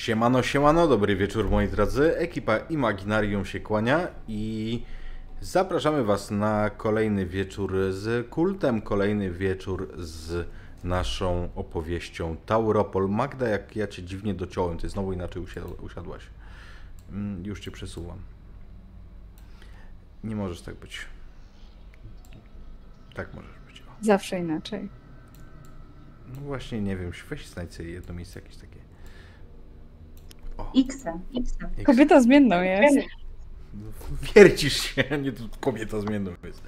Siemano, siemano, dobry wieczór moi drodzy. Ekipa Imaginarium się kłania i zapraszamy Was na kolejny wieczór z kultem, kolejny wieczór z naszą opowieścią Tauropol. Magda, jak ja Cię dziwnie dociąłem, Ty znowu inaczej usiadłaś. Mm, już Cię przesuwam. Nie możesz tak być. Tak możesz być. Zawsze inaczej. No właśnie, nie wiem, weź znajdź sobie jedno miejsce jakieś takie. X-em, X-em. X. Kobieta zmienną jest. Wiercisz się, nie to kobieta zmienną jest.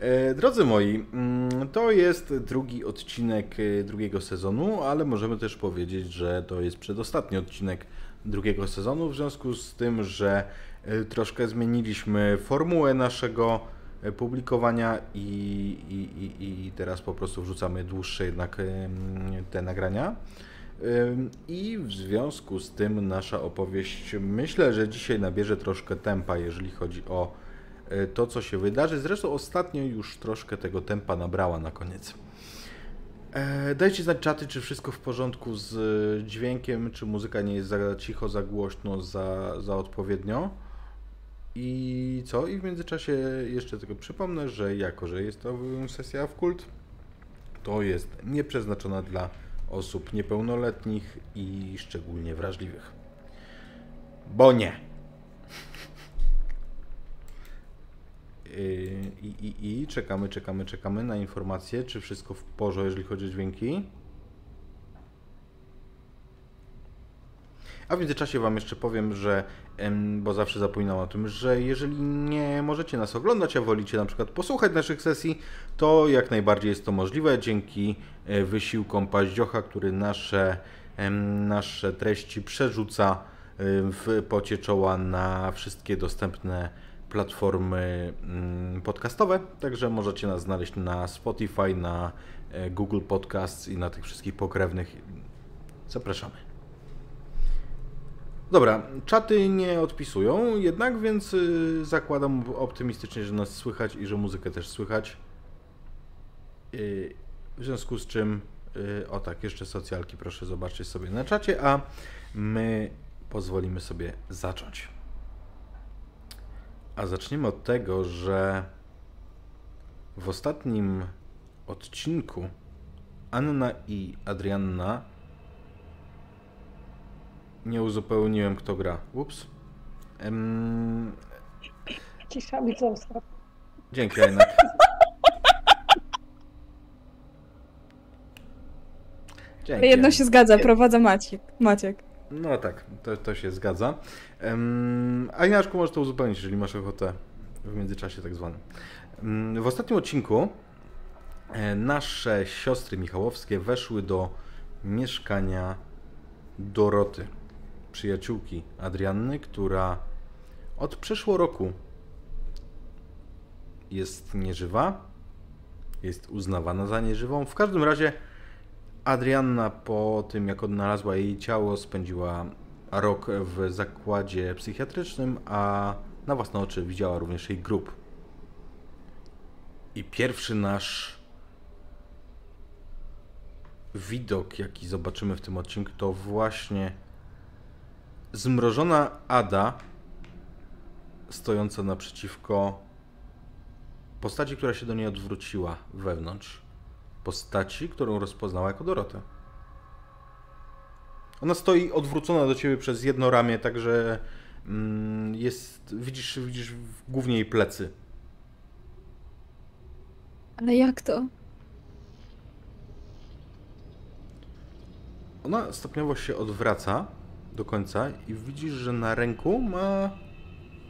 E, Drodzy moi, mm, to jest drugi odcinek e, drugiego sezonu, ale możemy też powiedzieć, że to jest przedostatni odcinek drugiego sezonu, w związku z tym, że e, troszkę zmieniliśmy formułę naszego publikowania i, i, i, i teraz po prostu wrzucamy dłuższe jednak te nagrania. I w związku z tym nasza opowieść myślę, że dzisiaj nabierze troszkę tempa, jeżeli chodzi o y, to, co się wydarzy. Zresztą ostatnio już troszkę tego tempa nabrała na koniec. E, Dajcie znać czaty, czy wszystko w porządku z y, dźwiękiem, czy muzyka nie jest za cicho, za głośno, za, za odpowiednio. I co? I w międzyczasie jeszcze tylko przypomnę, że jako, że jest to sesja w kult, to jest nieprzeznaczona dla osób niepełnoletnich i szczególnie wrażliwych. Bo nie. Yy, I, i, I czekamy, czekamy, czekamy na informacje, czy wszystko w porządku, jeżeli chodzi o dźwięki. A w międzyczasie Wam jeszcze powiem, że, bo zawsze zapominam o tym, że jeżeli nie możecie nas oglądać, a wolicie na przykład posłuchać naszych sesji, to jak najbardziej jest to możliwe dzięki e, wysiłkom Paździocha, który nasze, nasze treści przerzuca e, w pocie czoła na wszystkie dostępne platformy mm, podcastowe, także możecie nas znaleźć na Spotify, na e, Google Podcasts i na tych wszystkich pokrewnych. Zapraszamy. Dobra, czaty nie odpisują jednak, więc y, zakładam optymistycznie, że nas słychać i że muzykę też słychać. Y, w związku z czym, y, o tak, jeszcze socjalki proszę zobaczyć sobie na czacie, a my pozwolimy sobie zacząć. A zaczniemy od tego, że w ostatnim odcinku Anna i Adrianna uzupełniłem, kto gra. Ups. Em, Cisza widzowska. dzięki, Ajnak. Dzięki. Ale jedno się zgadza, prowadza Maciek. Maciek. No tak, to, to się zgadza. Um, a Inaczku możesz to uzupełnić, jeżeli masz ochotę w międzyczasie tak zwanym. Em, w ostatnim odcinku e, nasze siostry Michałowskie weszły do mieszkania Doroty, przyjaciółki Adrianny, która od przeszło roku jest nieżywa, jest uznawana za nieżywą. W każdym razie Adrianna po tym, jak odnalazła jej ciało, spędziła rok w zakładzie psychiatrycznym, a na własne oczy widziała również jej grób. I pierwszy nasz widok, jaki zobaczymy w tym odcinku, to właśnie zmrożona Ada stojąca naprzeciwko postaci, która się do niej odwróciła wewnątrz postaci, którą rozpoznała jako Dorotę. Ona stoi odwrócona do ciebie przez jedno ramię, także mm, jest, widzisz, widzisz głównie jej plecy. Ale jak to? Ona stopniowo się odwraca do końca i widzisz, że na ręku ma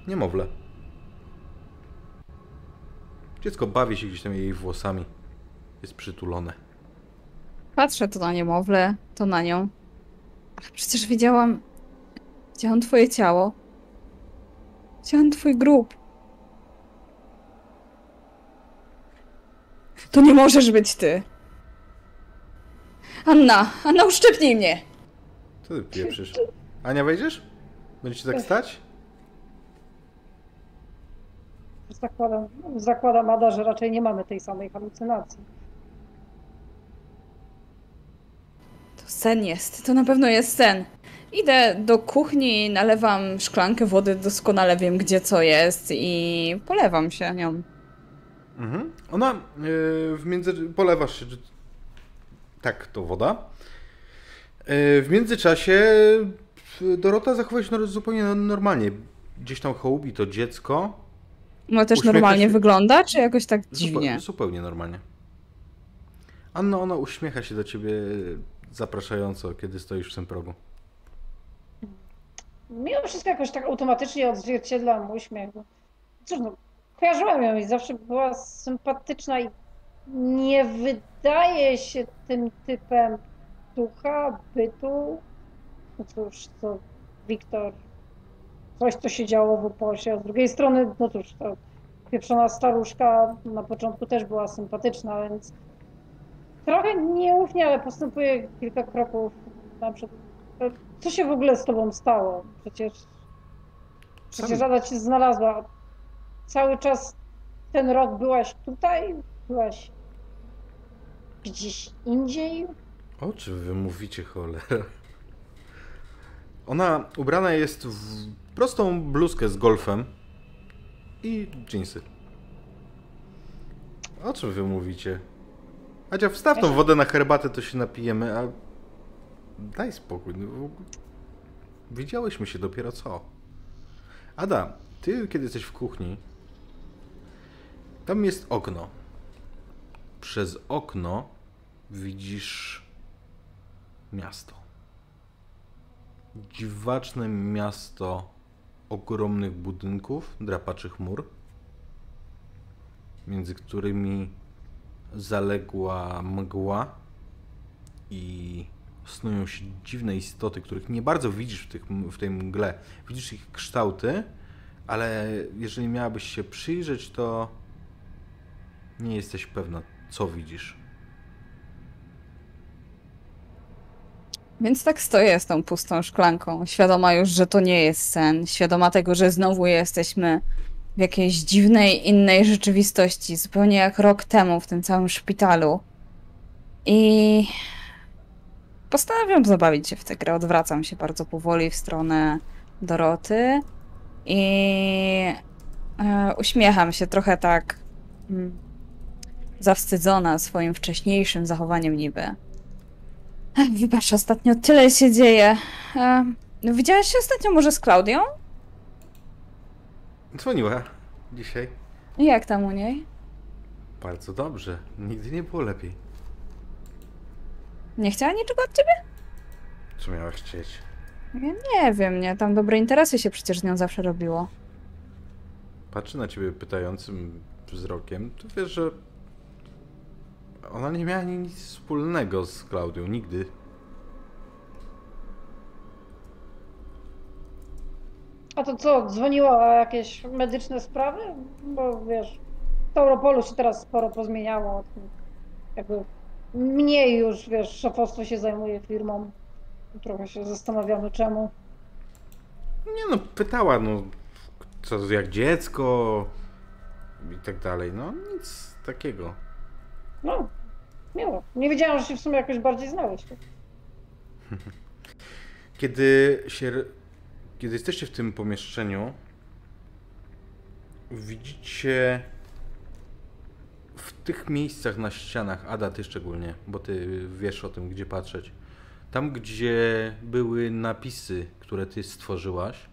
niemowlę. Dziecko bawi się gdzieś tam jej włosami. Jest przytulone. Patrzę to na niemowlę, to na nią. Ale przecież widziałam... Widziałam twoje ciało. Widziałam twój grób. To nie możesz być ty. Anna, Anna, uszczypnij mnie! Co ty pieprzysz? Ania, wejdziesz? Będziecie tak stać? Zakładam, zakładam Ada, że raczej nie mamy tej samej halucynacji. To sen jest, to na pewno jest sen. Idę do kuchni, nalewam szklankę wody, doskonale wiem gdzie co jest i polewam się nią. Mhm. Ona yy, w między... polewasz się. Tak, to woda. Yy, w międzyczasie yy, Dorota zachowuje się no- zupełnie normalnie. Gdzieś tam hołubi to dziecko. No też Uśmiecha normalnie się. wygląda, czy jakoś tak Zupe- dziwnie? Zupełnie normalnie. Anna, ona uśmiecha się do ciebie zapraszająco, kiedy stoisz w tym progu. Mimo wszystko jakoś tak automatycznie odzwierciedlam uśmiech. Cóż, no, kojarzyłam ją i zawsze była sympatyczna i nie wydaje się tym typem ducha, bytu. No cóż, to Wiktor, coś co się działo w oposie, a z drugiej strony, no cóż, to pieprzona staruszka na początku też była sympatyczna, więc trochę nieufnie, ale postępuje kilka kroków naprzód. Co się w ogóle z tobą stało? Przecież, przecież Ada cię znalazła. Cały czas ten rok byłaś tutaj? Byłaś gdzieś indziej? O czym wy mówicie, cholera? Ona ubrana jest w prostą bluzkę z golfem i dżinsy. O czym wy mówicie? Adzia, wstaw tą wodę na herbatę, to się napijemy, a... Daj spokój. No, Widziałyśmy się dopiero co. Ada, ty kiedy jesteś w kuchni, tam jest okno. Przez okno widzisz miasto. Dziwaczne miasto ogromnych budynków, drapaczych mur, między którymi zaległa mgła i snują się dziwne istoty, których nie bardzo widzisz w, tych, w tej mgle. Widzisz ich kształty, ale jeżeli miałabyś się przyjrzeć, to nie jesteś pewna, co widzisz. Więc tak stoję z tą pustą szklanką, świadoma już, że to nie jest sen, świadoma tego, że znowu jesteśmy w jakiejś dziwnej, innej rzeczywistości, zupełnie jak rok temu w tym całym szpitalu. I postanawiam zabawić się w tę grę. Odwracam się bardzo powoli w stronę Doroty i e, uśmiecham się trochę tak mm, zawstydzona swoim wcześniejszym zachowaniem niby. Wybacz, ostatnio tyle się dzieje. E, widziałaś się ostatnio może z Klaudią? Dzwoniła dzisiaj. Jak tam u niej? Bardzo dobrze. Nigdy nie było lepiej. Nie chciała niczego od ciebie? Co miała chcieć? Ja nie wiem, nie. Tam dobre interesy się przecież z nią zawsze robiło. Patrzy na ciebie pytającym wzrokiem, to wiesz, że ona nie miała nic wspólnego z Klaudią, nigdy. A to co, dzwoniła o jakieś medyczne sprawy? Bo wiesz, w Tauropolu się teraz sporo pozmieniało. Jakby mniej już, wiesz, szefostwo się zajmuje firmą. Trochę się zastanawiamy czemu. Nie no, pytała, no, co, jak dziecko i tak dalej. No, nic takiego. No, miło. Nie wiedziałam, że się w sumie jakoś bardziej znałeś. Kiedy się, kiedy jesteście w tym pomieszczeniu, widzicie w tych miejscach na ścianach, Ada, ty szczególnie, bo ty wiesz o tym, gdzie patrzeć. Tam, gdzie były napisy, które ty stworzyłaś,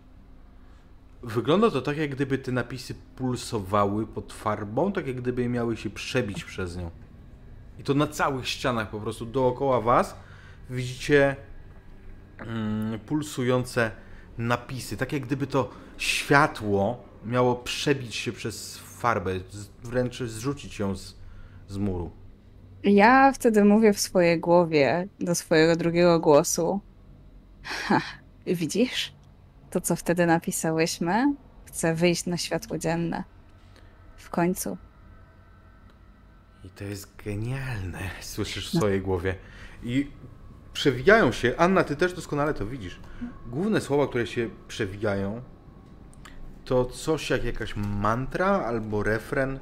wygląda to tak, jak gdyby te napisy pulsowały pod farbą, tak jak gdyby miały się przebić przez nią. I to na całych ścianach po prostu dookoła was widzicie mm, pulsujące napisy, tak jak gdyby to światło miało przebić się przez farbę, wręcz zrzucić ją z, z muru. Ja wtedy mówię w swojej głowie do swojego drugiego głosu. Ha, widzisz? To, co wtedy napisałyśmy, chce wyjść na światło dzienne. W końcu. I to jest genialne, słyszysz w swojej głowie. I przewijają się, Anna, ty też doskonale to widzisz. Główne słowa, które się przewijają, to coś jak jakaś mantra albo refren.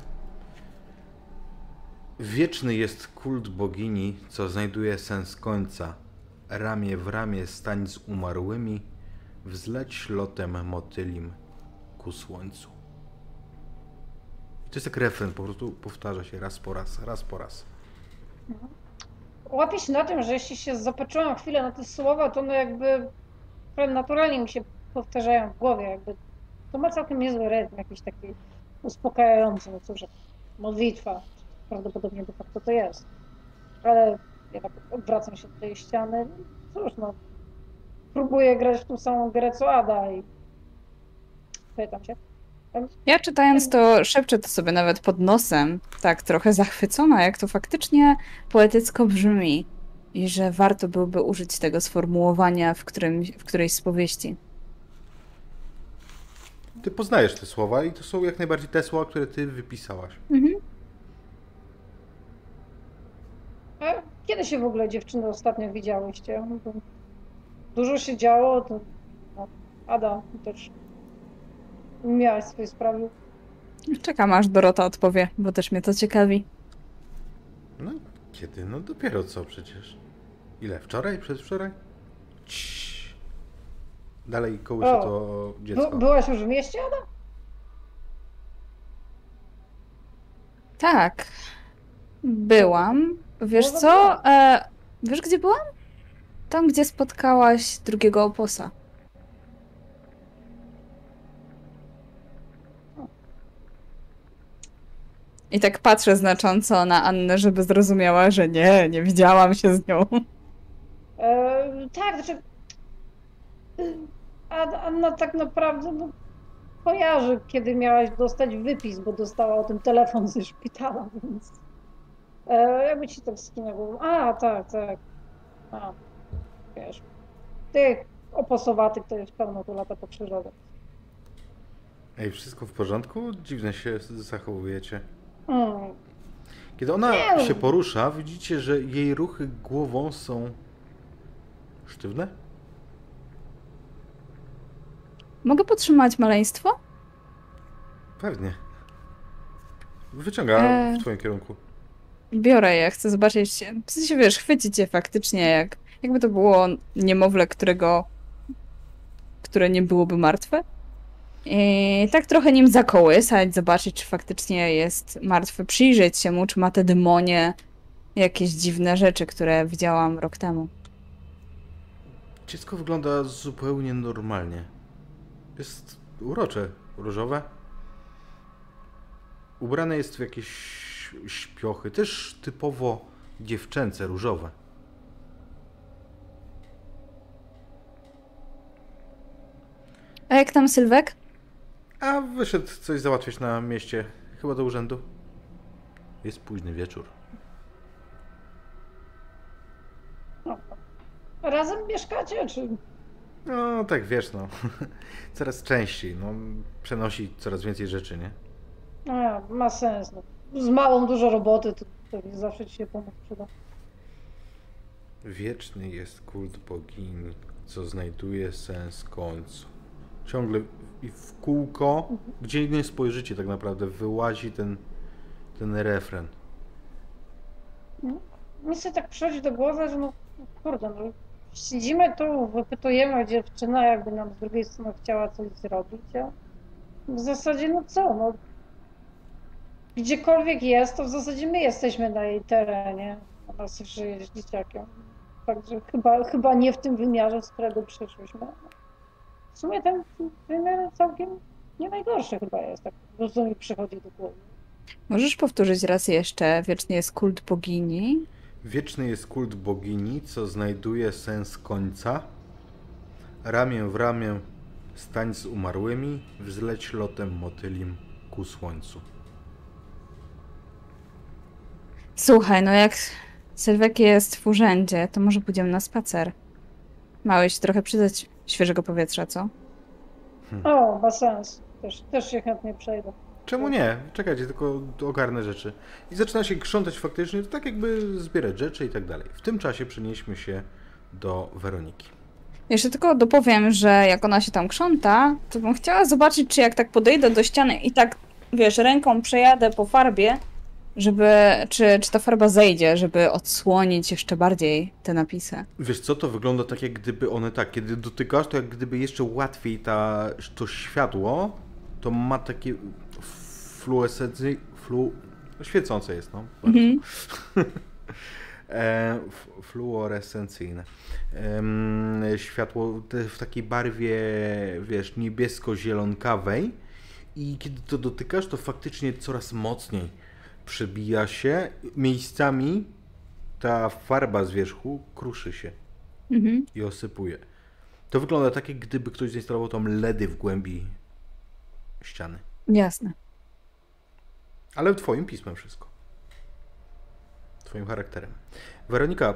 Wieczny jest kult bogini, co znajduje sens końca. ramię w ramię stań z umarłymi, wzleć lotem motylim ku słońcu. I to jest jak refren, po prostu powtarza się raz po raz, raz po raz. Łapię się na tym, że jeśli się zapatrzyłam chwilę na te słowa, to one jakby naturalnie mi się powtarzają w głowie. Jakby to ma całkiem niezły rytm, jakiś taki uspokajający. No cóż, modlitwa. Prawdopodobnie de facto to jest. Ale ja tak odwracam się do tej ściany. Cóż, no. Próbuję grać w tą samą grę co Ada i pytam się. Ja czytając to szepczę to sobie nawet pod nosem, tak trochę zachwycona, jak to faktycznie poetycko brzmi i że warto byłoby użyć tego sformułowania w, którym, w którejś z powieści. Ty poznajesz te słowa i to są jak najbardziej te słowa, które ty wypisałaś. Mhm. A kiedy się w ogóle dziewczyny ostatnio widziałyście? No Dużo się działo, to no, Ada też miałaś swoje sprawy. Czekam aż Dorota odpowie, bo też mnie to ciekawi. No kiedy? No dopiero co przecież. Ile? Wczoraj? Przedwczoraj? Ciii. Dalej kołysze O, to By, dziecko. byłaś już w mieście, Ada? Tak, byłam. Wiesz co? E, wiesz gdzie byłam? Tam, gdzie spotkałaś drugiego oposa. I tak patrzę znacząco na Annę, żeby zrozumiała, że nie, nie widziałam się z nią. E, tak, znaczy Anna tak naprawdę no, kojarzy, kiedy miałaś dostać wypis, bo dostała o tym telefon ze szpitala, więc e, jakby ci tak skinę głową. A, tak, tak. A, wiesz, tych oposowatych to jest pełno tu lata pokrzyżowe. Ej, wszystko w porządku? Dziwnie się zachowujecie. Kiedy ona Nie. się porusza, widzicie, że jej ruchy głową są sztywne? Mogę podtrzymać maleństwo? Pewnie. Wyciąga E. w twoim kierunku. Biorę je, chcę zobaczyć. W sensie, wiesz, chwycić je faktycznie, jak, jakby to było niemowlę, którego. które nie byłoby martwe. I tak trochę nim zakołysać, zobaczyć, czy faktycznie jest martwy, przyjrzeć się mu, czy ma te demonie, jakieś dziwne rzeczy, które widziałam rok temu. Dziecko wygląda zupełnie normalnie. Jest urocze, różowe. Ubrane jest w jakieś śpiochy, też typowo dziewczęce, różowe. A jak tam Sylwek? A wyszedł coś załatwić na mieście, chyba do urzędu. Jest późny wieczór. Razem mieszkacie, czy No, tak wiesz, no. Coraz częściej, no. Przenosi coraz więcej rzeczy, nie? A, ma sens. No. Z małą dużo roboty, to pewnie zawsze ci się pomóc przyda. Wieczny jest kult bogini, co znajduje sens końcu. Ciągle i w kółko, gdzie nie spojrzycie tak naprawdę, wyłazi ten, ten refren. Mi się tak przychodzi do głowy, że no kurde, no, siedzimy tu, wypytujemy dziewczynę, jakby nam z drugiej strony chciała coś zrobić, a w zasadzie no co, no gdziekolwiek jest, to w zasadzie my jesteśmy na jej terenie, ona żyje z dzieciakiem. Także chyba, chyba nie w tym wymiarze, z którego przyszłyśmy. W sumie ten wymiar całkiem nie najgorszy chyba jest, tak mi przychodzi do głowy. Możesz powtórzyć raz jeszcze? Wiecznie jest kult bogini. Wieczny jest kult bogini, co znajduje sens końca. Ramię w ramię stań z umarłymi, wzleć lotem motylim ku słońcu. Słuchaj, no jak Sylwek jest w urzędzie, to może pójdziemy na spacer. Małeś się trochę przydać świeżego powietrza, co? O, ma sens. Też, też się chętnie przejdę. Czemu nie? Czekajcie, tylko ogarnę rzeczy. I zaczyna się krzątać faktycznie, to tak jakby zbierać rzeczy i tak dalej. W tym czasie przenieśmy się do Weroniki. Jeszcze tylko dopowiem, że jak ona się tam krząta, to bym chciała zobaczyć, czy jak tak podejdę do ściany i tak, wiesz, ręką przejadę po farbie, Żeby, czy, czy ta farba zejdzie, żeby odsłonić jeszcze bardziej te napisy. Wiesz co, to wygląda tak jak gdyby one tak, kiedy dotykasz, to jak gdyby jeszcze łatwiej ta, to światło, to ma takie fluorescencje, flu, świecące jest, no. Mhm. E, fluorescencyjne. Em, światło w takiej barwie, wiesz, niebiesko-zielonkawej i kiedy to dotykasz, to faktycznie coraz mocniej przebija się. Miejscami ta farba z wierzchu kruszy się Mhm. i osypuje. To wygląda tak, jak gdyby ktoś zainstalował tam LEDy w głębi ściany. Jasne. Ale twoim pismem wszystko. Twoim charakterem. Weronika,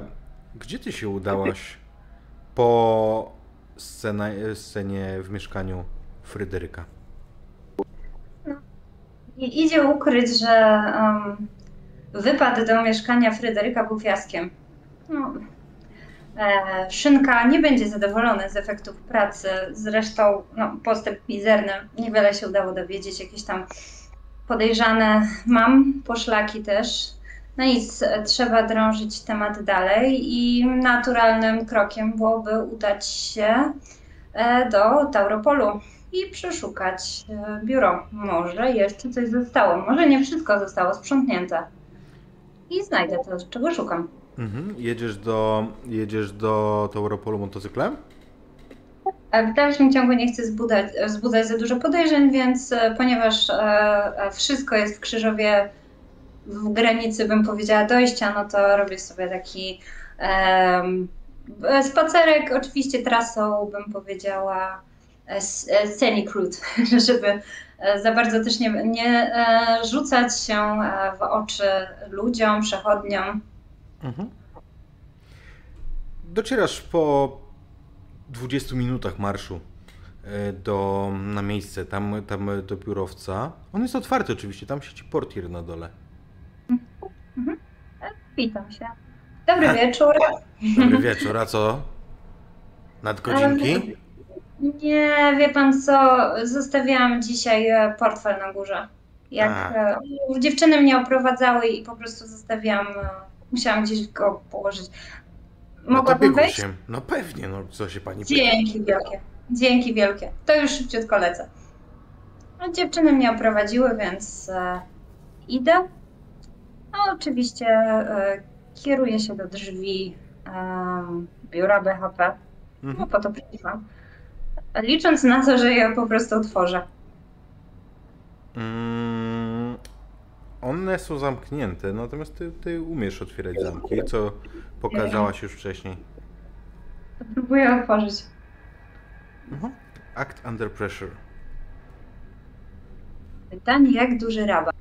gdzie ty się udałaś po scena, scenie w mieszkaniu Fryderyka? I idzie ukryć, że um, wypad do mieszkania Fryderyka był fiaskiem. No, e, Szynka nie będzie zadowolony z efektów pracy. Zresztą no, postęp mizerny. Niewiele się udało dowiedzieć. Jakieś tam podejrzane mam, poszlaki też. No nic, trzeba drążyć temat dalej i naturalnym krokiem byłoby udać się e, do Tauropolu i przeszukać e, biuro. Może jeszcze coś zostało, może nie wszystko zostało sprzątnięte. I znajdę to, czego szukam. Mhm. Jedziesz do, jedziesz do Tauropolu motocyklem? E, W dalszym ciągu nie chcę zbudzać, wzbudzać za dużo podejrzeń, więc e, ponieważ e, wszystko jest w Krzyżowie w granicy, bym powiedziała, dojścia, no to robię sobie taki e, spacerek, oczywiście trasą, bym powiedziała, scenic route, żeby e, za bardzo też nie, nie e, rzucać się e, w oczy ludziom, przechodniom. Mhm. Docierasz po 20 minutach marszu e, do, na miejsce, tam, tam do biurowca. On jest otwarty oczywiście, tam siedzi portier na dole. Witam się. Dobry wieczór. Dobry wieczór, a co? Nadgodzinki? Nie, wie pan co, zostawiłam dzisiaj e, portfel na górze. Jak A. e, dziewczyny mnie oprowadzały i po prostu zostawiłam, e, musiałam gdzieś go położyć. No Mogłabym biegło wejść? się. No pewnie, no co się pani pyta. Dzięki wielkie, dzięki wielkie. To już szybciutko lecę. No, dziewczyny mnie oprowadziły, więc e, idę. No oczywiście e, kieruję się do drzwi em, biura BHP. No Mhm. po to przyszłam. Licząc na to, że je po prostu otworzę. Mm, one są zamknięte, natomiast ty, ty umiesz otwierać zamki, co pokazałaś już wcześniej. To próbuję otworzyć. Mhm. Act under pressure. Pytanie, jak duży rabat?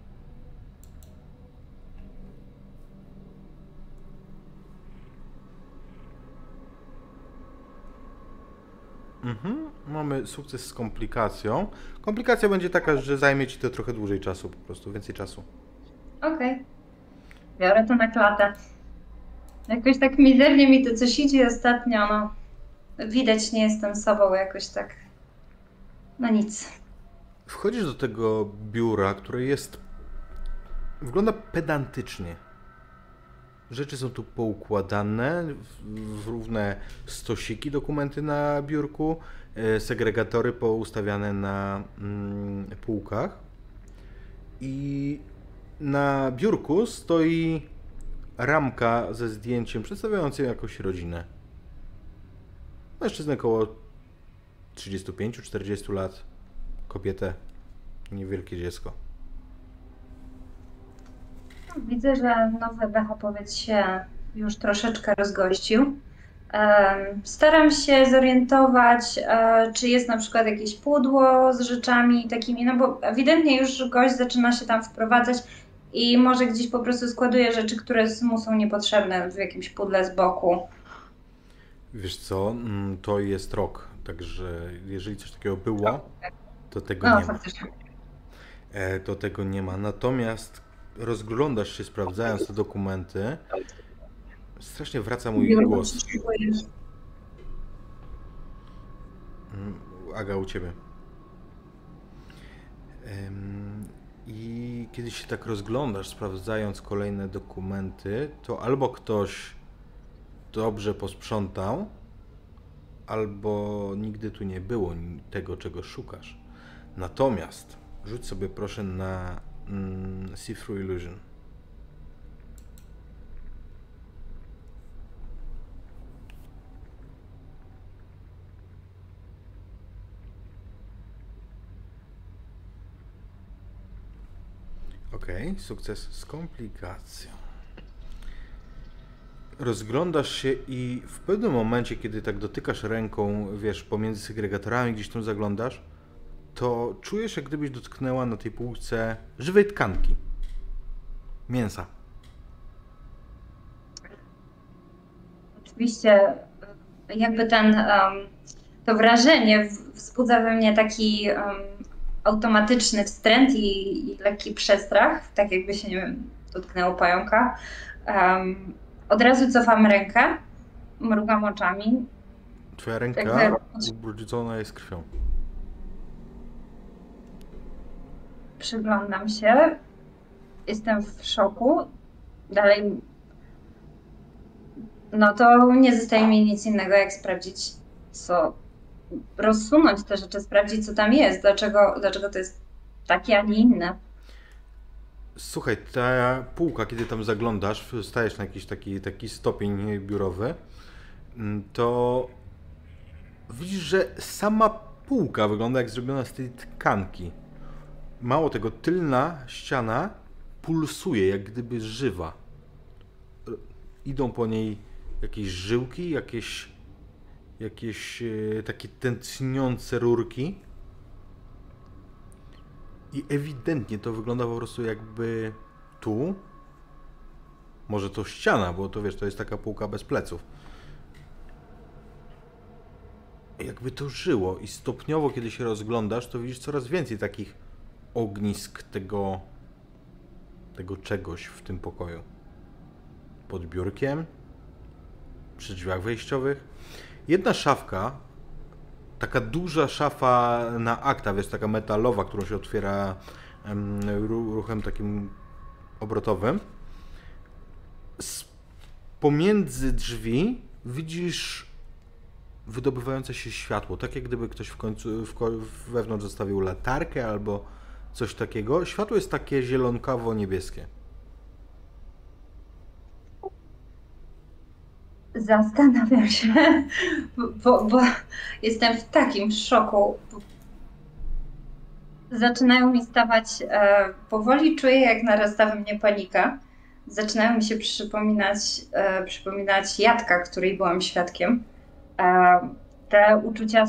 Mhm. Mamy sukces z komplikacją. Komplikacja będzie taka, że zajmie ci to trochę dłużej czasu, po prostu więcej czasu. Okej. Biorę to na klatę. Jakoś tak mizernie mi to coś idzie ostatnio, no. Widać, nie jestem sobą jakoś tak. No nic. Wchodzisz do tego biura, które jest. wygląda pedantycznie. Rzeczy są tu poukładane w, w równe stosiki, dokumenty na biurku, segregatory poustawiane na mm, półkach. I na biurku stoi ramka ze zdjęciem przedstawiającym jakąś rodzinę. Mężczyznę około 35-40 lat kobietę, niewielkie dziecko. Widzę, że nowy Bechopowiec się już troszeczkę rozgościł. Staram się zorientować, e, czy jest na przykład jakieś pudło z rzeczami takimi, no bo ewidentnie już gość zaczyna się tam wprowadzać i może gdzieś po prostu składuje rzeczy, które mu są niepotrzebne w jakimś pudle z boku. Wiesz co, mm, to jest rok, także jeżeli coś takiego było, to tego No, nie ma. faktycznie. E, To tego nie ma. Natomiast rozglądasz się, sprawdzając te dokumenty. Strasznie wraca mój głos. Mm, Aga, u ciebie. I kiedy się tak rozglądasz, sprawdzając kolejne dokumenty, to albo ktoś dobrze posprzątał, albo nigdy tu nie było tego, czego szukasz. Natomiast rzuć sobie proszę na mm, See Through Illusion. Ok, sukces z komplikacją. Rozglądasz się i w pewnym momencie, kiedy tak dotykasz ręką, wiesz, pomiędzy segregatorami, gdzieś tam zaglądasz, to czujesz, jak gdybyś dotknęła na tej półce żywej tkanki. Mięsa. Oczywiście, jakby ten, um, to wrażenie wzbudza we mnie taki um, automatyczny wstręt i, i, lekki przestrach, tak jakby się, nie wiem, dotknęło pająka. Um, od razu cofam rękę, mrugam oczami. Twoja ręka jakby... ubrudzona jest krwią. Przyglądam się. Jestem w szoku. Dalej. No to nie zostaje mi nic innego, jak sprawdzić, co. Rozsunąć te rzeczy, sprawdzić, co tam jest, dlaczego, dlaczego to jest takie, a nie inne. Słuchaj, ta półka, kiedy tam zaglądasz, stajesz na jakiś taki, taki stopień biurowy, mm, to widzisz, że sama półka wygląda jak zrobiona z tej tkanki. Mało tego, tylna ściana pulsuje, jak gdyby żywa. Idą po niej jakieś żyłki, jakieś, jakieś e, takie tętniące rurki. I ewidentnie to wygląda po prostu jakby tu. Może to ściana, bo to wiesz, to jest taka półka bez pleców. Jakby to żyło i stopniowo, kiedy się rozglądasz, to widzisz coraz więcej takich ognisk tego, tego czegoś w tym pokoju. Pod biurkiem, przy drzwiach wejściowych. Jedna szafka, taka duża szafa na akta, jest taka metalowa, którą się otwiera ruchem takim obrotowym. Z pomiędzy drzwi widzisz wydobywające się światło, tak jak gdyby ktoś w końcu w, wewnątrz zostawił latarkę albo coś takiego. Światło jest takie zielonkawo-niebieskie. Zastanawiam się, bo, bo jestem w takim szoku. Zaczynają mi stawać, e, powoli czuję, jak narasta we mnie panika. Zaczynają mi się przypominać, e, przypominać jadka, której byłam świadkiem. E, te uczucia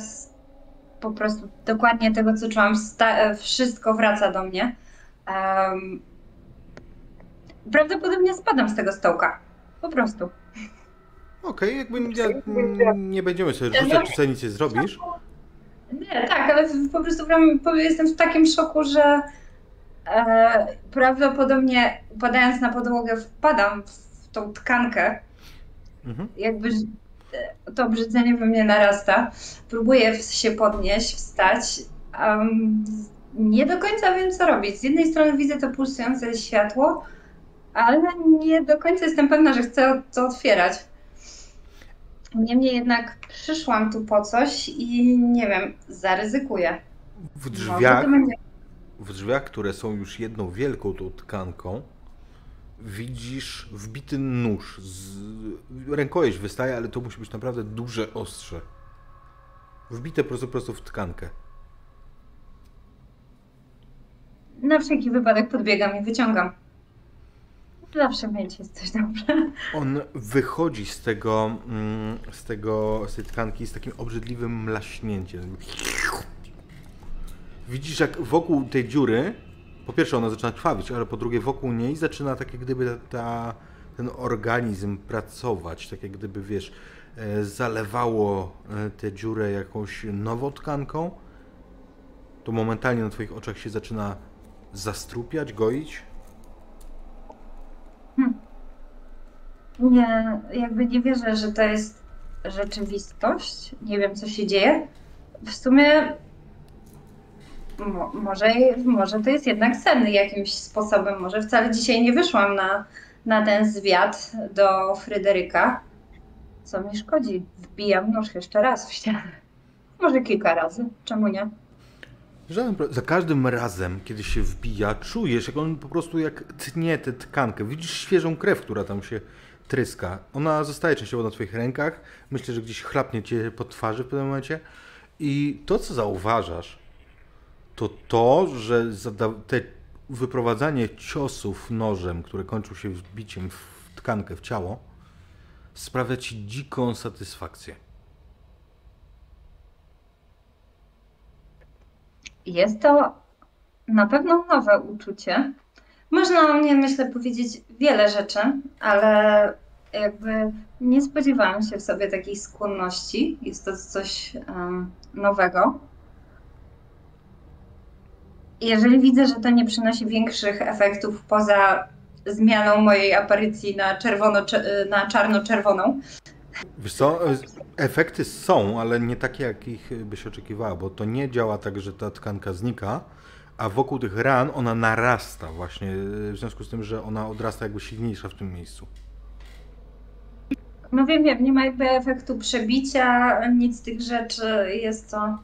po prostu dokładnie tego, co czułam, wszystko wraca do mnie. Prawdopodobnie spadam z tego stołka. Po prostu. Okej, jakby nie, nie będziemy sobie rzucać, czy sobie nic nie zrobisz. Nie, tak, ale po prostu jestem w takim szoku, że e, prawdopodobnie upadając na podłogę wpadam w tą tkankę. Mhm. Jakby to obrzydzenie we mnie narasta. Próbuję się podnieść, wstać. Um, nie do końca wiem, co robić. Z jednej strony widzę to pulsujące światło, ale nie do końca jestem pewna, że chcę to otwierać. Niemniej jednak przyszłam tu po coś i nie wiem, zaryzykuję. W drzwiach, w drzwiach, które są już jedną wielką tą tkanką, widzisz wbity nóż. Z... Rękojeść wystaje, ale to musi być naprawdę duże ostrze. Wbite prosto, prosto w tkankę. Na wszelki wypadek podbiegam i wyciągam. Zawsze mieć jest coś dobrze. On wychodzi z tego, mm, z tego, z tej tkanki z takim obrzydliwym mlaśnięciem. Widzisz, jak wokół tej dziury po pierwsze ona zaczyna krwawić, ale po drugie wokół niej zaczyna tak jak gdyby ta, ten organizm pracować, tak jak gdyby wiesz, e, zalewało e, tę dziurę jakąś nową tkanką, to momentalnie na twoich oczach się zaczyna zastrupiać, goić. Hmm. Nie, jakby nie wierzę, że to jest rzeczywistość. Nie wiem, co się dzieje. W sumie Mo, może, może to jest jednak sen jakimś sposobem. Może wcale dzisiaj nie wyszłam na, na ten zwiat do Fryderyka. Co mi szkodzi? Wbijam nóż jeszcze raz w ścianę. Może kilka razy. Czemu nie? Żaden. Za każdym razem, kiedy się wbija, czujesz, jak on po prostu jak tnie tę tkankę. Widzisz świeżą krew, która tam się tryska. Ona zostaje częściowo na twoich rękach. Myślę, że gdzieś chlapnie cię po twarzy w pewnym momencie. I to, co zauważasz, to to, że te wyprowadzanie ciosów nożem, które kończą się wbiciem w tkankę, w ciało, sprawia ci dziką satysfakcję. Jest to na pewno nowe uczucie. Można o mnie, myślę, powiedzieć wiele rzeczy, ale jakby nie spodziewałam się w sobie takiej skłonności. Jest to coś um, nowego. Jeżeli widzę, że to nie przynosi większych efektów poza zmianą mojej aparycji na, czerwono, na czarno-czerwoną, Wiesz co, efekty są, ale nie takie, jakich byś oczekiwała, bo to nie działa tak, że ta tkanka znika, a wokół tych ran ona narasta właśnie, w związku z tym, że ona odrasta jakby silniejsza w tym miejscu. No wiem, wiem, nie ma jakby efektu przebicia, nic z tych rzeczy, jest to...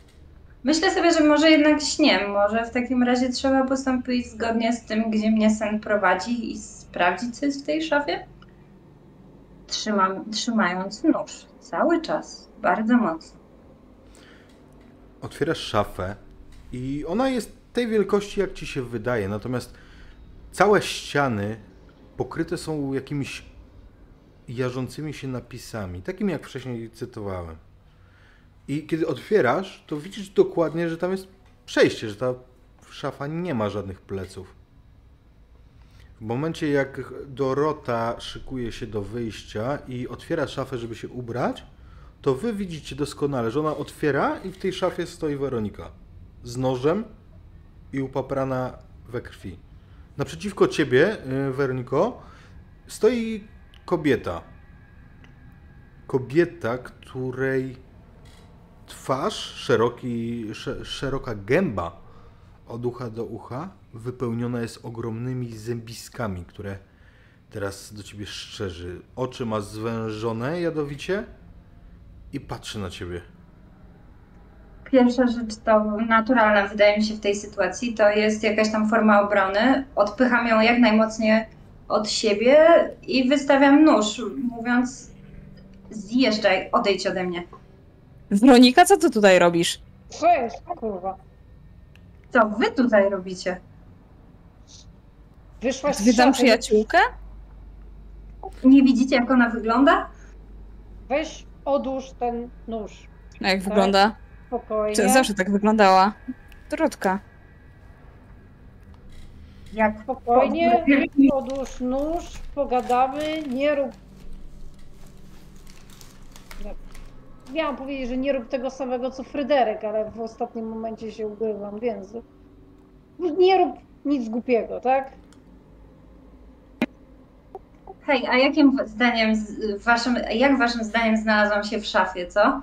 Myślę sobie, że może jednak śniem, może w takim razie trzeba postąpić zgodnie z tym, gdzie mnie sen prowadzi i sprawdzić, co jest w tej szafie? Trzymam, trzymając nóż cały czas, bardzo mocno. Otwierasz szafę i ona jest tej wielkości, jak ci się wydaje, natomiast całe ściany pokryte są jakimiś jarzącymi się napisami, takimi jak wcześniej cytowałem. I kiedy otwierasz, to widzisz dokładnie, że tam jest przejście, że ta szafa nie ma żadnych pleców. W momencie jak Dorota szykuje się do wyjścia i otwiera szafę, żeby się ubrać, to wy widzicie doskonale, że ona otwiera i w tej szafie stoi Weronika z nożem i upaprana we krwi. Naprzeciwko ciebie, y, Weroniko, stoi kobieta. Kobieta, której twarz, szeroki, szeroka gęba od ucha do ucha wypełniona jest ogromnymi zębiskami, które teraz do ciebie szczerzy. Oczy ma zwężone jadowicie i patrzy na ciebie. Pierwsza rzecz to naturalna, wydaje mi się, w tej sytuacji, to jest jakaś tam forma obrony. Odpycham ją jak najmocniej od siebie i wystawiam nóż, mówiąc: Zjeżdżaj, odejdź ode mnie. Weronika, co ty tutaj robisz? Co jest, kurwa? Co wy tutaj robicie? Wyszłaś z Zwiedzam szafy, przyjaciółkę? Nie widzicie, jak ona wygląda? Weź, odłóż ten nóż. No jak Tak. wygląda? Spokojnie. Czy zawsze tak wyglądała. Dorotka. Jak Spokojnie, odłóż nóż, pogadamy, nie rób... Miałam powiedzieć, że nie rób tego samego co Fryderyk, ale w ostatnim momencie się ugrywam w język. Nie rób nic głupiego, tak? Hej, a jakim zdaniem, waszym, jak waszym zdaniem znalazłam się w szafie, co?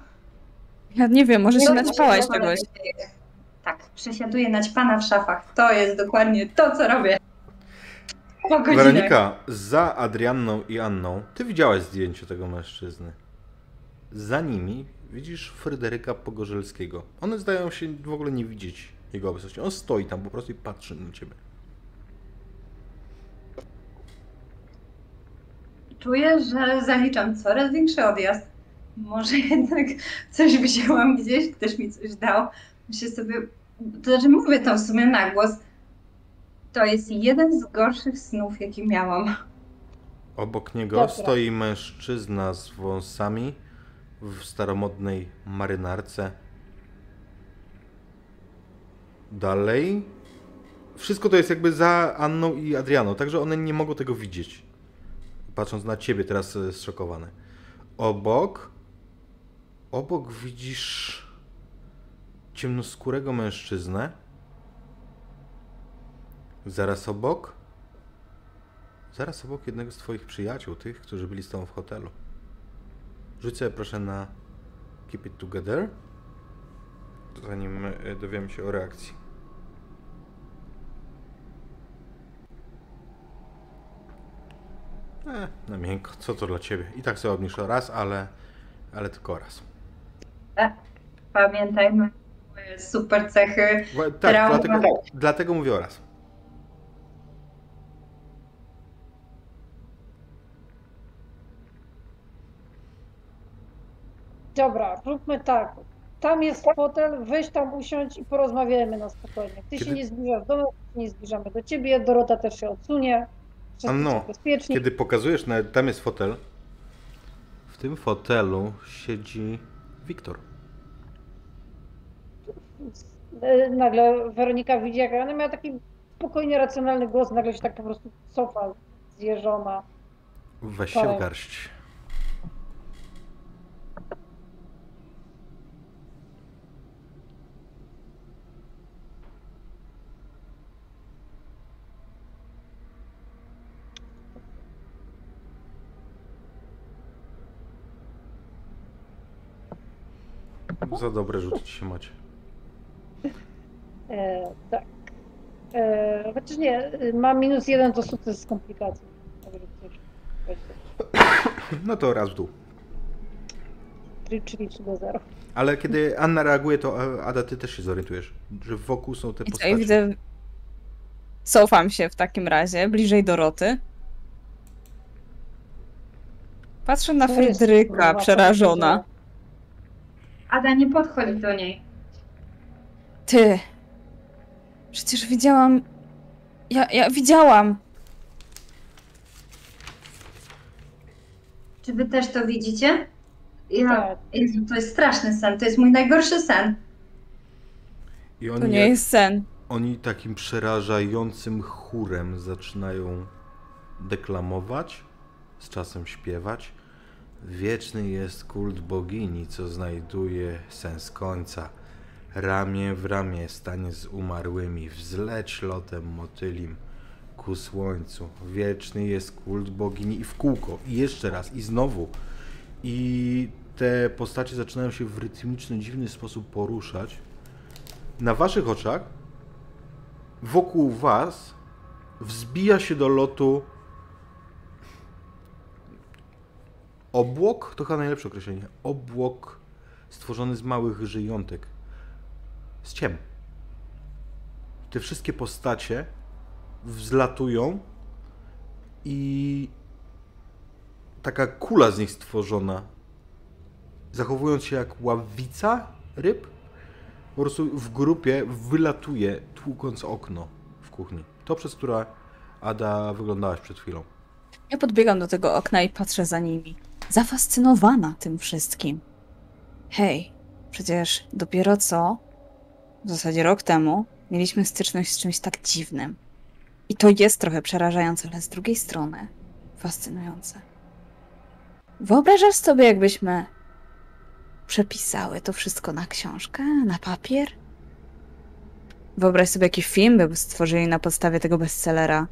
Ja nie wiem, może się Nie naćpałaś wiem, czegoś. Tak, przesiaduję naćpana w szafach. To jest dokładnie to, co robię. Po godzinach. Weronika, za Adrianną i Anną, ty widziałaś zdjęcie tego mężczyzny. Za nimi widzisz Fryderyka Pogorzelskiego. One zdają się w ogóle nie widzieć jego obecności. On stoi tam po prostu i patrzy na ciebie. Czuję, że zaliczam coraz większy odjazd. Może jednak coś wzięłam gdzieś, ktoś mi coś dał. Myślę sobie, to znaczy mówię to w sumie na głos. To jest jeden z gorszych snów, jaki miałam. Obok niego Dobra. stoi mężczyzna z wąsami w staromodnej marynarce. Dalej. Wszystko to jest jakby za Anną i Adrianą, także one nie mogą tego widzieć. Patrząc na ciebie teraz e, zszokowane. Obok. Obok widzisz ciemnoskórego mężczyznę. Zaraz obok Zaraz obok jednego z Twoich przyjaciół, tych, którzy byli z Tobą w hotelu. Sobie proszę na Keep It Together, zanim e, dowiemy się o reakcji. E, na miękko, co to dla ciebie? I tak sobie obniżę raz, ale, ale tylko raz. Pamiętajmy moje super cechy. Tak, Trauma. dlatego, dlatego mówię o raz. Dobra, róbmy tak. Tam jest fotel, weź tam usiądź i porozmawiajmy na spokojnie. Ty się Kiedy- nie zbliżasz do nas, my się nie zbliżamy do ciebie, Dorota też się odsunie. Są bezpieczni. Kiedy pokazujesz, nawet tam jest fotel, w tym fotelu siedzi Wiktor. E, Nagle Weronika widzi, jak ona miała taki spokojnie racjonalny głos, nagle się tak po prostu cofa zjeżona. Weź się w Tak. garść. Za dobre rzuty ci się macie. E, tak. E, chociaż nie, ma minus jeden to sukces z komplikacji. No to raz w dół. Czyli- Czyli 3 do 0. Ale kiedy Anna reaguje, to e, Ada, ty też się zorientujesz, że wokół są te I co, i postacie. widzę... Cofam się w takim razie, bliżej Doroty. Patrzę na Fryderyka, przerażona. Ada, nie podchodź do niej. Ty. Przecież widziałam. Ja, ja widziałam. Czy wy też to widzicie? Ja, Tak. Jezu, to jest straszny sen, to jest mój najgorszy sen. I To oni, nie jest sen. oni takim przerażającym chórem zaczynają deklamować, z czasem śpiewać. Wieczny jest kult bogini, co znajduje sens końca. Ramię w ramię stanie z umarłymi, wzleć lotem motylim ku słońcu. Wieczny jest kult bogini i w kółko, i jeszcze raz, i znowu. I te postacie zaczynają się w rytmiczny, dziwny sposób poruszać. Na waszych oczach, wokół was, wzbija się do lotu obłok, to chyba najlepsze określenie, obłok stworzony z małych żyjątek, z ciem. Te wszystkie postacie wzlatują i taka kula z nich stworzona, zachowując się jak ławica ryb, po prostu w grupie wylatuje, tłukąc okno w kuchni. To, przez które Ada wyglądałaś przed chwilą. Ja podbiegam do tego okna i patrzę za nimi. Zafascynowana tym wszystkim. Hej, przecież dopiero co, w zasadzie rok temu, mieliśmy styczność z czymś tak dziwnym. I to jest trochę przerażające, ale z drugiej strony fascynujące. Wyobrażasz sobie, jakbyśmy przepisały to wszystko na książkę, na papier? Wyobraź sobie, jaki film by stworzyli na podstawie tego bestsellera.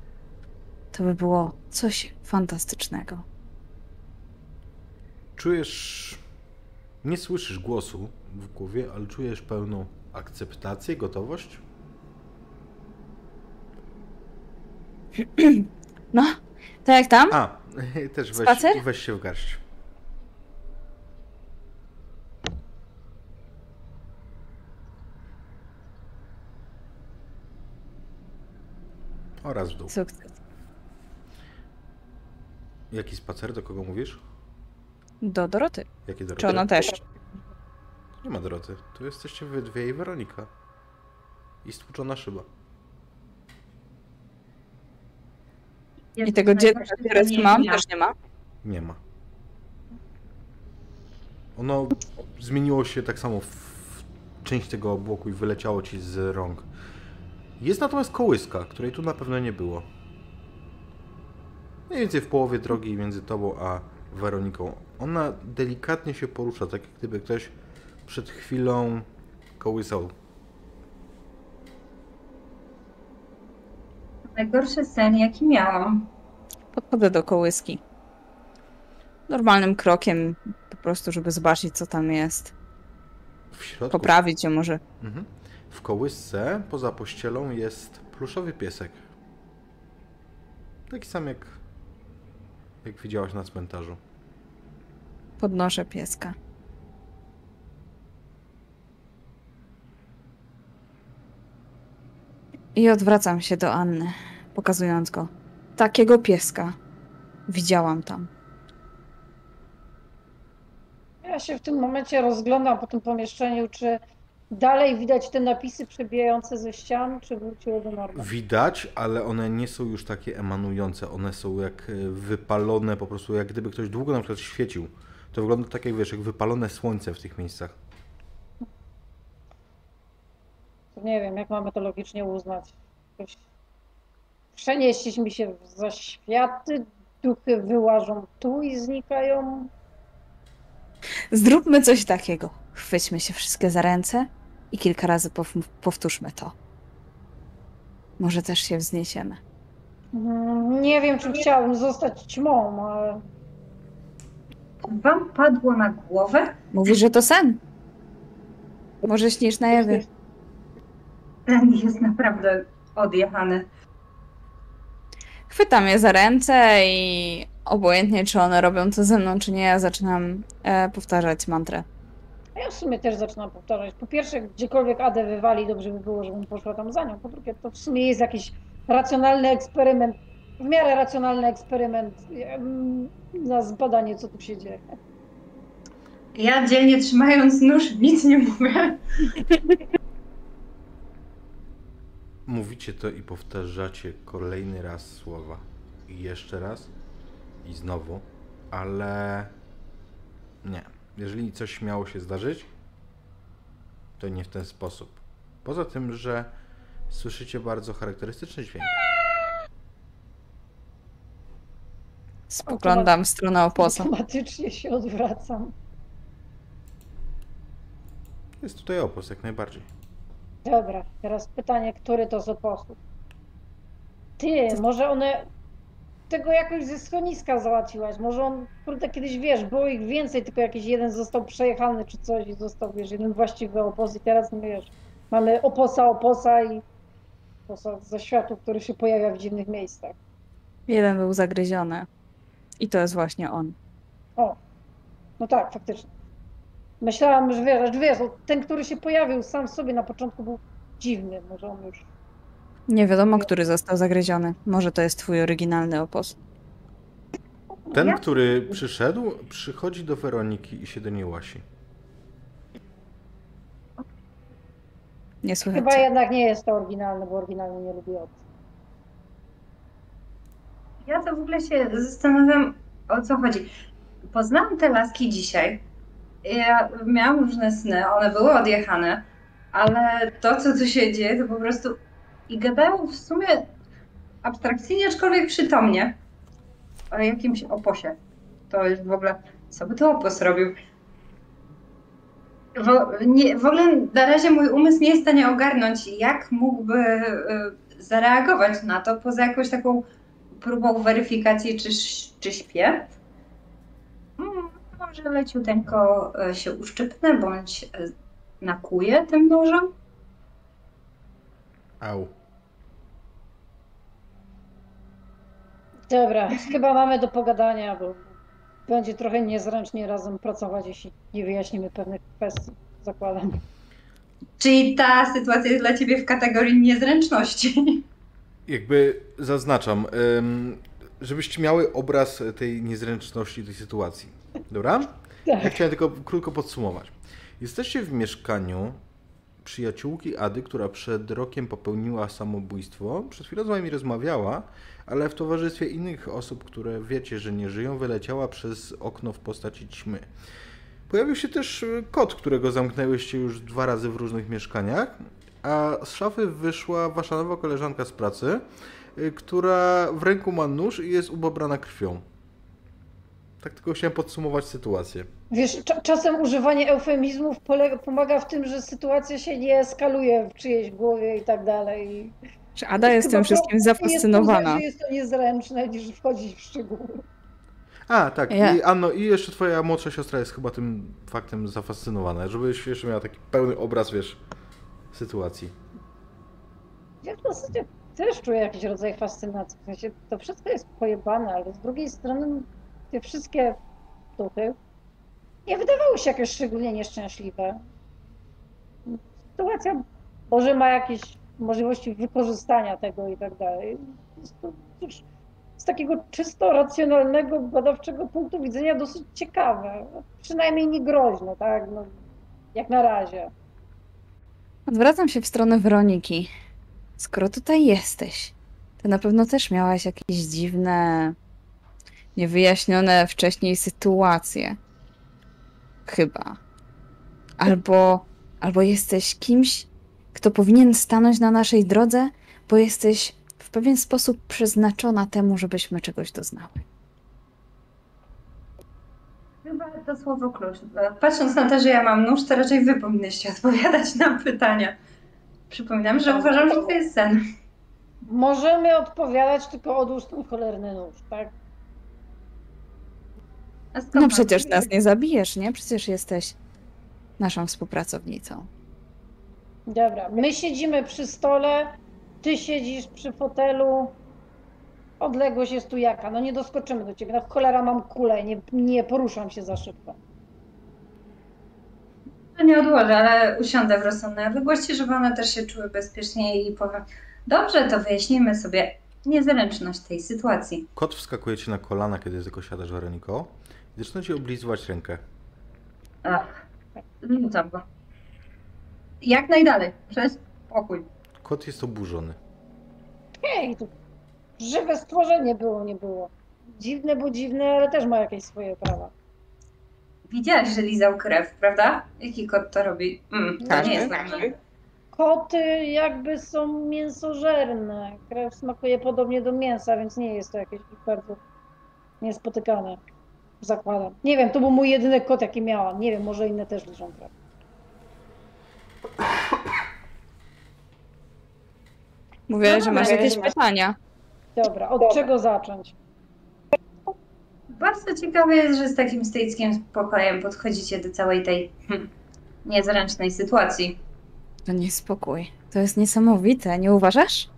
To by było coś fantastycznego. Czujesz. Nie słyszysz głosu w głowie, ale czujesz pełną akceptację, gotowość. No, to jak tam? A, też weź, Spacer? weź się w garść. Oraz w dół. Sukces. Jaki spacer? Do kogo mówisz? Do Doroty. Jakie Doroty? Czy ona też? Nie ma Doroty. Tu jesteście wy dwie i Weronika. I stłuczona szyba. I tego dziecka, które mam, też nie ma? Nie ma. Ono zmieniło się tak samo w część tego obłoku i wyleciało ci z rąk. Jest natomiast kołyska, której tu na pewno nie było. Mniej więcej w połowie drogi między tobą a Weroniką. Ona delikatnie się porusza, tak jak gdyby ktoś przed chwilą kołysał. Najgorszy sen, jaki miałam. Podchodzę do kołyski. Normalnym krokiem, po prostu, żeby zobaczyć, co tam jest. W środku Poprawić ją może. Mhm. W kołysce poza pościelą jest pluszowy piesek. Taki sam jak jak widziałaś na cmentarzu. Podnoszę pieska. I odwracam się do Anny, pokazując go. Takiego pieska widziałam tam. Ja się w tym momencie rozglądam po tym pomieszczeniu, czy dalej widać te napisy przebijające ze ścian, czy wróciły do normy. Widać, ale one nie są już takie emanujące. One są jak e, wypalone, po prostu jak gdyby ktoś długo na przykład świecił. To wygląda tak jak wiesz, jak wypalone słońce w tych miejscach. Nie wiem, jak mamy to logicznie uznać. Jakoś Przenieśliśmy mi się za światy, duchy wyłażą tu i znikają. Zróbmy coś takiego. Chwyćmy się wszystkie za ręce i kilka razy pow- powtórzmy to. Może też się wzniesiemy. Mm, Nie wiem, czy chciałabym zostać ćmą, ale Wam padło na głowę? Mówisz, że to sen? Może śnisz na jawie. Ten jest naprawdę odjechany. Chwytam je za ręce i obojętnie, czy one robią to ze mną, czy nie, ja zaczynam e, powtarzać mantrę. A Ja w sumie też zaczynam powtarzać. Po pierwsze, gdziekolwiek Adę wywali, dobrze by było, żebym poszła tam za nią. Po drugie, to w sumie jest jakiś racjonalny eksperyment, w miarę racjonalny eksperyment na zbadanie, co tu się dzieje. Ja dzielnie trzymając nóż, nic nie mówię. Mówicie to i powtarzacie kolejny raz słowa. I jeszcze raz. I znowu. Ale nie. Jeżeli coś miało się zdarzyć, to nie w ten sposób. Poza tym, że słyszycie bardzo charakterystyczny dźwięk. Spoglądam w stronę oposa. Automatycznie się odwracam. Jest tutaj opos, jak najbardziej. Dobra, teraz pytanie, który to z oposów? Ty, może one tego jakoś ze schroniska załatwiłaś. Może on, kurde, kiedyś wiesz, było ich więcej, tylko jakiś jeden został przejechany czy coś i został, wiesz, jeden właściwy opos i teraz nie wiesz. Mamy oposa, oposa i oposa ze światu, który się pojawia w dziwnych miejscach. Jeden był zagryziony. I to jest właśnie on. O, no tak, faktycznie. Myślałam, że wiesz, że wiesz, ten, który się pojawił sam w sobie na początku był dziwny, może on już Nie wiadomo, który został zagryziony. Może to jest twój oryginalny opos. Ten, Ja- który przyszedł, przychodzi do Weroniki i się do niej łasi. Nie słychać. Chyba jednak nie jest to oryginalny, bo oryginalnie nie lubię obcych. Ja to w ogóle się zastanawiam, o co chodzi. Poznałam te laski dzisiaj. Ja miałam różne sny, one były odjechane, ale to, co tu się dzieje, to po prostu... I gadają w sumie abstrakcyjnie, aczkolwiek przytomnie o jakimś oposie. To jest w ogóle... Co by to opos robił? W, nie, w ogóle na razie mój umysł nie jest w stanie ogarnąć, jak mógłby y, zareagować na to, poza jakąś taką próbą weryfikacji, czy, czy śpię. Mm, Może leciuteńko e, się uszczypnę, bądź e, nakuję tym nożem. Au. Dobra, chyba mamy do pogadania, bo będzie trochę niezręcznie razem pracować, jeśli nie wyjaśnimy pewnych kwestii, zakładam. Czyli ta sytuacja jest dla ciebie w kategorii niezręczności. Jakby zaznaczam, żebyście miały obraz tej niezręczności tej sytuacji. Dobra? Ja Tak. chciałem tylko krótko podsumować. Jesteście w mieszkaniu przyjaciółki Ady, która przed rokiem popełniła samobójstwo. Przed chwilą z wami rozmawiała, ale w towarzystwie innych osób, które wiecie, że nie żyją, wyleciała przez okno w postaci ćmy. Pojawił się też kot, którego zamknęłyście już dwa razy w różnych mieszkaniach, a z szafy wyszła wasza nowa koleżanka z pracy, y, która w ręku ma nóż i jest ubobrana krwią. Tak tylko chciałem podsumować sytuację. Wiesz, cza- czasem używanie eufemizmów polega, pomaga w tym, że sytuacja się nie eskaluje w czyjejś głowie i tak dalej. Czy Ada jest tym wszystkim zafascynowana. Jest, jest to niezręczne niż wchodzić w szczegóły. A, tak. Ja- I Anno, i jeszcze twoja młodsza siostra jest chyba tym faktem zafascynowana, żebyś jeszcze miała taki pełny obraz, wiesz, sytuacji. Ja w zasadzie też czuję jakiś rodzaj fascynacji. W sensie to wszystko jest pojebane, ale z drugiej strony te wszystkie duchy nie wydawały się jakoś szczególnie nieszczęśliwe. Sytuacja może ma jakieś możliwości wykorzystania tego i tak dalej. Z takiego czysto racjonalnego, badawczego punktu widzenia dosyć ciekawe. Przynajmniej nie groźne, tak? No, jak na razie. Odwracam się w stronę Weroniki. Skoro tutaj jesteś, to na pewno też miałaś jakieś dziwne, niewyjaśnione wcześniej sytuacje. Chyba. Albo, albo jesteś kimś, kto powinien stanąć na naszej drodze, bo jesteś w pewien sposób przeznaczona temu, żebyśmy czegoś doznały. Chyba to słowo klucz. Patrząc na to, że ja mam nóż, to raczej wy powinnyście odpowiadać na pytania. Przypominam, że uważam, że to jest sen. Możemy odpowiadać, tylko odłóż ten cholerny nóż, tak? No przecież nas nie zabijesz, nie? Przecież jesteś naszą współpracownicą. Dobra, my siedzimy przy stole, ty siedzisz przy fotelu. Odległość jest tu jaka? No nie doskoczymy do ciebie. No cholera mam kulę, nie, nie poruszam się za szybko. To nie odłożę, ale usiądę w rozsądnej odległości, żeby one też się czuły bezpiecznie i powiem, dobrze, to wyjaśnijmy sobie niezręczność tej sytuacji. Kot wskakuje ci na kolana, kiedy tylko siadasz, Weroniko. I zaczyna ci oblizywać rękę. Ach, rzucam go. Jak najdalej, przez pokój. Kot jest oburzony. Hej, tu żywe stworzenie było, nie było. Dziwne, bo dziwne, ale też ma jakieś swoje prawa. Widziałaś, że lizał krew, prawda? Jaki kot to robi? Mm, to Każdy. nie jest mnie. Koty jakby są mięsożerne. Krew smakuje podobnie do mięsa, więc nie jest to jakieś bardzo niespotykane. Zakładam. Nie wiem, to był mój jedyny kot, jaki miałam. Nie wiem, może inne też liczą krew. Mówię, No że masz jakieś pytania. Dobra, od czego zacząć? Bardzo ciekawe jest, że z takim stoickim spokojem podchodzicie do całej tej hm, niezręcznej sytuacji. To nie spokój. To jest niesamowite, nie uważasz?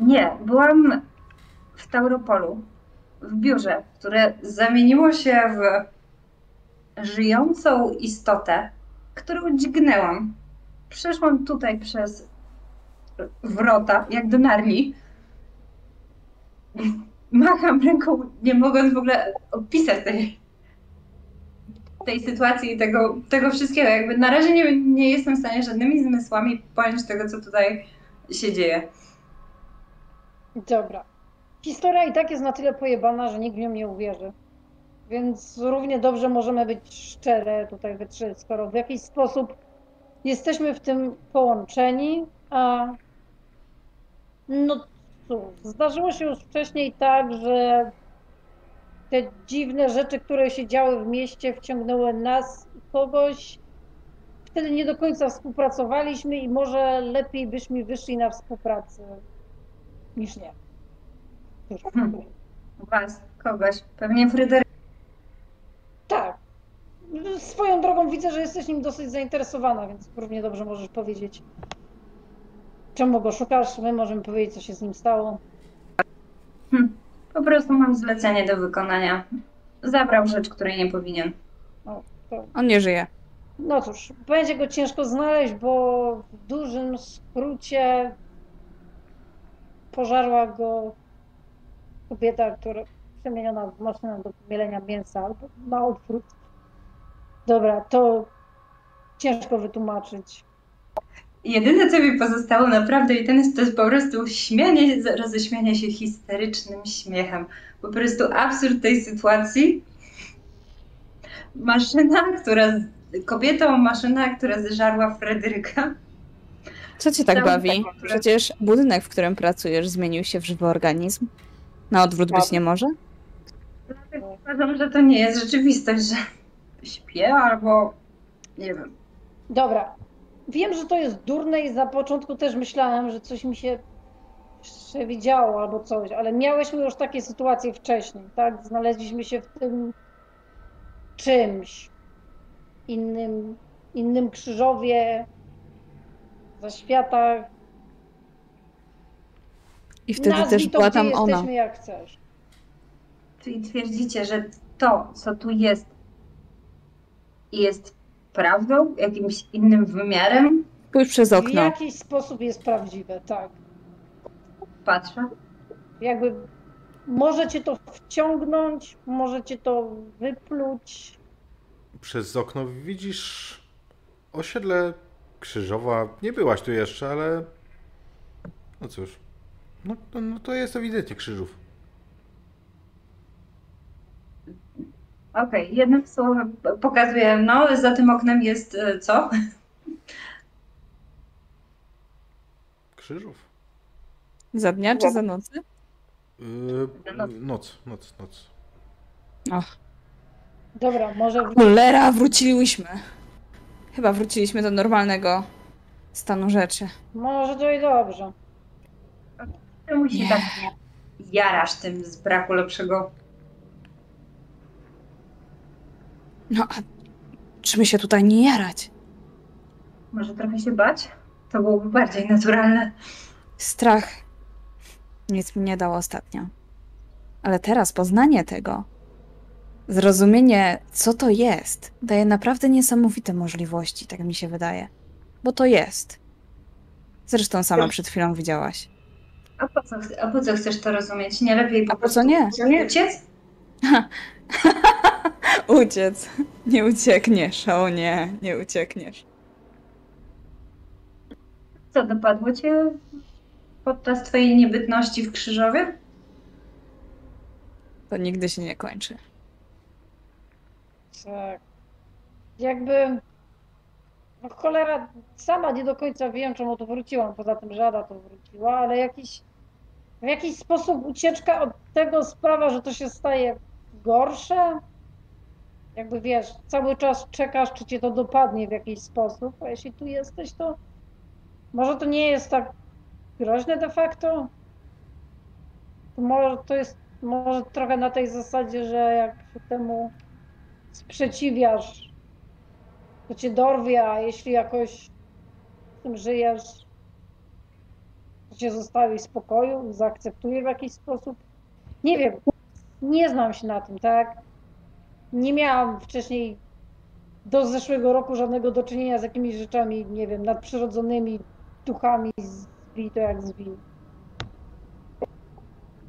Nie, byłam w Tauropolu, w biurze, które zamieniło się w żyjącą istotę, którą dźgnęłam. Przeszłam tutaj przez wrota, jak do Narni. Macham ręką, nie mogąc w ogóle opisać tej, tej sytuacji i tego, tego wszystkiego. Jakby na razie nie, nie jestem w stanie żadnymi zmysłami pojąć tego, co tutaj się dzieje. Dobra. Historia i tak jest na tyle pojebana, że nikt w nią nie uwierzy. Więc równie dobrze możemy być szczere tutaj we trzy, skoro w jakiś sposób jesteśmy w tym połączeni, a no cóż, zdarzyło się już wcześniej tak, że te dziwne rzeczy, które się działy w mieście, wciągnęły nas i kogoś. Wtedy nie do końca współpracowaliśmy i może lepiej byśmy wyszli na współpracę niż nie. Hmm. Was, kogoś, pewnie Fryderyk. Tak. Swoją drogą widzę, że jesteś nim dosyć zainteresowana, więc równie dobrze możesz powiedzieć, czemu go szukasz. My możemy powiedzieć, co się z nim stało. Hm. Po prostu mam zlecenie do wykonania. Zabrał rzecz, której nie powinien. O, to, On nie żyje. no cóż, będzie go ciężko znaleźć, bo w dużym skrócie pożarła go kobieta, która przemieniona w maszynę do mielenia mięsa, albo na odwrót. Dobra, to ciężko wytłumaczyć. Jedyne, co mi pozostało naprawdę i ten jest, to jest po prostu śmianie, roześmianie się histerycznym śmiechem. Po prostu absurd tej sytuacji. Maszyna, która... Kobietą maszyna, która zeżarła Fryderyka. Co cię tak Cały bawi? który- Przecież budynek, w którym pracujesz, zmienił się w żywy organizm. Na odwrót być nie może? Uważam, że to nie jest rzeczywistość, że śpię albo... Nie wiem. Dobra. Wiem, że to jest durne i za początku też myślałem, że coś mi się przewidziało albo coś, ale miałyśmy już takie sytuacje wcześniej, tak? Znaleźliśmy się w tym czymś innym, innym krzyżowie, zaświatach. I wtedy Nazwij też to, była gdzie tam ona. jesteśmy jak chcesz. Czyli twierdzicie, że to, co tu jest, jest prawdą, jakimś innym wymiarem? Spójrz przez W okno. jakiś sposób jest prawdziwe, tak. Patrzę. Jakby możecie to wciągnąć, możecie to wypluć. Przez okno widzisz osiedle Krzyżowa. Nie byłaś tu jeszcze, ale. No cóż. No, no, no to jest ewidentnie Krzyżów. Okej, jednym słowem pokazuję, no za tym oknem jest e, co? Krzyżów? Za dnia czy za nocy? Yy, Noc. noc, noc. Och, Dobra, może cholera, wróciliśmy. Chyba wróciliśmy do normalnego stanu rzeczy. Może to i dobrze. Czemu się Nie. tak jarasz tym z braku lepszego? No a czy my się tutaj nie jarać? Może trochę się bać? To byłoby bardziej naturalne. Strach nic mi nie dał ostatnio. Ale teraz poznanie tego, zrozumienie, co to jest, daje naprawdę niesamowite możliwości, tak mi się wydaje. Bo to jest. Zresztą sama przed chwilą widziałaś. A po co, a po co chcesz to rozumieć? Nie lepiej po A po co nie? uciec? Uciec. Nie uciekniesz, o nie, nie uciekniesz. Co dopadło cię podczas twojej niebytności w Krzyżowie? To nigdy się nie kończy. Tak. Jakby. No cholera, sama nie do końca wiem, czemu tu wróciłam. Poza tym, że Ada tu wróciła, ale jakiś, w jakiś sposób ucieczka od tego sprawa, że to się staje gorsze. Jakby wiesz, cały czas czekasz, czy cię to dopadnie w jakiś sposób, a jeśli tu jesteś, to może to nie jest tak groźne de facto. To może to jest może trochę na tej zasadzie, że jak się temu sprzeciwiasz, to cię dorwie, a jeśli jakoś z tym żyjesz, to cię zostawi w spokoju, zaakceptuje w jakiś sposób. Nie wiem, nie znam się na tym, tak? Nie miałam wcześniej do zeszłego roku żadnego do czynienia z jakimiś rzeczami, nie wiem, nadprzyrodzonymi duchami, zwij to jak.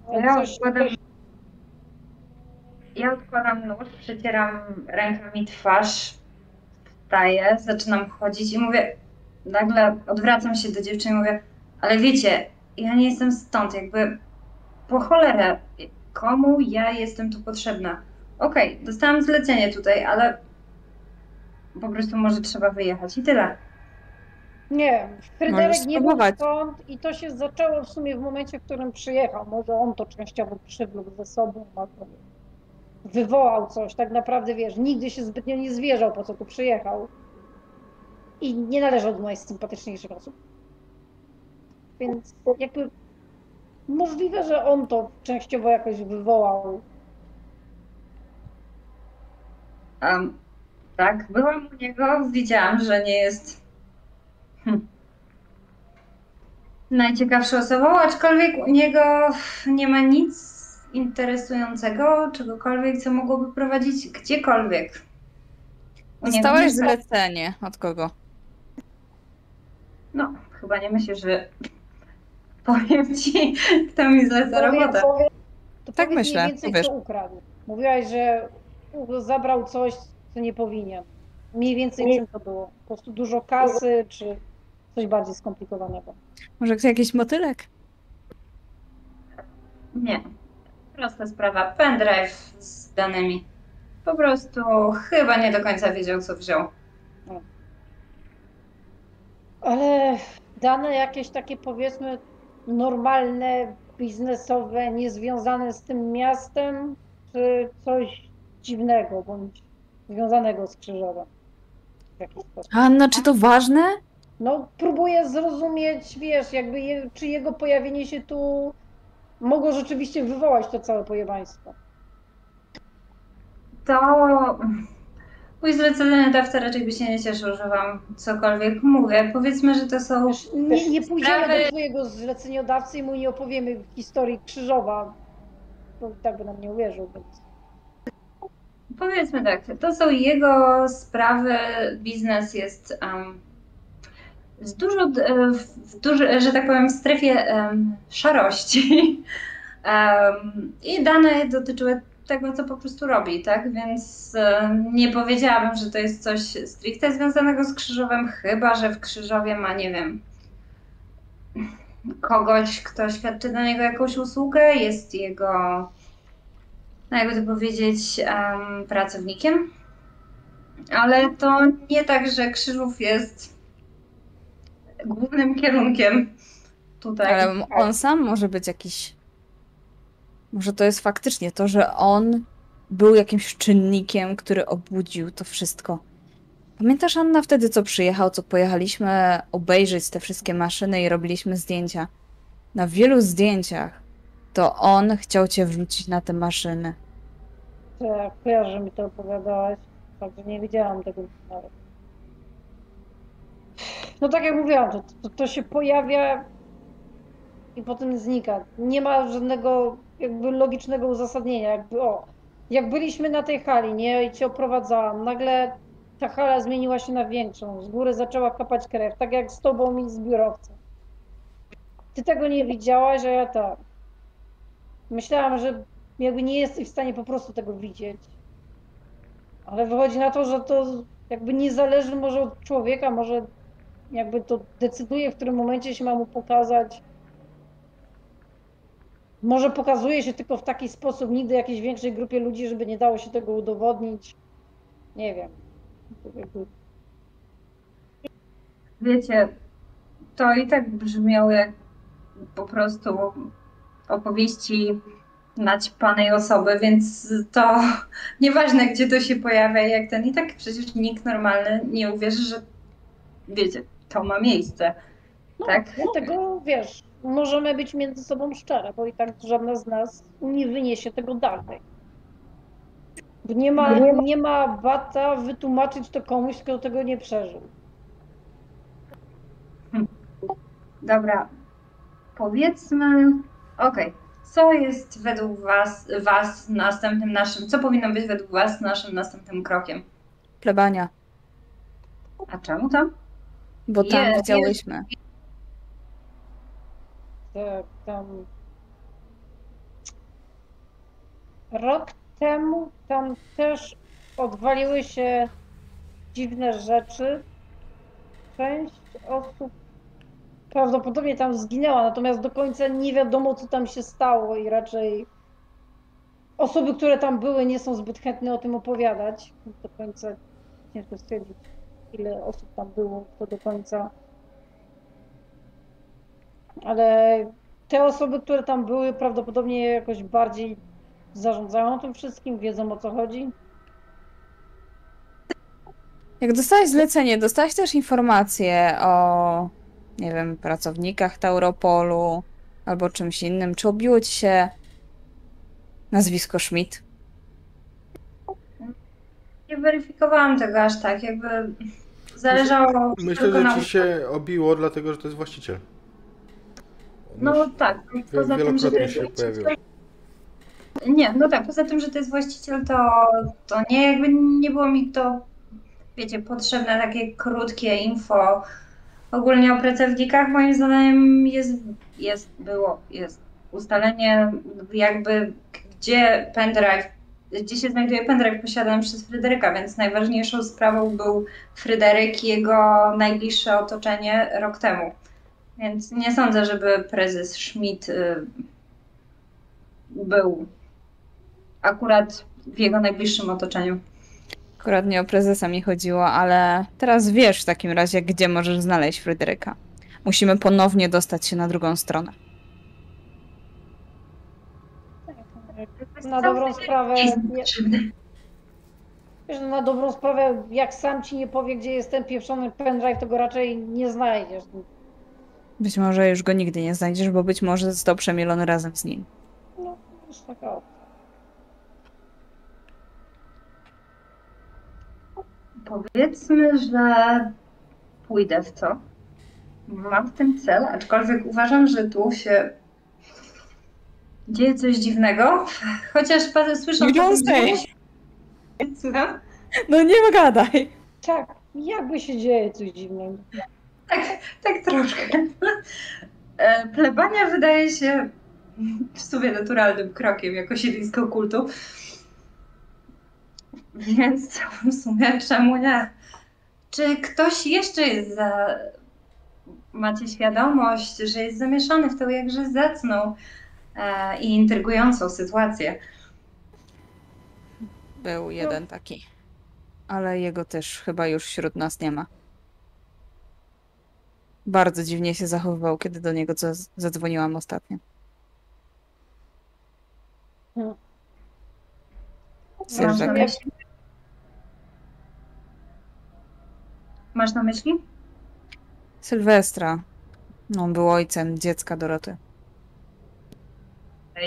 Ale Ja coś- odkładam, ja odkładam nóż, przecieram rękami twarz, wstaję, zaczynam chodzić i mówię, nagle odwracam się do dziewczyny i mówię, ale wiecie, ja nie jestem stąd, jakby po cholerę, komu ja jestem tu potrzebna? Okej, dostałam zlecenie tutaj, ale po prostu może trzeba wyjechać i tyle. Nie, Fryderyk nie był stąd i to się zaczęło w sumie w momencie, w którym przyjechał. Może on to częściowo przywlókł ze sobą, albo wywołał coś. Tak naprawdę, wiesz, nigdy się zbytnio nie zwierzał, po co tu przyjechał. I nie należał do najsympatyczniejszych osób. Więc jakby możliwe, że on to częściowo jakoś wywołał. Um, tak, byłam u niego, widziałam, że nie jest hm, najciekawszą osobą, aczkolwiek u niego nie ma nic interesującego, czegokolwiek, co mogłoby prowadzić gdziekolwiek. Mieszka- zlecenie. Od kogo? No, chyba nie myślisz, że powiem ci, kto mi zleca robotę. To Tak myślę, mniej więcej, wiesz. co ukradł. Mówiłaś, że zabrał coś, co nie powinien. Mniej więcej czym to było? Po prostu dużo kasy, czy coś bardziej skomplikowanego? Może jakiś motylek? Nie. Prosta sprawa. Pendrive z danymi. Po prostu chyba nie do końca wiedział, co wziął. Ale dane jakieś takie powiedzmy normalne, biznesowe, niezwiązane z tym miastem, czy coś dziwnego, bądź związanego z Krzyżowem w jakiś sposób? Anna, czy to ważne? No, próbuję zrozumieć, wiesz, jakby je, czy jego pojawienie się tu mogło rzeczywiście wywołać to całe pojebaństwo. To Mój zleceniodawca raczej by się nie cieszył, że wam cokolwiek mówię. Powiedzmy, że to są... Nie, nie pójdziemy Sprawy- do twojego zleceniodawcy i mu nie opowiemy historii Krzyżowa. Bo i tak by nam nie uwierzył, więc... Powiedzmy tak, to są jego sprawy, biznes jest um, z dużo, e, w duży, że tak powiem, w strefie em, szarości. Em, I dane dotyczyły tego, co po prostu robi, tak? Więc e, nie powiedziałabym, że to jest coś stricte związanego z Krzyżowem, chyba że w Krzyżowie ma, nie wiem, kogoś, kto świadczy dla niego jakąś usługę, jest jego no jakby to powiedzieć, em, pracownikiem. Ale to nie tak, że Krzyżów jest głównym kierunkiem tutaj. Ale on sam może być jakiś. Może to jest faktycznie to, że on był jakimś czynnikiem, który obudził to wszystko. Pamiętasz, Anna, wtedy co przyjechał, co pojechaliśmy obejrzeć te wszystkie maszyny i robiliśmy zdjęcia? Na wielu zdjęciach to on chciał cię wrzucić na te maszyny. Tak, kojarzę, mi to opowiadałaś. Także nie wiedziałam tego nawet. No tak jak mówiłam, to, to, to się pojawia i potem znika. Nie ma żadnego jakby logicznego uzasadnienia. Jakby, o, jak byliśmy na tej hali, nie, i cię oprowadzałam, nagle ta hala zmieniła się na większą. Z góry zaczęła kapać krew, tak jak z tobą i z biurowcem. Ty tego nie widziałaś, a ja tak. Myślałam, że jakby nie jesteś w stanie po prostu tego widzieć. Ale wychodzi na to, że to jakby nie zależy może od człowieka, może jakby to decyduje, w którym momencie się ma mu pokazać. Może pokazuje się tylko w taki sposób, nigdy jakiejś większej grupie ludzi, żeby nie dało się tego udowodnić. Nie wiem. Wiecie, to i tak brzmiało jak po prostu opowieści naćpanej osoby, więc to nieważne, gdzie to się pojawia i jak ten, i tak przecież nikt normalny nie uwierzy, że wiecie, to ma miejsce. No, Tak. Dlatego wiesz, możemy być między sobą szczere, bo i tak żadna z nas nie wyniesie tego dalej. Bo nie ma, nie ma bata wytłumaczyć to komuś, kto tego nie przeżył. Dobra, powiedzmy, okej, co jest według was, was następnym naszym, co powinno być według was naszym następnym krokiem? Plebania, A czemu tam? bo tam Je- widziałyśmy. Tam. Rok temu tam też odwaliły się dziwne rzeczy. Część osób prawdopodobnie tam zginęła, natomiast do końca nie wiadomo, co tam się stało i raczej osoby, które tam były, nie są zbyt chętne o tym opowiadać. Do końca ciężko stwierdzić, ile osób tam było, to do końca. Ale te osoby, które tam były, prawdopodobnie jakoś bardziej zarządzają tym wszystkim, wiedzą o co chodzi. Jak dostałeś zlecenie, dostałeś też informacje o, nie wiem, pracownikach Tauropolu albo czymś innym. Czy obiło ci się nazwisko Schmidt? Nie weryfikowałam tego aż tak, jakby zależało Myślę, tylko że na... ci się obiło, dlatego że to jest właściciel. No tak, poza tym, że to wielokrotnie jest się właściciel... pojawił. Nie, no tak, poza tym, że to jest właściciel, to, to nie, jakby nie było mi to, wiecie, potrzebne takie krótkie info ogólnie o pracownikach. Moim zdaniem jest, jest, było, jest ustalenie jakby gdzie pendrive, gdzie się znajduje pendrive posiadany przez Fryderyka, więc najważniejszą sprawą był Fryderyk i jego najbliższe otoczenie rok temu. Więc nie sądzę, żeby prezes Schmidt y, był akurat w jego najbliższym otoczeniu. Akurat nie o prezesa mi chodziło, ale teraz wiesz w takim razie, gdzie możesz znaleźć Fryderyka. Musimy ponownie dostać się na drugą stronę. Na dobrą sprawę, wiesz, no na dobrą sprawę, jak sam ci nie powie, gdzie jest ten pieprzony pendrive, to go raczej nie znajdziesz. Być może już go nigdy nie znajdziesz, bo być może został przemielony razem z nim. No, jest taka opcja. powiedzmy, że pójdę w to. Mam w tym cel, aczkolwiek uważam, że tu się dzieje coś dziwnego. Chociaż słyszę gdzieś. Słucham? No nie gadaj. Tak, jakby się dzieje coś dziwnego. Tak, tak troszkę. E, Plebania wydaje się w sumie naturalnym krokiem jako siedlisko kultu. Więc w sumie czemu nie? Czy ktoś jeszcze jest za... Macie świadomość, że jest zamieszany w tą jakże zacną e, i intrygującą sytuację? Był jeden taki. Ale jego też chyba już wśród nas nie ma. Bardzo dziwnie się zachowywał, kiedy do niego zadzwoniłam ostatnio. Masz na myśli? Masz na myśli? Sylwestra. No, On był ojcem dziecka Doroty.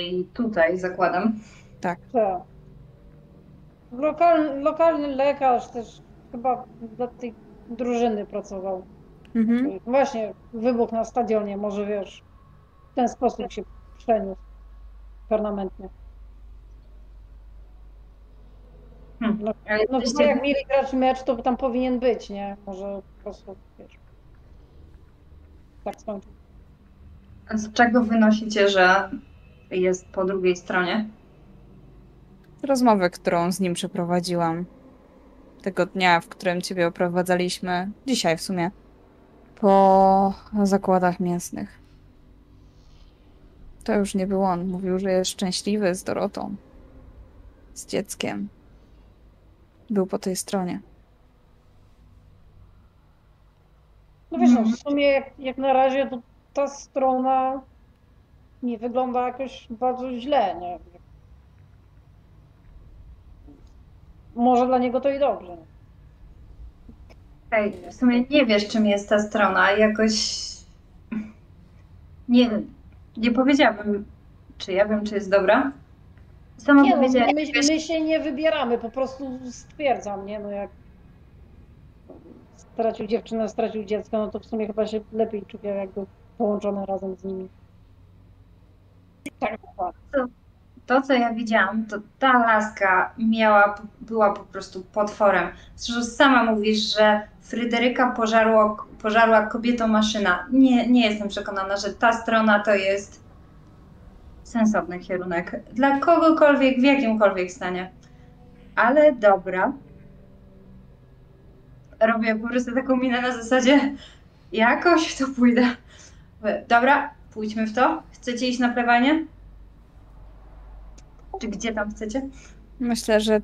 I tutaj zakładam. Tak. Lokalny, lokalny lekarz też chyba dla tej drużyny pracował. Mhm. Właśnie wybuch na stadionie, może wiesz, w ten sposób się przeniósł permanentnie. Hmm. No, Ale no chyba jak mieli grać mecz, to tam powinien być, nie? Może po prostu, wiesz, tak skończył. A Z czego wynosicie, że jest po drugiej stronie? Rozmowę, którą z nim przeprowadziłam. Tego dnia, w którym ciebie oprowadzaliśmy. Dzisiaj w sumie. Po zakładach mięsnych. To już nie był on. Mówił, że jest szczęśliwy z Dorotą. Z dzieckiem. Był po tej stronie. No wiesz, no, Mhm. w sumie jak, jak na razie to ta strona nie wygląda jakoś bardzo źle, nie? Może dla niego to i dobrze. Hej, w sumie nie wiesz, czym jest ta strona. Jakoś nie, nie powiedziałabym, czy ja wiem, czy jest dobra. Sama Nie, no, my, my się nie wybieramy, po prostu stwierdzam, nie? No jak stracił dziewczynę, stracił dziecko, no to w sumie chyba się lepiej czuje jakby połączone razem z nimi. Tak, dokładnie. To, co ja widziałam, to ta laska miała, była po prostu potworem. Zresztą sama mówisz, że Fryderyka pożarło, pożarła kobieto maszyna. Nie, nie jestem przekonana, że ta strona to jest sensowny kierunek. Dla kogokolwiek, w jakimkolwiek stanie. Ale dobra. Robię po prostu taką minę na zasadzie jakoś w to pójdę. Dobra, pójdźmy w to. Chcecie iść na plewanie? Czy gdzie tam chcecie? Myślę, że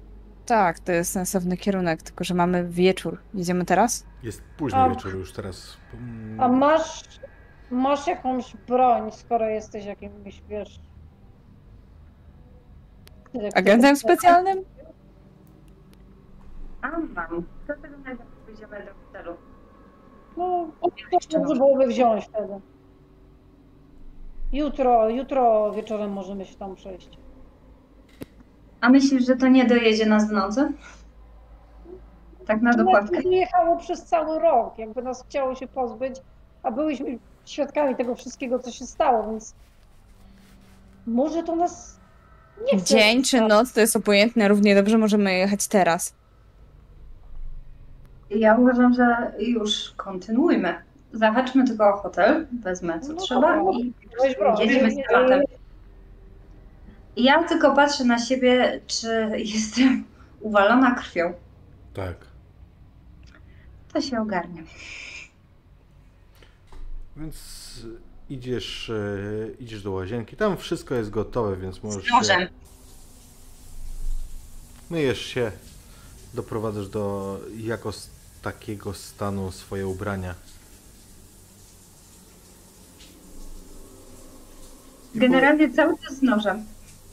tak, to jest sensowny kierunek, tylko że mamy wieczór. Idziemy teraz? Jest późny A- wieczór już teraz. Mm, A masz, masz jakąś broń, skoro jesteś jakimś, wiesz... Agentem specjalnym? A mam. Do tego najpierw pójdziemy do hotelu. No, to może byłoby wziąć wtedy. Jutro, jutro wieczorem możemy się tam przejść. A myślisz, że to nie dojedzie nas w nocy? Tak na dokładkę. Nie jechało przez cały rok, jakby nas chciało się pozbyć, a byliśmy świadkami tego wszystkiego, co się stało, więc może to nas nie chce. Dzień czy noc to jest obojętne, równie dobrze możemy jechać teraz. Ja uważam, że już kontynuujmy. Zahaczmy tylko o hotel, wezmę co No trzeba dobra. i jedziemy z tematem. Ja tylko patrzę na siebie, czy jestem uwalona krwią. Tak. To się ogarnie. Więc idziesz, e, idziesz do łazienki. Tam wszystko jest gotowe, więc możesz. Z Się, myjesz się, doprowadzasz do jako takiego stanu swoje ubrania. I po- Generalnie cały czas z nożem.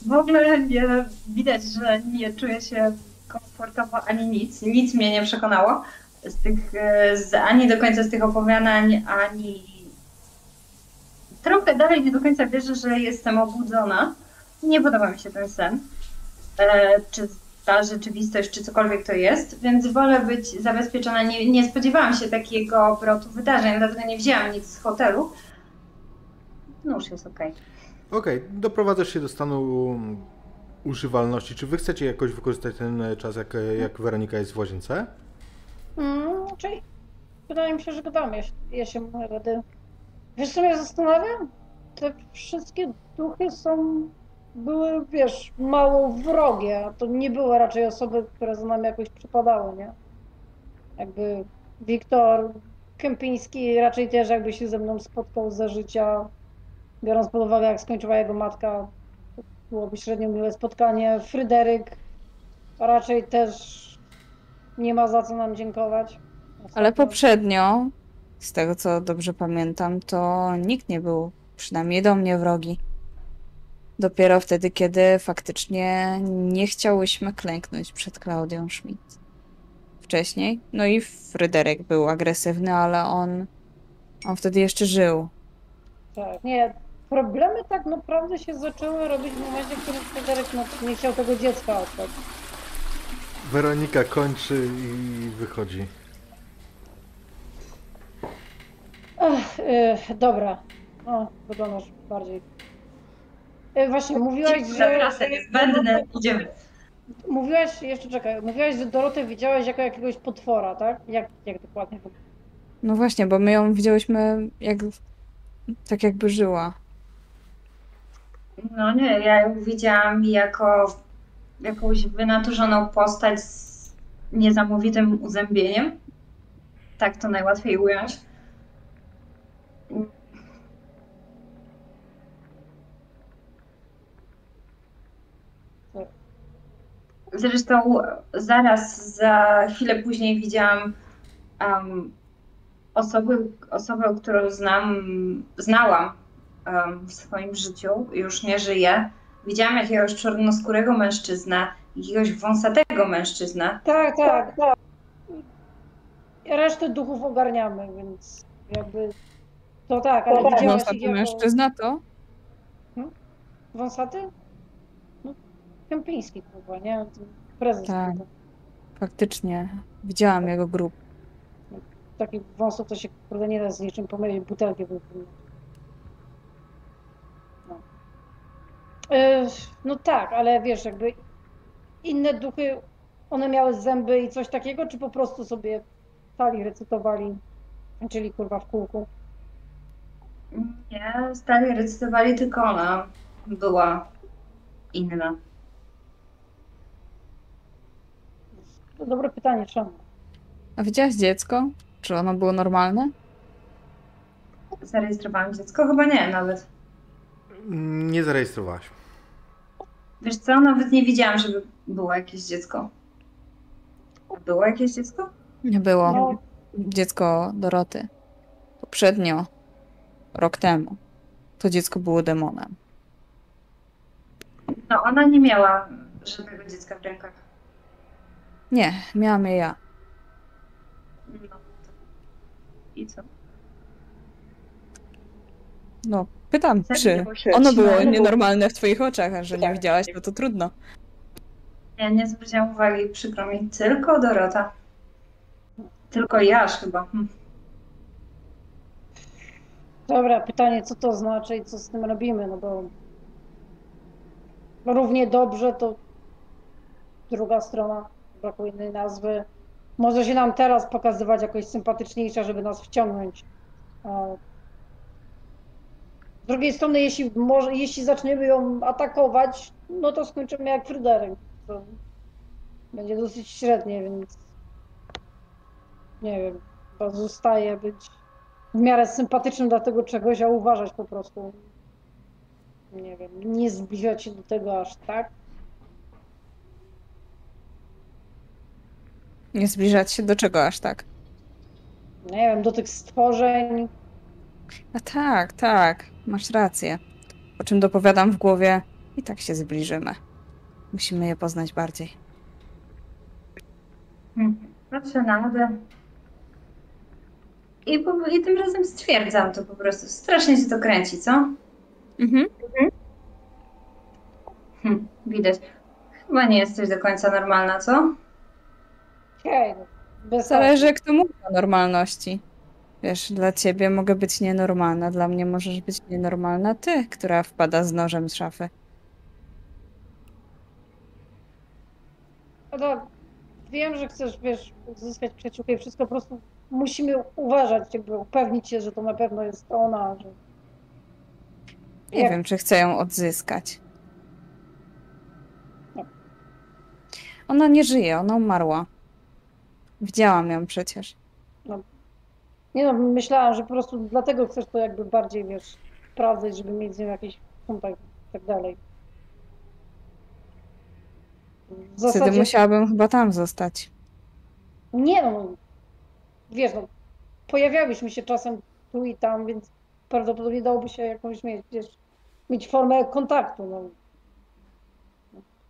W ogóle nie widać, że nie czuję się komfortowo ani nic. Nic mnie nie przekonało. Z tych, e, z, ani do końca z tych opowiadań, ani. Trochę dalej nie do końca wierzę, że jestem obudzona. Nie podoba mi się ten sen. E, czy ta rzeczywistość, czy cokolwiek to jest, więc wolę być zabezpieczona. Nie, nie spodziewałam się takiego obrotu wydarzeń, dlatego nie wzięłam nic z hotelu. No już jest okej. Okej, doprowadzasz się do stanu używalności. Czy wy chcecie jakoś wykorzystać ten czas, jak, jak Weronika jest w łazience? Mm, czyli wydaje mi się, że gadamy, jeśli ja się będę. Wiesz co mnie zastanawia? Te wszystkie duchy są, były, wiesz, mało wrogie, a to nie były raczej osoby, które za nami jakoś przypadały, nie? Jakby Wiktor Kępiński raczej też jakby się ze mną spotkał za życia, biorąc pod uwagę jak skończyła jego matka, byłoby średnio miłe spotkanie. Fryderyk raczej też nie ma za co nam dziękować. Ale poprzednio, z tego co dobrze pamiętam, to nikt nie był, przynajmniej do mnie wrogi. Dopiero wtedy, kiedy faktycznie nie chciałyśmy klęknąć przed Klaudią Schmidt. Wcześniej. No i Fryderyk był agresywny, ale on, on wtedy jeszcze żył. Tak, nie. Problemy tak naprawdę się zaczęły robić w momencie, w którym Fryderyk no, nie chciał tego dziecka oddać. Weronika kończy i wychodzi. Ech, y, dobra. O, wyglądasz bardziej. Y, właśnie, mówiłaś, że... trasę niezbędne, idziemy. Mówiłaś, jeszcze czekaj, mówiłaś, że Dorotę widziałaś jako jakiegoś potwora, tak? Jak, jak dokładnie No właśnie, bo my ją widziałyśmy jak, tak jakby żyła. No nie, ja ją widziałam jako jakąś wynaturzoną postać z niesamowitym uzębieniem. Tak to najłatwiej ująć. Zresztą zaraz za chwilę później widziałam um, osobę, osobę, którą znam, znałam w swoim życiu, już nie żyje. Widziałam jakiegoś czarnoskórego mężczyznę, jakiegoś wąsatego mężczyznę. Tak, tak, tak. Resztę duchów ogarniamy, więc jakby... To tak, ale widziałaś ich Wąsaty jako... mężczyzna to? Wąsaty? No, Kępiński chyba, nie? Prezes. Tak. chyba. Faktycznie. Widziałam jego grób. Takich wąsów to się kurde nie da z niczym pomylić, butelki wypłynąć. No. E, no tak, ale wiesz, jakby inne duchy, one miały zęby i coś takiego, czy po prostu sobie stali, recytowali, czyli kurwa w kółku? Nie, stali recytowali, tylko ona była inna. To dobre pytanie, czemu? A widziałaś dziecko? Czy ono było normalne? Zarejestrowałam dziecko? Chyba nie nawet. Nie zarejestrowałaś. Wiesz co, nawet nie widziałam, żeby było jakieś dziecko. Było jakieś dziecko? Nie było. No, Dziecko Doroty. Poprzednio. Rok temu. To dziecko było demonem. No, ona nie miała żadnego dziecka w rękach. Nie, miałam je ja. No. I co? No, pytam, czy ono było nienormalne w twoich oczach, a że nie Tak. widziałaś, no to trudno. Ja nie zwróciłam uwagi, przykro mi. Tylko Dorota. Tylko ja aż chyba. Hm. Dobra, pytanie, co to znaczy i co z tym robimy, no bo równie dobrze to druga strona, brakuje innej nazwy, może się nam teraz pokazywać jakoś sympatyczniejsza, żeby nas wciągnąć. Z drugiej strony, jeśli, może, jeśli zaczniemy ją atakować, no to skończymy jak Fryderyk. Będzie dosyć średnie, więc nie wiem, chyba zostaje być w miarę sympatycznym dla tego czegoś, a uważać po prostu. Nie wiem, nie zbliżać się do tego aż tak. Nie zbliżać się do czego aż tak. Nie wiem, do tych stworzeń. A tak, tak, masz rację. Po czym dopowiadam w głowie, i tak się zbliżymy. Musimy je poznać bardziej. Hm. Patrzę na Adę. I, po, I tym razem stwierdzam to po prostu. Strasznie się to kręci, co? Mhm. Hm, widać. Chyba nie jesteś do końca normalna, co? Hej, no, bez Zależy, kto mówi o normalności. Wiesz, dla ciebie mogę być nienormalna, dla mnie możesz być nienormalna ty, która wpada z nożem z szafy. No, wiem, że chcesz, wiesz, uzyskać przyjaciółkę i wszystko, po prostu musimy uważać, jakby upewnić się, że to na pewno jest ona, że... Nie Jak- wiem, czy chcę ją odzyskać. No. Ona nie żyje, ona umarła. Widziałam ją przecież. Nie no, myślałam, że po prostu dlatego chcesz to jakby bardziej, wiesz, sprawdzać, żeby mieć z nią jakiś kontakt i tak dalej. W Wtedy zasadzie, musiałabym chyba tam zostać. nie no, wiesz, no, pojawiałyśmy się czasem tu i tam, więc prawdopodobnie dałoby się jakąś mieć, wiesz, mieć formę kontaktu, no.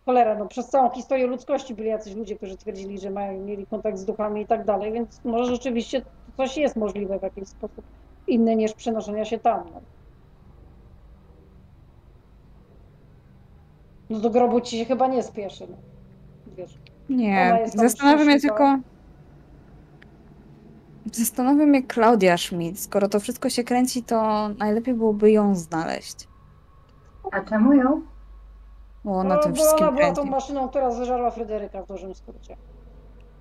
Cholera, no przez całą historię ludzkości byli jacyś ludzie, którzy twierdzili, że mają, mieli kontakt z duchami i tak dalej, więc może rzeczywiście coś jest możliwe w jakiś sposób inny niż przenoszenia się tam. No, no do grobu ci się chyba nie spieszy, no. Wiesz. Ona Nie, zastanawia mnie szczęśliwa. tylko. Zastanawia mnie Klaudia Schmidt. Skoro to wszystko się kręci, to najlepiej byłoby ją znaleźć. A czemu ją? Bo na No, tym bo wszystkim ona była kręci. tą maszyną, która zeżarła Fryderyka w dużym skrócie.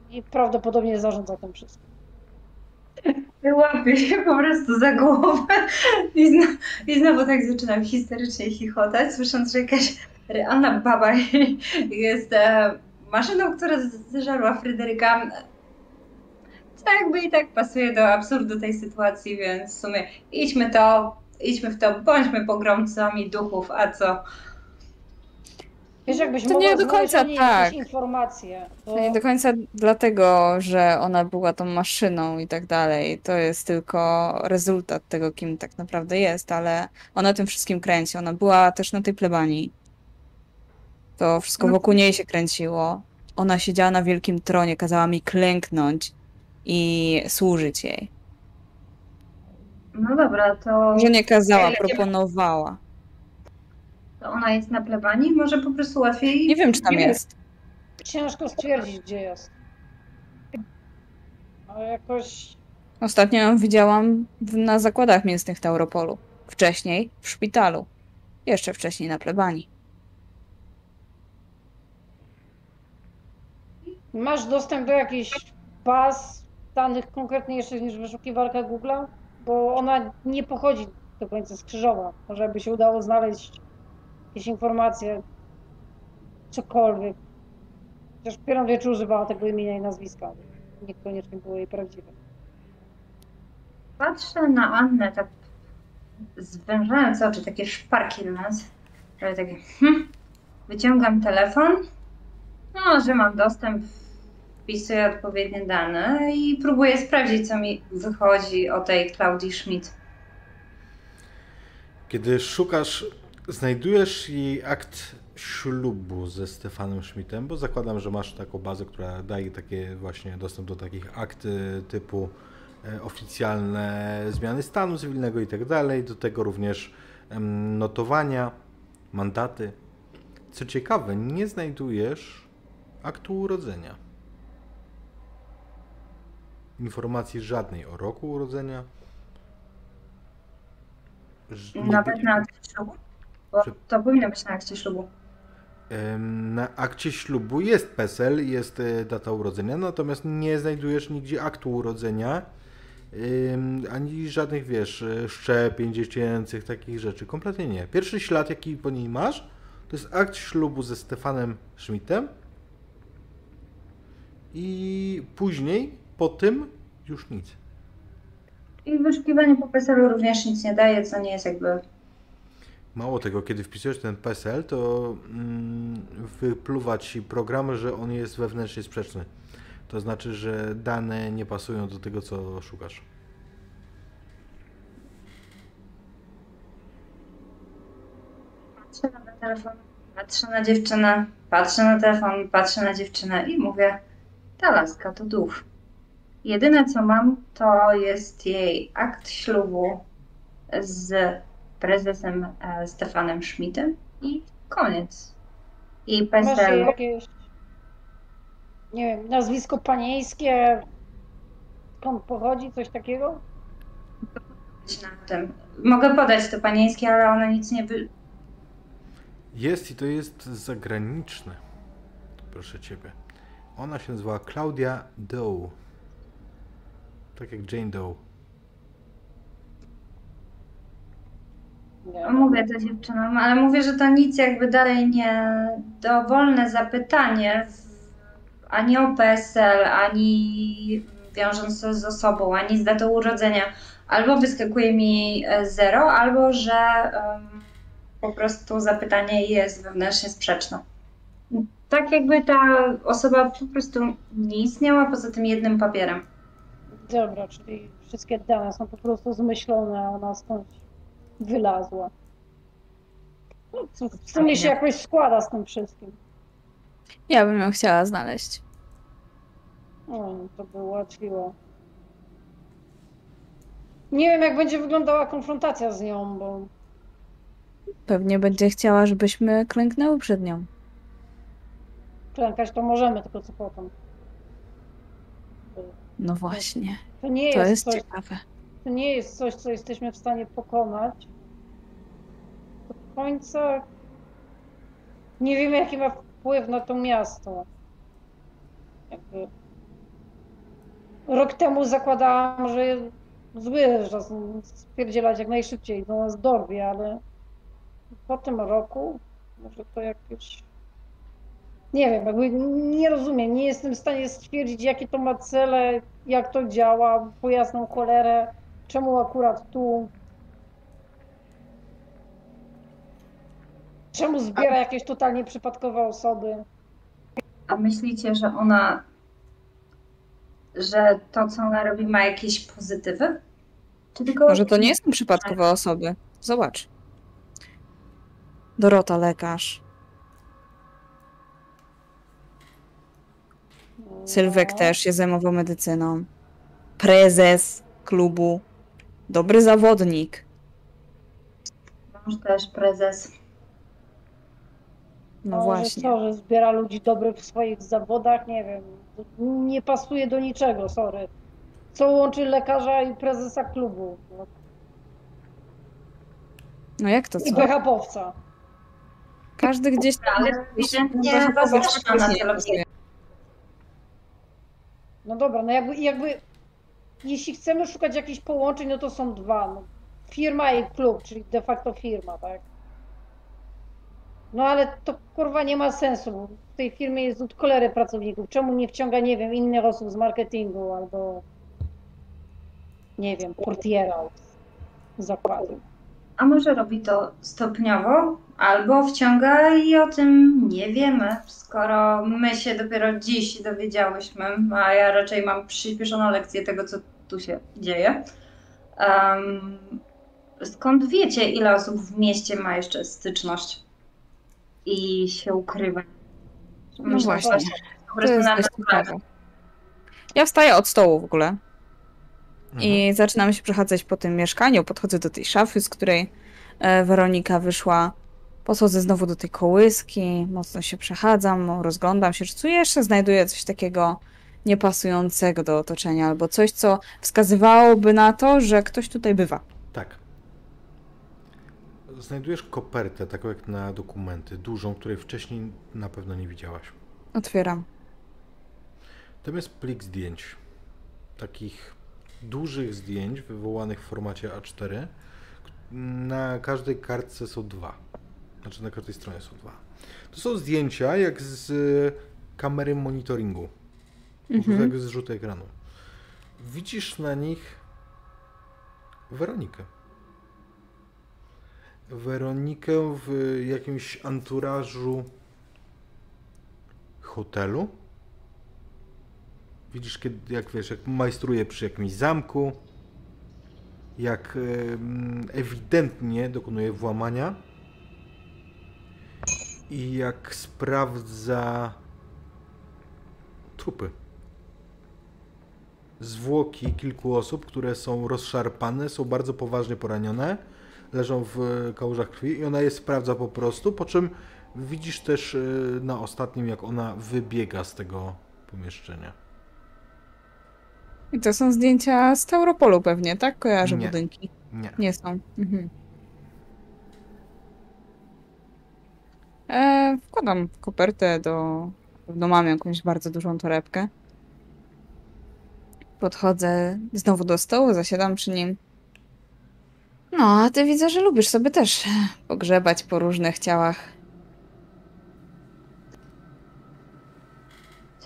I prawdopodobnie zarządza tym wszystkim. Łapię się po prostu za głowę i, zno, i znowu tak zaczynam histerycznie chichotać, słysząc, że jakaś realna baba jest e, maszyną, która zeżarła Fryderyka. Co jakby i tak pasuje do absurdu tej sytuacji, więc w sumie idźmy to, idźmy w to, bądźmy pogromcami duchów, a co? Wiesz, jakbyś To mogła nie do końca tak. informacje. To... To nie do końca dlatego, że ona była tą maszyną i tak dalej. To jest tylko rezultat tego, kim tak naprawdę jest, ale ona tym wszystkim kręci. Ona była też na tej plebanii. To wszystko No. wokół niej się kręciło. Ona siedziała na wielkim tronie, kazała mi klęknąć i służyć jej. No dobra, to, Że nie kazała, proponowała. To ona jest na plebanii, może po prostu łatwiej... Nie wiem, czy tam jest. Ciężko stwierdzić, gdzie jest. Ale jakoś... Ostatnio ją widziałam w, na zakładach mięsnych Tauropolu. Wcześniej w szpitalu. Jeszcze wcześniej na plebanii. Masz dostęp do jakichś baz danych konkretniejszych niż wyszukiwarka Google'a? Bo ona nie pochodzi do końca z Krzyżowa. Może by się udało znaleźć jakieś informacje, cokolwiek. Chociaż Pieron wie, czy używała tego imienia i nazwiska. Niekoniecznie było jej prawdziwe. Patrzę na Annę tak zwężając oczy, takie szparki na nas. Ale takie, hm, wyciągam telefon, no, że mam dostęp, wpisuję odpowiednie dane i próbuję sprawdzić, co mi wychodzi o tej Klaudii Schmidt. Kiedy szukasz, znajdujesz jej akt ślubu ze Stefanem Schmidtem, bo zakładam, że masz taką bazę, która daje takie właśnie dostęp do takich akt y, typu e, oficjalne zmiany stanu cywilnego i tak dalej, do tego również notowania, mandaty. Co ciekawe, nie znajdujesz aktu urodzenia. Informacji żadnej o roku urodzenia. Nawet na ślubu? Bo Czy- to powinno być na akcie ślubu. Na akcie ślubu jest PESEL, jest e, data urodzenia, natomiast nie znajdujesz nigdzie aktu urodzenia, ani żadnych, wiesz, e, szczepień dziecięcych, takich rzeczy. Kompletnie nie. Pierwszy ślad, jaki po niej masz, to jest akt ślubu ze Stefanem Schmidtem i później, po tym, już nic. I wyszukiwanie po PESEL-u również nic nie daje, co nie jest jakby Mało tego, kiedy wpisujesz ten PESEL, to mm, wypluwa ci program, że on jest wewnętrznie sprzeczny. To znaczy, że dane nie pasują do tego, co szukasz. Patrzę na telefon, patrzę na dziewczynę, patrzę na telefon, patrzę na dziewczynę i mówię, ta laska to duch. Jedyne co mam, to jest jej akt ślubu z prezesem e, Stefanem Schmidtem i koniec. i Masz PESEL. jakieś, nie wiem, nazwisko panieńskie, skąd pochodzi, coś takiego? na tym. Mogę podać to panieńskie, ale ono nic nie wy... Jest i to jest zagraniczne. Proszę ciebie. Ona się nazywa Claudia Doe. Tak jak Jane Doe. Mówię to dziewczynom, ale mówię, że to nic jakby dalej nie dowolne zapytanie, ani o PESEL, ani wiążąc z osobą, ani z datą urodzenia. Albo wyskakuje mi e, zero, albo że em, po prostu zapytanie jest wewnętrznie sprzeczne. Tak jakby ta osoba po prostu nie istniała poza tym jednym papierem. Dobra, czyli wszystkie dane są po prostu zmyślone, ona skądś wylazła. No, co, w sumie się jakoś składa z tym wszystkim. Ja bym ją chciała znaleźć. No, to by ułatwiło. Nie wiem, jak będzie wyglądała konfrontacja z nią, bo Pewnie będzie chciała, żebyśmy klęknęły przed nią. klękać to możemy, tylko co potem. No właśnie, To nie to jest, jest coś, ciekawe. To nie jest coś, co jesteśmy w stanie pokonać. Do końca nie wiemy, jaki ma wpływ na to miasto. Jakby... Rok temu zakładałam, że zły, że spierdzielać jak najszybciej do nas dorwie, ale po tym roku może to jakieś... Nie wiem, jakby nie rozumiem, nie jestem w stanie stwierdzić, jakie to ma cele, jak to działa, po jasną cholerę, czemu akurat tu. Czemu zbiera jakieś totalnie przypadkowe osoby? A myślicie, że ona, że to, co ona robi, ma jakieś pozytywy? Czy tylko Może to nie są przypadkowe osoby. Zobacz. Dorota, lekarz. Sylwek No. też się zajmował medycyną. Prezes klubu. Dobry zawodnik. mąż też prezes? No Może właśnie. Co, że zbiera ludzi dobrych w swoich zawodach, nie wiem. Nie pasuje do niczego, sorry. Co łączy lekarza i prezesa klubu? No, No jak to I co? BHP-owca. Każdy gdzieś tam... Ale ewidentnie na. No dobra, no jakby, jakby jeśli chcemy szukać jakichś połączeń, no to są dwa. No, firma i klub, czyli de facto firma, tak? No ale to kurwa nie ma sensu. W tej firmie jest od kolery pracowników. Czemu nie wciąga, nie wiem, innych osób z marketingu albo nie wiem, portiera z zakładu. A może robi to stopniowo, albo wciąga i o tym nie wiemy, skoro my się dopiero dziś dowiedziałyśmy, a ja raczej mam przyspieszoną lekcję tego, co tu się dzieje. Em, skąd wiecie, ile osób w mieście ma jeszcze styczność i się ukrywa? No właśnie. że po To prostu jest na dość ciekawe. Ja wstaję od stołu w ogóle Mhm. i zaczynam się przechadzać po tym mieszkaniu. Podchodzę do tej szafy, z której e, Weronika wyszła. Podchodzę znowu do tej kołyski, mocno się przechadzam, rozglądam się, czy tu jeszcze znajduję coś takiego niepasującego do otoczenia, albo coś, co wskazywałoby na to, że ktoś tutaj bywa. Tak. Znajdujesz kopertę, taką jak na dokumenty, dużą, której wcześniej na pewno nie widziałaś. Otwieram. Tam jest plik zdjęć. Takich dużych zdjęć wywołanych w formacie A4. Na każdej kartce są dwa. Znaczy na każdej stronie są dwa. To są zdjęcia jak z kamery monitoringu. Prostu Mhm. jak z rzutu ekranu. Widzisz na nich Weronikę. Weronikę w jakimś anturażu hotelu. Widzisz, kiedy, jak wiesz, jak majstruje przy jakimś zamku, jak ewidentnie dokonuje włamania i jak sprawdza trupy. Zwłoki kilku osób, które są rozszarpane, są bardzo poważnie poranione, leżą w kałużach krwi i ona je sprawdza po prostu, po czym Widzisz też y, na ostatnim, jak ona wybiega z tego pomieszczenia. I to są zdjęcia z Tauropolu pewnie, tak? Kojarzę Nie. budynki. Nie. Nie są. Mhm. E, wkładam kopertę do... No mam jakąś bardzo dużą torebkę. Podchodzę znowu do stołu, zasiadam przy nim. No, a ty widzę, że lubisz sobie też pogrzebać po różnych ciałach.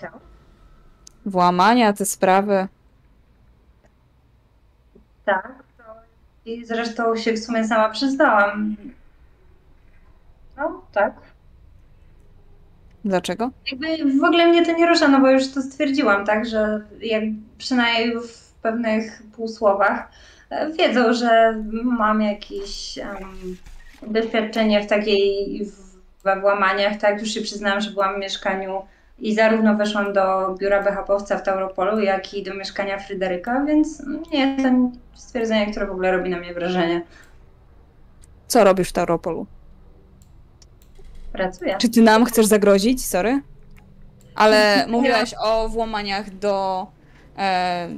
Ciao. Włamania, te sprawy. Tak. To... I zresztą się w sumie sama przyznałam. No, tak. Dlaczego? Jakby w ogóle mnie to nie rusza, no bo już to stwierdziłam, tak, że jak przynajmniej w pewnych półsłowach e, wiedzą, że mam jakieś em, doświadczenie w takiej, we włamaniach, tak, już się przyznałam, że byłam w mieszkaniu i zarówno weszłam do biura BHP-owca w Tauropolu, jak i do mieszkania Fryderyka, więc nie jest to stwierdzenie, które w ogóle robi na mnie wrażenie. Co robisz w Tauropolu? Pracuję. Czy ty nam chcesz zagrozić? Sorry. Ale mówiłaś o włamaniach do, e,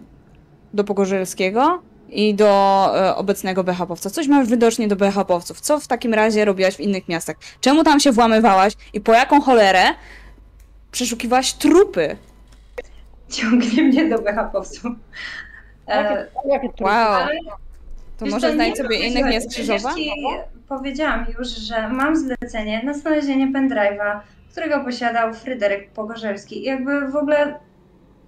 do Pogorzelskiego i do e, obecnego BHP-owca. Coś masz widocznie do BHP-owców. Co w takim razie robiłaś w innych miastach? Czemu tam się włamywałaś i po jaką cholerę przeszukiwałaś trupy? Ciągnie mnie do BHP-owców. E, Jakie, jakie trudne. Wow. ale To Wiesz może znajdź sobie innych słuchaj, miast krzyżowa? Ja ci powiedziałam już, że mam zlecenie na znalezienie pendrive'a, którego posiadał Fryderyk Pogorzelski. I jakby w ogóle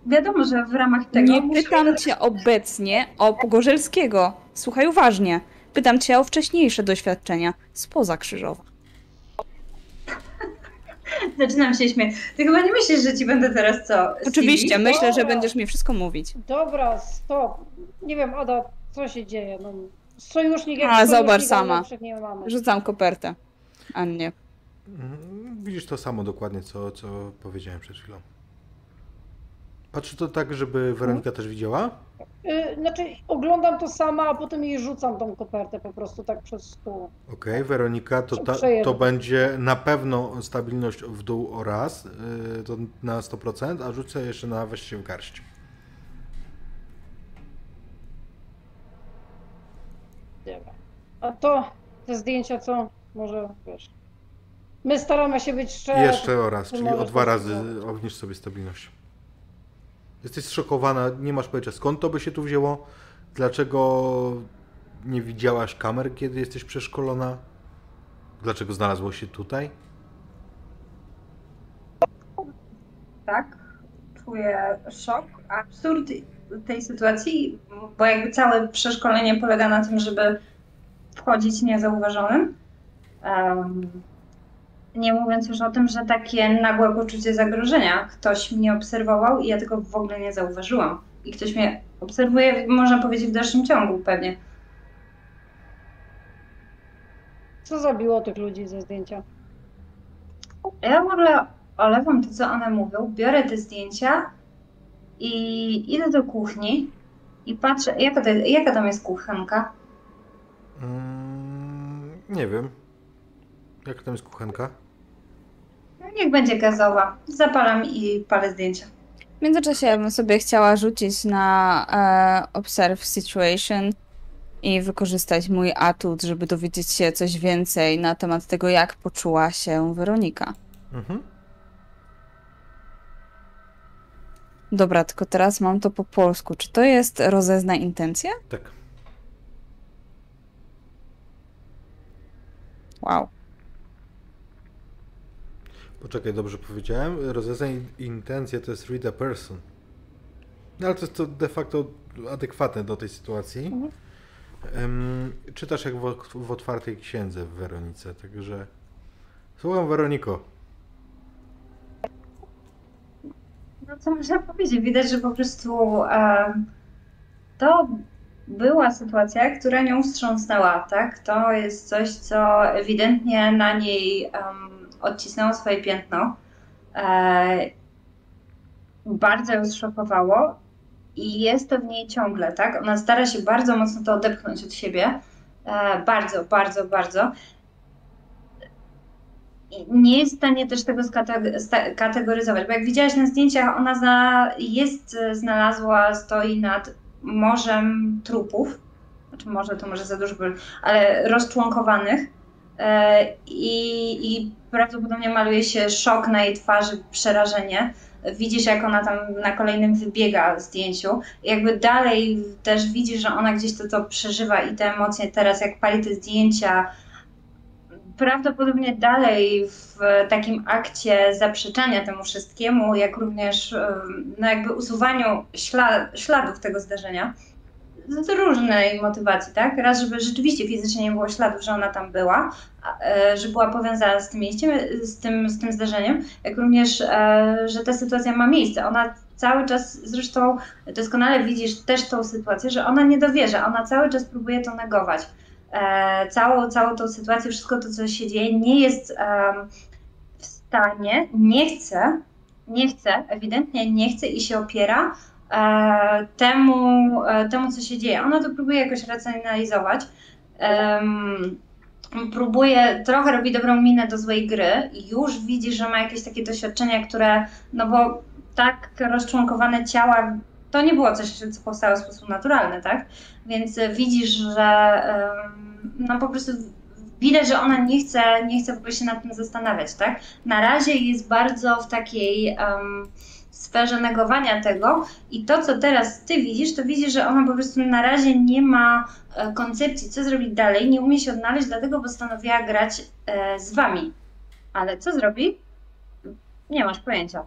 wiadomo, że w ramach tego... Nie muszę- pytam cię obecnie o Pogorzelskiego. Słuchaj uważnie. Pytam cię o wcześniejsze doświadczenia spoza krzyżowa. Zaczynam się śmiać. Ty chyba nie myślisz, że ci będę teraz co? Oczywiście, CV? myślę, że Dobra. będziesz mi wszystko mówić. Dobra, stop. Nie wiem, Ada, co się dzieje? No, sojusznik jak A, sojusznik, zobacz sama. lepszych nie mamy. Rzucam kopertę. Annie. Mhm, Widzisz to samo dokładnie, co, co powiedziałem przed chwilą. Patrzę to tak, żeby Weronika też widziała? Y, Znaczy, oglądam to sama, a potem jej rzucam tą kopertę po prostu tak przez stół. Okej, Weronika, to, ta, to będzie na pewno stabilność w dół o raz, yy, to na 100%, a rzucę jeszcze na weź się w garść. Dobra. A to, te zdjęcia co? Może, wiesz... My staramy się być szczerzy. Jeszcze o raz, czyli o dwa razy zrobić. obniż sobie stabilność. Jesteś zszokowana, nie masz pojęcia skąd to by się tu wzięło, dlaczego nie widziałaś kamer, kiedy jesteś przeszkolona, dlaczego znalazło się tutaj? Tak, czuję szok, absurd tej sytuacji, bo jakby całe przeszkolenie polega na tym, żeby wchodzić niezauważonym. Em, nie mówiąc już o tym, że takie nagłe poczucie zagrożenia. Ktoś mnie obserwował i ja tego w ogóle nie zauważyłam. I ktoś mnie obserwuje, można powiedzieć, w dalszym ciągu pewnie. Co zabiło tych ludzi ze zdjęcia? Ja w ogóle olewam to, co one mówią, biorę te zdjęcia i idę do kuchni i patrzę, jaka, to, jaka tam jest kuchenka. Mm, nie wiem. Jak tam jest kuchenka? No, Niech będzie gazowa. Zapalam i palę zdjęcia. W międzyczasie ja bym sobie chciała rzucić na e, Observe Situation i wykorzystać mój atut, żeby dowiedzieć się coś więcej na temat tego, jak poczuła się Weronika. Mhm. Dobra, tylko teraz mam to po polsku. Czy to jest rozezna intencja? Tak. Wow. Poczekaj, dobrze powiedziałem. Rozeznanie intencja to jest read a person. No ale to jest to de facto adekwatne do tej sytuacji. Mhm. Em, czytasz jak w, w otwartej księdze w Weronice, także... Słucham Weroniko. No co można powiedzieć? Widać, że po prostu em, to była sytuacja, która nią wstrząsnęła, tak? To jest coś, co ewidentnie na niej em, odcisnęło swoje piętno. E, bardzo ją zszokowało i jest to w niej ciągle, tak? Ona stara się bardzo mocno to odepchnąć od siebie. E, bardzo, bardzo, bardzo. Nie jest w stanie też tego skate- sta- kategoryzować, bo jak widziałaś na zdjęciach, ona jest, e, znalazła, stoi nad morzem trupów, znaczy może to może za dużo, ale rozczłonkowanych e, i, i prawdopodobnie maluje się szok na jej twarzy, przerażenie. Widzisz, jak ona tam na kolejnym wybiega zdjęciu. Jakby dalej też widzisz, że ona gdzieś to, to przeżywa i te emocje teraz, jak pali te zdjęcia, prawdopodobnie dalej w takim akcie zaprzeczania temu wszystkiemu, jak również no jakby usuwaniu ślad, śladów tego zdarzenia z różnej motywacji, tak? Raz, żeby rzeczywiście fizycznie nie było śladów, że ona tam była, e, że była powiązana z tym miejscem, z tym, z tym zdarzeniem, jak również, e, że ta sytuacja ma miejsce. Ona cały czas, zresztą doskonale widzisz też tą sytuację, że ona nie dowierza, ona cały czas próbuje to negować. E, całą, całą tą sytuację, wszystko to, co się dzieje, nie jest w stanie, nie chce, nie chce, ewidentnie nie chce i się opiera E, temu, e, temu, co się dzieje. Ona to próbuje jakoś racjonalizować. próbuje, trochę robi dobrą minę do złej gry i już widzi, że ma jakieś takie doświadczenia, które, no bo tak rozczłonkowane ciała to nie było coś, co powstało w sposób naturalny, tak? Więc widzisz, że no po prostu widać, że ona nie chce, nie chce w ogóle się nad tym zastanawiać, tak? Na razie jest bardzo w takiej um, sferze negowania tego i to, co teraz ty widzisz, to widzisz, że ona po prostu na razie nie ma e, koncepcji, co zrobić dalej, nie umie się odnaleźć, dlatego postanowiła grać e, z wami. Ale co zrobi? Nie masz pojęcia.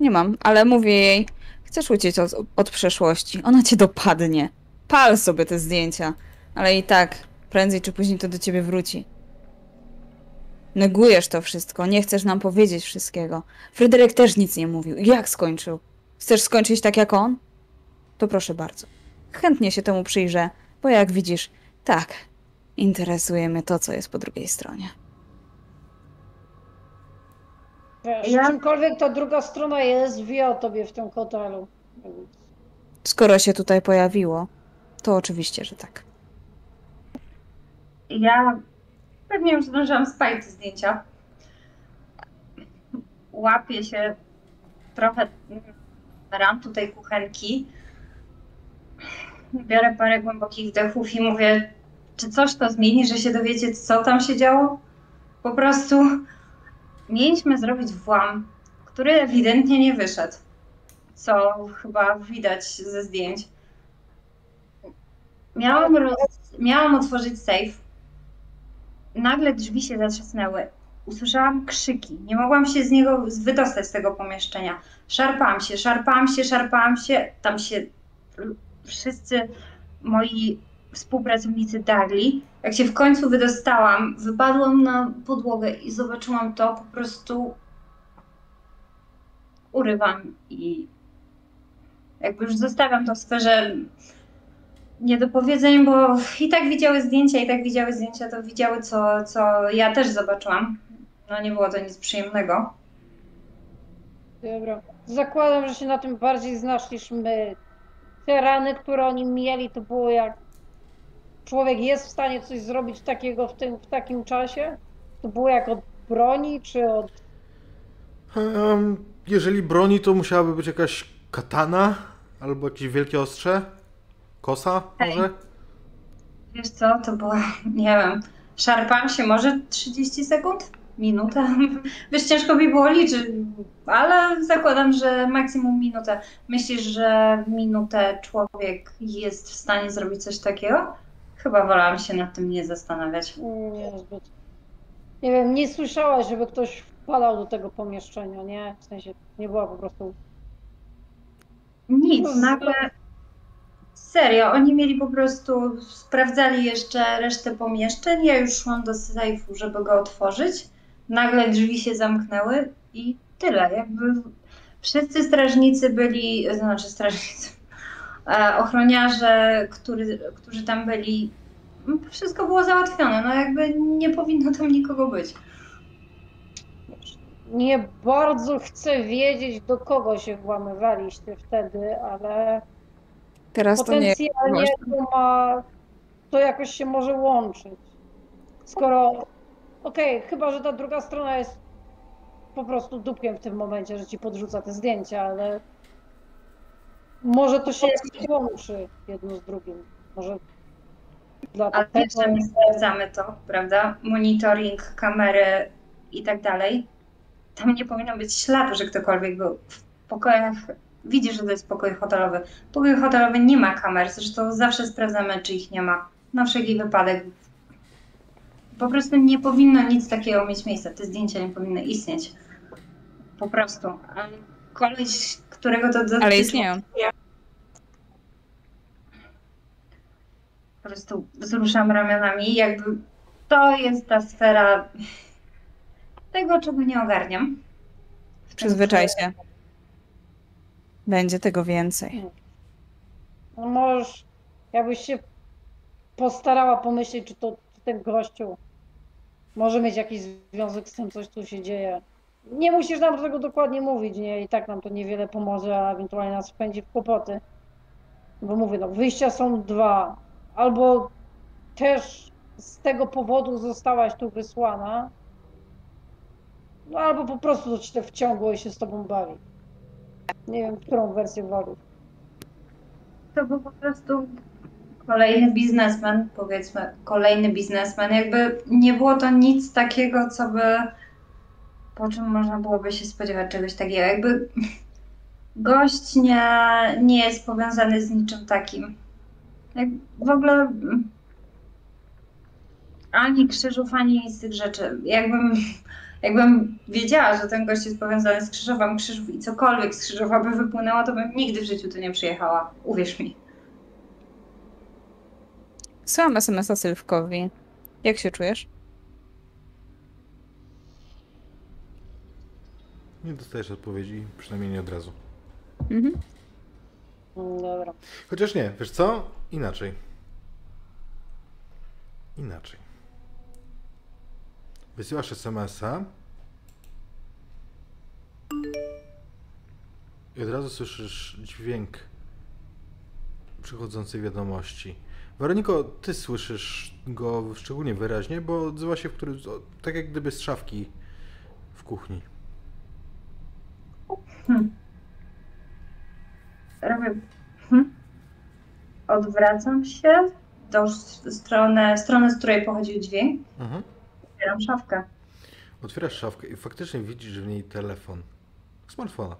Nie mam, ale mówię jej, chcesz uciec od, od przeszłości, ona cię dopadnie. Pal sobie te zdjęcia, ale i tak, prędzej czy później to do ciebie wróci. Negujesz to wszystko, nie chcesz nam powiedzieć wszystkiego. Fryderyk też nic nie mówił. Jak skończył? Chcesz skończyć tak jak on? To proszę bardzo. Chętnie się temu przyjrzę, bo jak widzisz, tak, interesuje mnie to, co jest po drugiej stronie. Wiesz, Ja- czymkolwiek ta druga strona jest, wie o tobie w tym hotelu. Skoro się tutaj pojawiło, to oczywiście, że tak. Ja pewnie już zdążyłam spalić zdjęcia. Łapię się trochę ramtu tej kuchenki. Biorę parę głębokich wdechów i mówię, czy coś to zmieni, że się dowiecie, co tam się działo? Po prostu mieliśmy zrobić włam, który ewidentnie nie wyszedł, co chyba widać ze zdjęć. Miałam, roz... Miałam otworzyć safe, nagle drzwi się zatrzasnęły. Usłyszałam krzyki. Nie mogłam się z niego wydostać z tego pomieszczenia. Szarpałam się, szarpałam się, szarpałam się. Tam się wszyscy moi współpracownicy darli. Jak się w końcu wydostałam, wypadłam na podłogę i zobaczyłam to po prostu urywam i jakby już zostawiam to w sferze niedopowiedzeń, bo i tak widziały zdjęcia, i tak widziały zdjęcia, to widziały, co, co ja też zobaczyłam. No nie było to nic przyjemnego. Dobra. Zakładam, że się na tym bardziej znasz niż my. Te rany, które oni mieli, to było jak człowiek jest w stanie coś zrobić takiego w, tym, w takim czasie? To było jak od broni, czy od... Um, jeżeli broni, to musiałaby być jakaś katana albo jakieś wielkie ostrze. Kosa może? Wiesz co, to było, nie wiem, szarpałam się może 30 sekund? Minutę? Wiesz, ciężko mi było liczyć, ale zakładam, że maksimum minutę. Myślisz, że w minutę człowiek jest w stanie zrobić coś takiego? Chyba wolałam się nad tym nie zastanawiać. Nie, zbyt. Nie wiem, nie słyszałaś, żeby ktoś wpadał do tego pomieszczenia, nie? W sensie, nie była po prostu... Nic, nagle Serio, oni mieli po prostu, sprawdzali jeszcze resztę pomieszczeń. Ja już szłam do sejfu, żeby go otworzyć. Nagle drzwi się zamknęły i tyle. Jakby wszyscy strażnicy byli, znaczy strażnicy, ochroniarze, który, którzy tam byli, wszystko było załatwione. No jakby nie powinno tam nikogo być. Nie bardzo chcę wiedzieć, do kogo się włamywaliście wtedy, ale Teraz to nie. potencjalnie to ma, to jakoś się może łączyć. Skoro Okej, chyba, że ta druga strona jest po prostu dupkiem w tym momencie, że ci podrzuca te zdjęcia, ale może to się łączy jedno z drugim. Może Ale jeszcze my sprawdzamy to, prawda? Monitoring, kamery i tak dalej. Tam nie powinno być śladu, że ktokolwiek był w pokojach. Widzisz, że to jest pokój hotelowy. Pokój hotelowy nie ma kamer, zresztą zawsze sprawdzamy, czy ich nie ma. Na wszelki wypadek. Po prostu nie powinno nic takiego mieć miejsca. Te zdjęcia nie powinny istnieć. Po prostu. Koleś, którego to dotyczy, Ale istnieją. po prostu wzruszam ramionami, jakby to jest ta sfera tego, czego nie ogarniam. Przyzwyczaj się. Będzie tego więcej. No możesz, jakbyś się postarała pomyśleć, czy to czy ten gościu może mieć jakiś związek z tym, coś tu się dzieje. Nie musisz nam tego dokładnie mówić, nie? I tak nam to niewiele pomoże, a ewentualnie nas wpędzi w kłopoty. Bo mówię, no wyjścia są dwa. Albo też z tego powodu zostałaś tu wysłana, no albo po prostu to ci to wciągło i się z tobą bawi. Nie wiem, którą wersję wolisz. To był po prostu kolejny biznesmen, powiedzmy, kolejny biznesmen. Jakby nie było to nic takiego, co by, po czym można byłoby się spodziewać czegoś takiego. Jakby gość nie, nie jest powiązany z niczym takim. Jak w ogóle ani krzyżów, ani nic z tych rzeczy. Jakbym, jakbym wiedziała, że ten gość jest powiązany z krzyżowem krzyżów i cokolwiek z krzyżowa by wypłynęło, to bym nigdy w życiu tu nie przyjechała. Uwierz mi. Słałam SMS-a Sylwkowi. Jak się czujesz? Nie dostajesz odpowiedzi, przynajmniej nie od razu. Mhm. Dobra. Chociaż nie, wiesz co? Inaczej. Inaczej. Wysyłasz SMS-a i od razu słyszysz dźwięk przychodzącej wiadomości. Weroniko, ty słyszysz go szczególnie wyraźnie, bo odzywa się w którym, o, tak jak gdyby z szafki w kuchni. Hmm. Robię. Hmm. Odwracam się do strony, strony, z której pochodził dźwięk. Mhm. Otwieram szafkę. Otwierasz szafkę i faktycznie widzisz w niej telefon. Smartfona.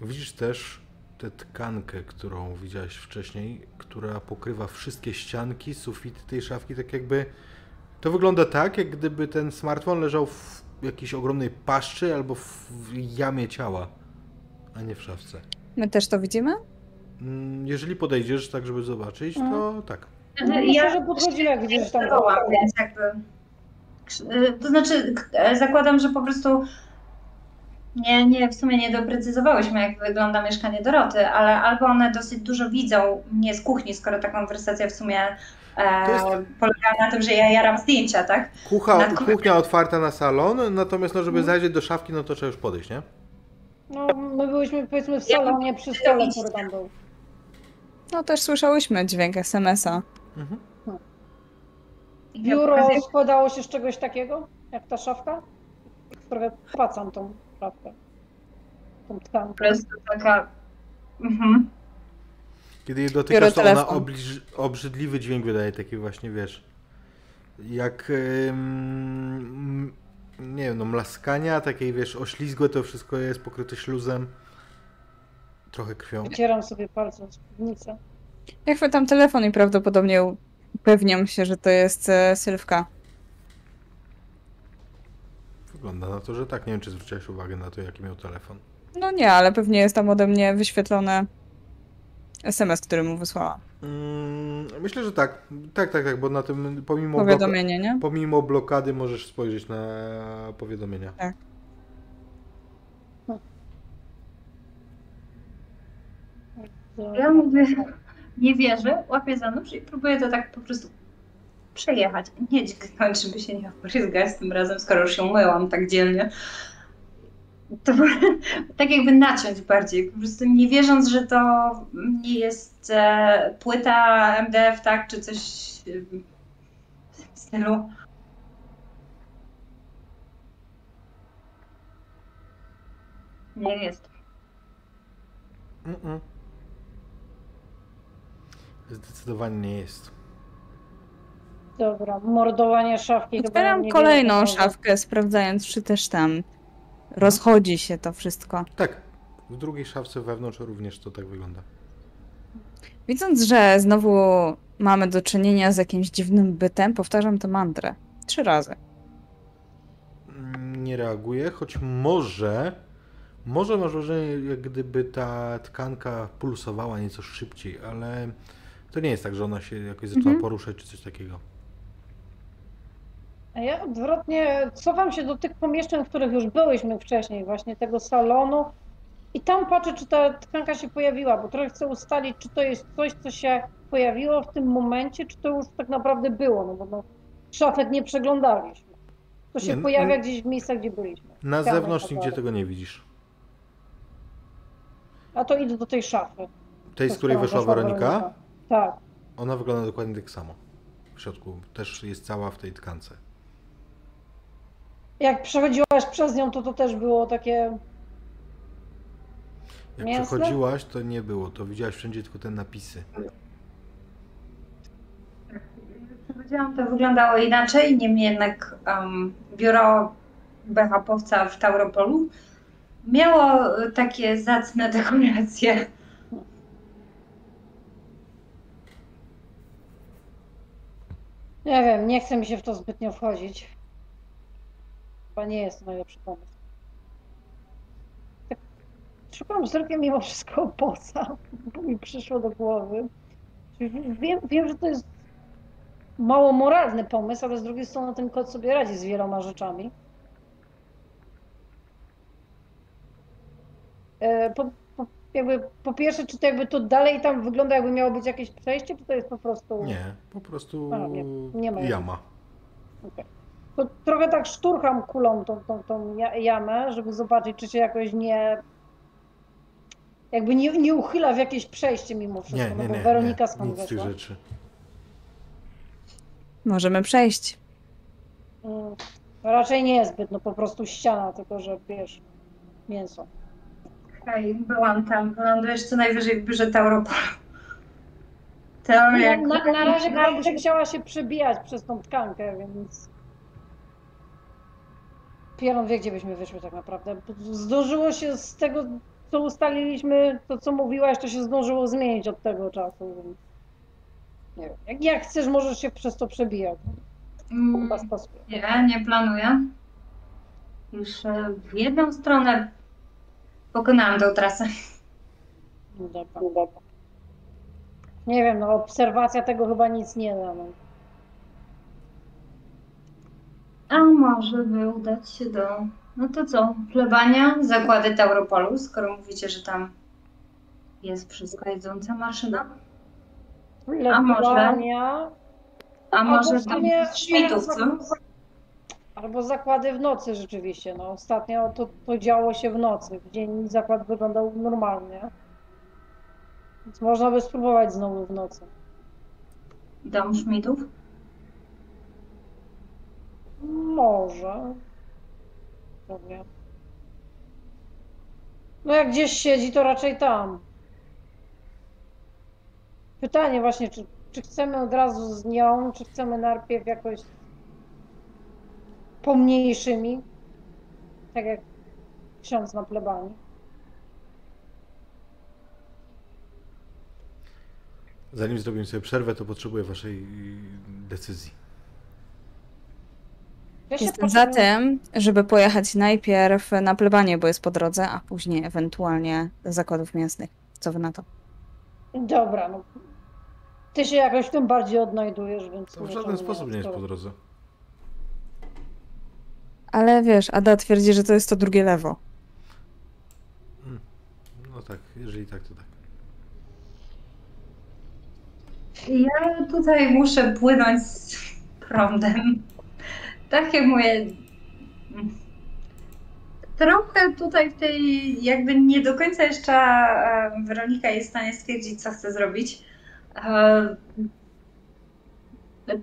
Widzisz też tę tkankę, którą widziałeś wcześniej, która pokrywa wszystkie ścianki, sufity tej szafki, tak jakby... To wygląda tak, jak gdyby ten smartfon leżał w jakiejś ogromnej paszczy albo w jamie ciała, a nie w szafce. My też to widzimy? Mm, Jeżeli podejdziesz tak, żeby zobaczyć, to tak. No, myślę, że widzisz, że tam Wołam, więc jakby. y, To znaczy, e, zakładam, że po prostu. Nie, nie, w sumie nie doprecyzowałyśmy, jak wygląda mieszkanie Doroty, ale albo one dosyć dużo widzą mnie z kuchni, skoro ta konwersacja w sumie jest- polega na tym, że ja jaram zdjęcia, tak? Kucha, kuchnia otwarta na salon, natomiast no, żeby zajrzeć do szafki, no to trzeba już podejść, nie? No, my byliśmy powiedzmy w salonie przy stole, który tam był. No też słyszałyśmy dźwięk SMS-a. Mhm. I Biuro składało się z czegoś takiego, jak ta szafka? Trochę pacam tą szafkę. Tą Po tkankę. prostu taka. Mhm. Kiedy jej dotykasz, to ona obrzydliwy dźwięk wydaje, taki właśnie, wiesz, jak, ym, nie wiem, no mlaskania, takiej, wiesz, oślizgłe to wszystko jest pokryte śluzem, trochę krwią. Wycieram sobie palcem z piwnicy. Ja chwytam telefon i prawdopodobnie upewniam się, że to jest e, Sylwka. Wygląda na to, że tak. Nie wiem, czy zwróciłeś uwagę na to, jaki miał telefon. No nie, ale pewnie jest tam ode mnie wyświetlone SMS, który mu wysłała. Mm, myślę, że tak. Tak, tak, tak, bo na tym, pomimo, bloka, Powiadomienie, nie? pomimo blokady możesz spojrzeć na powiadomienia. Ja mówię, nie wierzę, łapię za nóż i próbuję to tak po prostu przejechać. Nie dźgnąć, żeby się nie opryzgać tym razem, skoro już się myłam tak dzielnie to tak jakby naciąć bardziej, po prostu nie wierząc, że to nie jest e, płyta MDF, tak, czy coś e, w stylu. Nie jest. Mm -mm. Zdecydowanie nie jest. Dobra, mordowanie szafki. Otwieram kolejną szafkę, sprawdzając, czy też tam rozchodzi się to wszystko. Tak, w drugiej szafce wewnątrz również to tak wygląda. Widząc, że znowu mamy do czynienia z jakimś dziwnym bytem, powtarzam tę mantrę. Trzy razy. Nie reaguje, choć może, może masz wrażenie, jak gdyby ta tkanka pulsowała nieco szybciej, ale to nie jest tak, że ona się jakoś zaczyna Mhm. poruszać czy coś takiego. A ja odwrotnie cofam się do tych pomieszczeń, w których już byłyśmy wcześniej, właśnie tego salonu. I tam patrzę, czy ta tkanka się pojawiła, bo trochę chcę ustalić, czy to jest coś, co się pojawiło w tym momencie, czy to już tak naprawdę było, no bo no, szafek nie przeglądaliśmy. To się Nie, pojawia gdzieś w miejscach, gdzie byliśmy. Na zewnątrz nigdzie tego nie widzisz. A to idę do tej szafy. Tej, z której wyszła Weronika, Tak. ona wygląda dokładnie tak samo. W środku też jest cała w tej tkance. Jak przechodziłaś przez nią, to to też było takie Jak Mięsne? przechodziłaś, to nie było, to widziałaś wszędzie tylko te napisy. Powiedziałam, to wyglądało inaczej, niemniej jednak um, biuro BHP-owca w Tauropolu miało e, takie zacne dekoracje. Nie wiem, nie chce mi się w to zbytnio wchodzić. Chyba nie jest to najlepszy pomysł. Tak szukam wzrokiem mimo wszystko opoca, bo mi przyszło do głowy. Wiem, wiem, że to jest mało moralny pomysł, ale z drugiej strony ten kot sobie radzi z wieloma rzeczami. E, Po, po, jakby, po pierwsze, czy to jakby to dalej tam wygląda, jakby miało być jakieś przejście, czy to jest po prostu... Nie, po prostu nie, nie ma jama. Okej. To trochę tak szturcham kulą tą, tą, tą ja- jamę, żeby zobaczyć, czy się jakoś nie. Jakby nie, nie uchyla w jakieś przejście mimo wszystko, Nie, no nie, bo nie, Weronika nie, skąd tych rzeczy. Możemy przejść. Mm, raczej nie jest zbyt, no po prostu ściana, tylko że wiesz, mięso. Hej, byłam tam. Wylądujesz co najwyżej w biurze. Teoria. No, na, na razie chciała się przebijać przez tą tkankę, więc. Pieron wie, gdzie byśmy wyszły tak naprawdę. Zdążyło się z tego, co ustaliliśmy, to co mówiłaś, to się zdążyło zmienić od tego czasu. Nie wiem. Jak, jak chcesz, możesz się przez to przebijać. Mm, Chyba. Nie, nie planuję. Już e, w jedną stronę pokonałam tą trasę. No dobra. Nie wiem, no obserwacja tego chyba nic nie da. No. A może by udać się do. No to co? Plebania, zakłady Tauropolu, skoro mówicie, że tam jest wszystko jedząca maszyna. A może- Plebania, A może Albo w tam Szmitów, co? Albo zakłady w nocy rzeczywiście. No, ostatnio to, to działo się w nocy. W dzień zakład wyglądał normalnie. Więc można by spróbować znowu w nocy. Dom Szmitów? Może. Pewnie. No jak gdzieś siedzi, to raczej tam. Pytanie właśnie, czy, czy chcemy od razu z nią, czy chcemy najpierw jakoś pomniejszymi, tak jak ksiądz na plebanii. Zanim zrobimy sobie przerwę, to potrzebuję waszej decyzji. Ja Jestem za tym, żeby pojechać najpierw na plebanie, bo jest po drodze, a później ewentualnie do zakładów mięsnych. Co wy na to? Dobra, no. Ty się jakoś w tym bardziej odnajdujesz, więc... To w żaden sposób nie jest po drodze. Ale wiesz, Ada twierdzi, że to jest to drugie lewo. No tak, jeżeli tak, to tak. Ja tutaj muszę płynąć z prądem. Takie moje. Trochę tutaj w tej, jakby nie do końca jeszcze Weronika jest w stanie stwierdzić, co chce zrobić.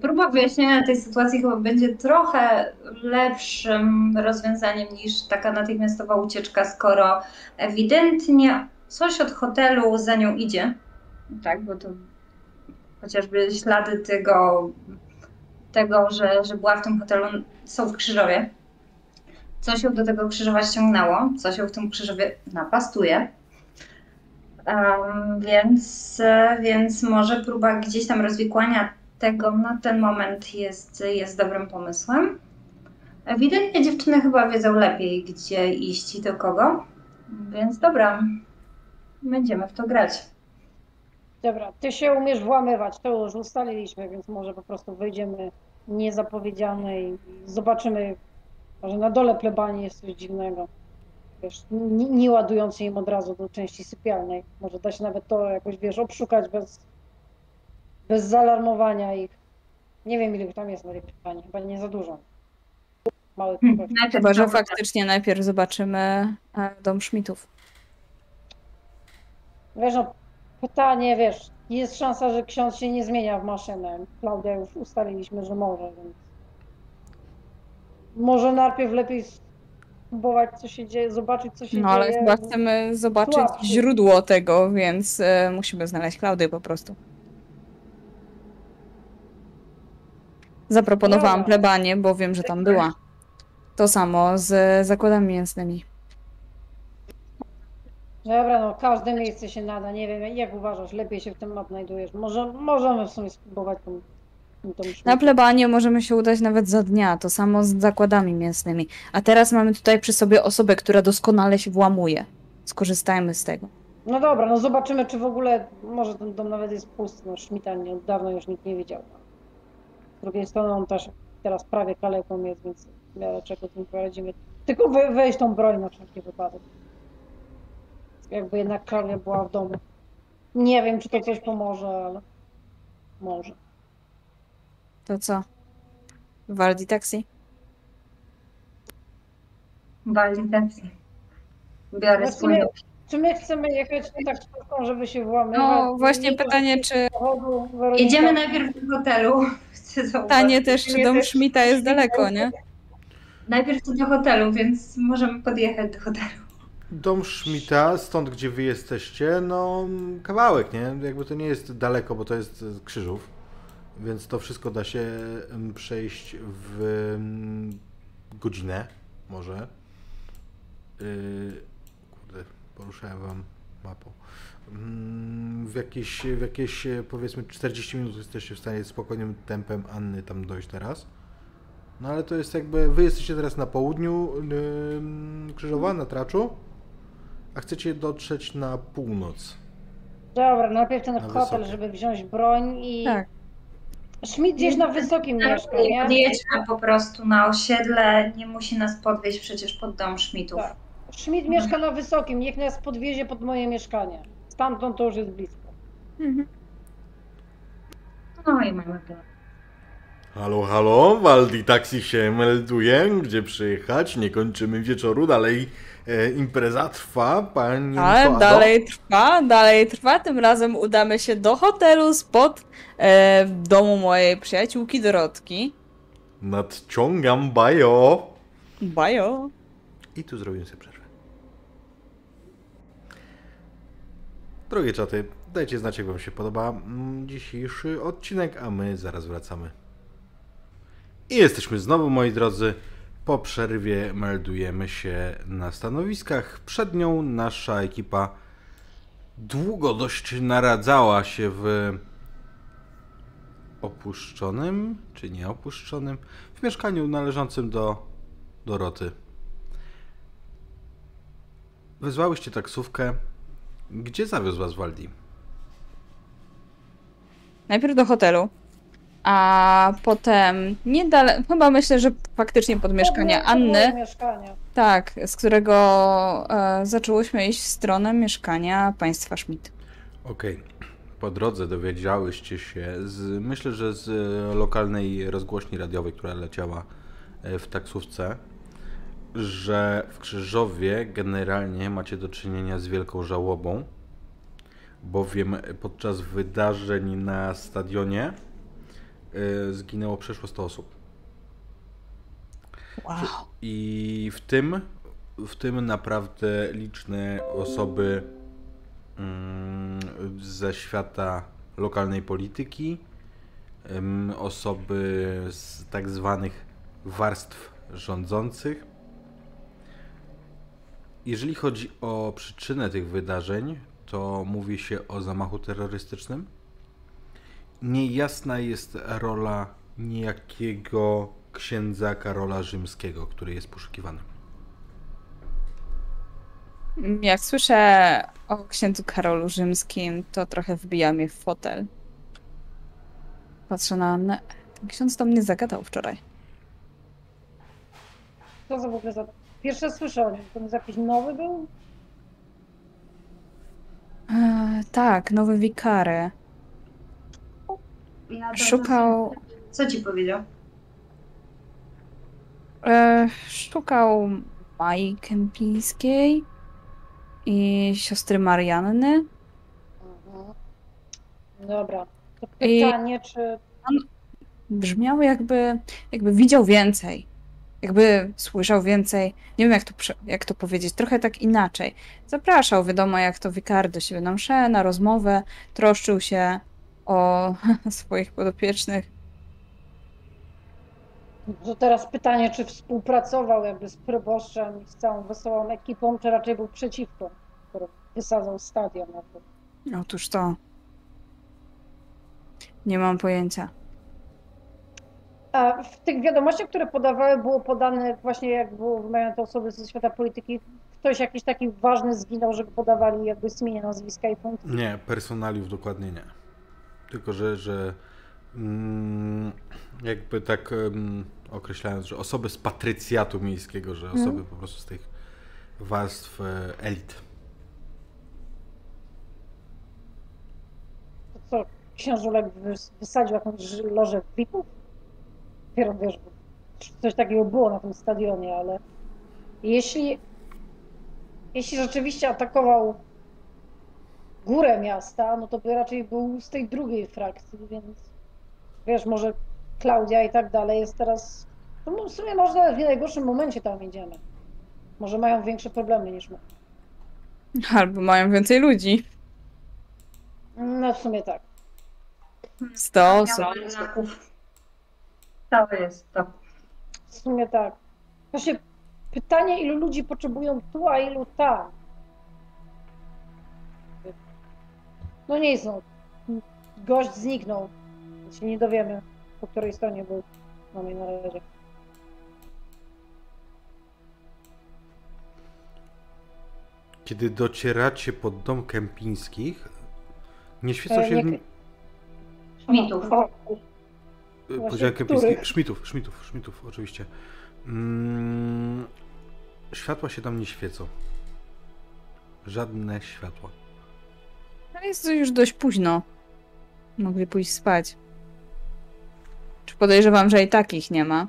Próba wyjaśnienia tej sytuacji chyba będzie trochę lepszym rozwiązaniem niż taka natychmiastowa ucieczka, skoro ewidentnie coś od hotelu za nią idzie. Tak, bo to chociażby ślady tego, tego że, że była w tym hotelu, są w Krzyżowie. Co się do tego Krzyżowa ściągnęło, co się w tym Krzyżowie napastuje. Um, więc, więc może próba gdzieś tam rozwikłania tego na ten moment jest, jest dobrym pomysłem. Ewidentnie dziewczyny chyba wiedzą lepiej, gdzie iść i do kogo. Więc dobra, będziemy w to grać. Dobra, ty się umiesz włamywać, to już ustaliliśmy, więc może po prostu wejdziemy niezapowiedziane i zobaczymy, może na dole plebanii jest coś dziwnego. Wiesz, nie, nie ładując im od razu do części sypialnej. Może da się nawet to jakoś, wiesz, obszukać bez, bez zaalarmowania ich. Nie wiem, ile tam jest na tej plebanii, chyba nie za dużo. Mały Hmm, najpierw Chyba, że faktycznie najpierw zobaczymy e, dom Schmidtów. Wiesz, no, pytanie, wiesz, jest szansa, że ksiądz się nie zmienia w maszynę. Klaudia już ustaliliśmy, że może, więc może najpierw lepiej spróbować, co się dzieje, zobaczyć, co się No ale dzieje. chyba chcemy zobaczyć Słabszy. źródło tego, więc e, musimy znaleźć Klaudię po prostu. Zaproponowałam Dobra. plebanię, bo wiem, że tam była. To samo z zakładami mięsnymi. Dobra, no każde miejsce się nada, nie wiem, jak uważasz, lepiej się w tym odnajdujesz. Może, możemy w sumie spróbować tą, tą, Na plebanię możemy się udać nawet za dnia, to samo z zakładami mięsnymi. A teraz mamy tutaj przy sobie osobę, która doskonale się włamuje. Skorzystajmy z tego. No dobra, no zobaczymy, czy w ogóle, może ten dom nawet jest pusty, no Szmita nie, od dawna już nikt nie widział. Z drugiej strony on też teraz prawie kaleką jest, więc w miarę czego z nim poradzimy. Tylko we, weź tą broń na wszelki wypadek. Jakby jednak Klaudia była w domu. Nie wiem, czy to coś pomoże, ale może. To co? Waldi taksi? Walidacji. Biorę No swój Czy my chcemy jechać taksówką, żeby się włamywać? No właśnie pytanie, czy. Jedziemy najpierw do hotelu. Pytanie też, czy dom Schmidta jest daleko, nie? Najpierw do hotelu, więc możemy podjechać do hotelu. Dom Schmidta, stąd gdzie wy jesteście, no kawałek, nie? Jakby to nie jest daleko, bo to jest Krzyżów, więc to wszystko da się przejść w godzinę, może. Yy, kurde, poruszałem wam mapą. Mm, W jakieś, w jakieś e, powiedzmy 40 minut jesteście w stanie spokojnym tempem Anny tam dojść teraz. No ale to jest jakby, wy jesteście teraz na południu ym, Krzyżowa, na Traczu, a chcecie dotrzeć na północ. Dobra, najpierw ten Na hotel, wysokie. żeby wziąć broń i... Tak. Schmidt gdzieś na wysokim mieszka, nie? Podjedźmy po prostu na osiedle. Nie musi nas podwieźć przecież pod dom Szmitów. Tak. Schmidt mieszka na wysokim, niech nas podwiezie pod moje mieszkanie. Stamtąd to już jest blisko. Mhm. No i mamy plan. Halo, halo, Waldi Taxi się melduje, gdzie przyjechać, nie kończymy wieczoru, dalej impreza trwa, pani Ale dalej trwa, dalej trwa. Tym razem udamy się do hotelu spod e, domu mojej przyjaciółki Dorotki. Nadciągam bajo. Bajo. I tu zrobimy sobie przerwę. Drogie czaty, dajcie znać, jak Wam się podoba mm, dzisiejszy odcinek, a my zaraz wracamy. I jesteśmy znowu, moi drodzy. Po przerwie meldujemy się na stanowiskach. Przed nią nasza ekipa długo dość naradzała się w opuszczonym, czy nie opuszczonym, w mieszkaniu należącym do Doroty. Wezwałyście taksówkę. Gdzie zawiózł was Waldi? Najpierw do hotelu, a potem niedaleko, chyba myślę, że faktycznie pod mieszkanie Anny. mieszkanie. Tak, z którego e, zaczęłyśmy iść w stronę mieszkania państwa Schmidt. Okej. Po drodze dowiedziałyście się, z, myślę, że z e, lokalnej rozgłośni radiowej, która leciała e, w taksówce, że w Krzyżowie generalnie macie do czynienia z wielką żałobą, bowiem podczas wydarzeń na stadionie zginęło przeszło 100 osób. Wow. I w tym, w tym naprawdę liczne osoby mm, ze świata lokalnej polityki, em, osoby z tak zwanych warstw rządzących. Jeżeli chodzi o przyczynę tych wydarzeń, to mówi się o zamachu terrorystycznym. Niejasna jest rola niejakiego księdza Karola Rzymskiego, który jest poszukiwany. Jak słyszę o księdzu Karolu Rzymskim, to trochę wbija mnie w fotel. Patrzę na Annę. Ten ksiądz do mnie zagadał wczoraj. Co za w ogóle za... Pierwsze słyszę o nim. To jest jakiś nowy był? E, tak, nowy wikary. Dobrze Szukał, sobie- Co ci powiedział? e, szukał Mai Kępińskiej i siostry Marianny. Mhm. Dobra. To I- pytanie, czy... Brzmiało jakby, jakby widział więcej. Jakby słyszał więcej. Nie wiem, jak to, jak to powiedzieć. Trochę tak inaczej. Zapraszał, wiadomo, jak to wikar do siebie na mszę, na rozmowę. Troszczył się o swoich podopiecznych. To teraz pytanie, czy współpracował jakby z proboszczem i z całą wesołą ekipą, czy raczej był przeciwko, który wysadzał stadion. jakby. Otóż to. Nie mam pojęcia. A w tych wiadomościach, które podawały, było podane właśnie, jak było wymienione te osoby ze świata polityki, ktoś jakiś taki ważny zginął, żeby podawali jakby imię, nazwiska i funkcje. Nie, personaliów dokładnie nie. Tylko, że, że mm, jakby tak określając, że osoby z patrycjatu miejskiego, że osoby po prostu z tych warstw e, elit. To co, książulek wys- wysadził jakąś lożę VIP-ów? Dopiero wiesz, bo coś takiego było na tym stadionie, ale jeśli, jeśli rzeczywiście atakował górę miasta, no to by raczej był z tej drugiej frakcji, więc wiesz, może Klaudia i tak dalej jest teraz, no w sumie może w najgorszym momencie tam idziemy. Może mają większe problemy niż my. Albo mają więcej ludzi. No w sumie tak. Sto osób. Miałem znaków. Całe jest to. W sumie tak. Właśnie pytanie, ilu ludzi potrzebują tu, a ilu tam. No nic, no. Gość zniknął. Więc się nie dowiemy, po której stronie był. Mamy na razie. Kiedy docieracie pod dom Kępińskich, nie świecą E, się... nie- Schmidtów. O, e, właśnie Powiedziałem Kępińskich? Szmitów, Szmitów, Szmitów, oczywiście. Mm, światła się tam nie świecą. Żadne światła. Ale jest już dość późno. Mogli pójść spać. Czy podejrzewam, że i takich nie ma?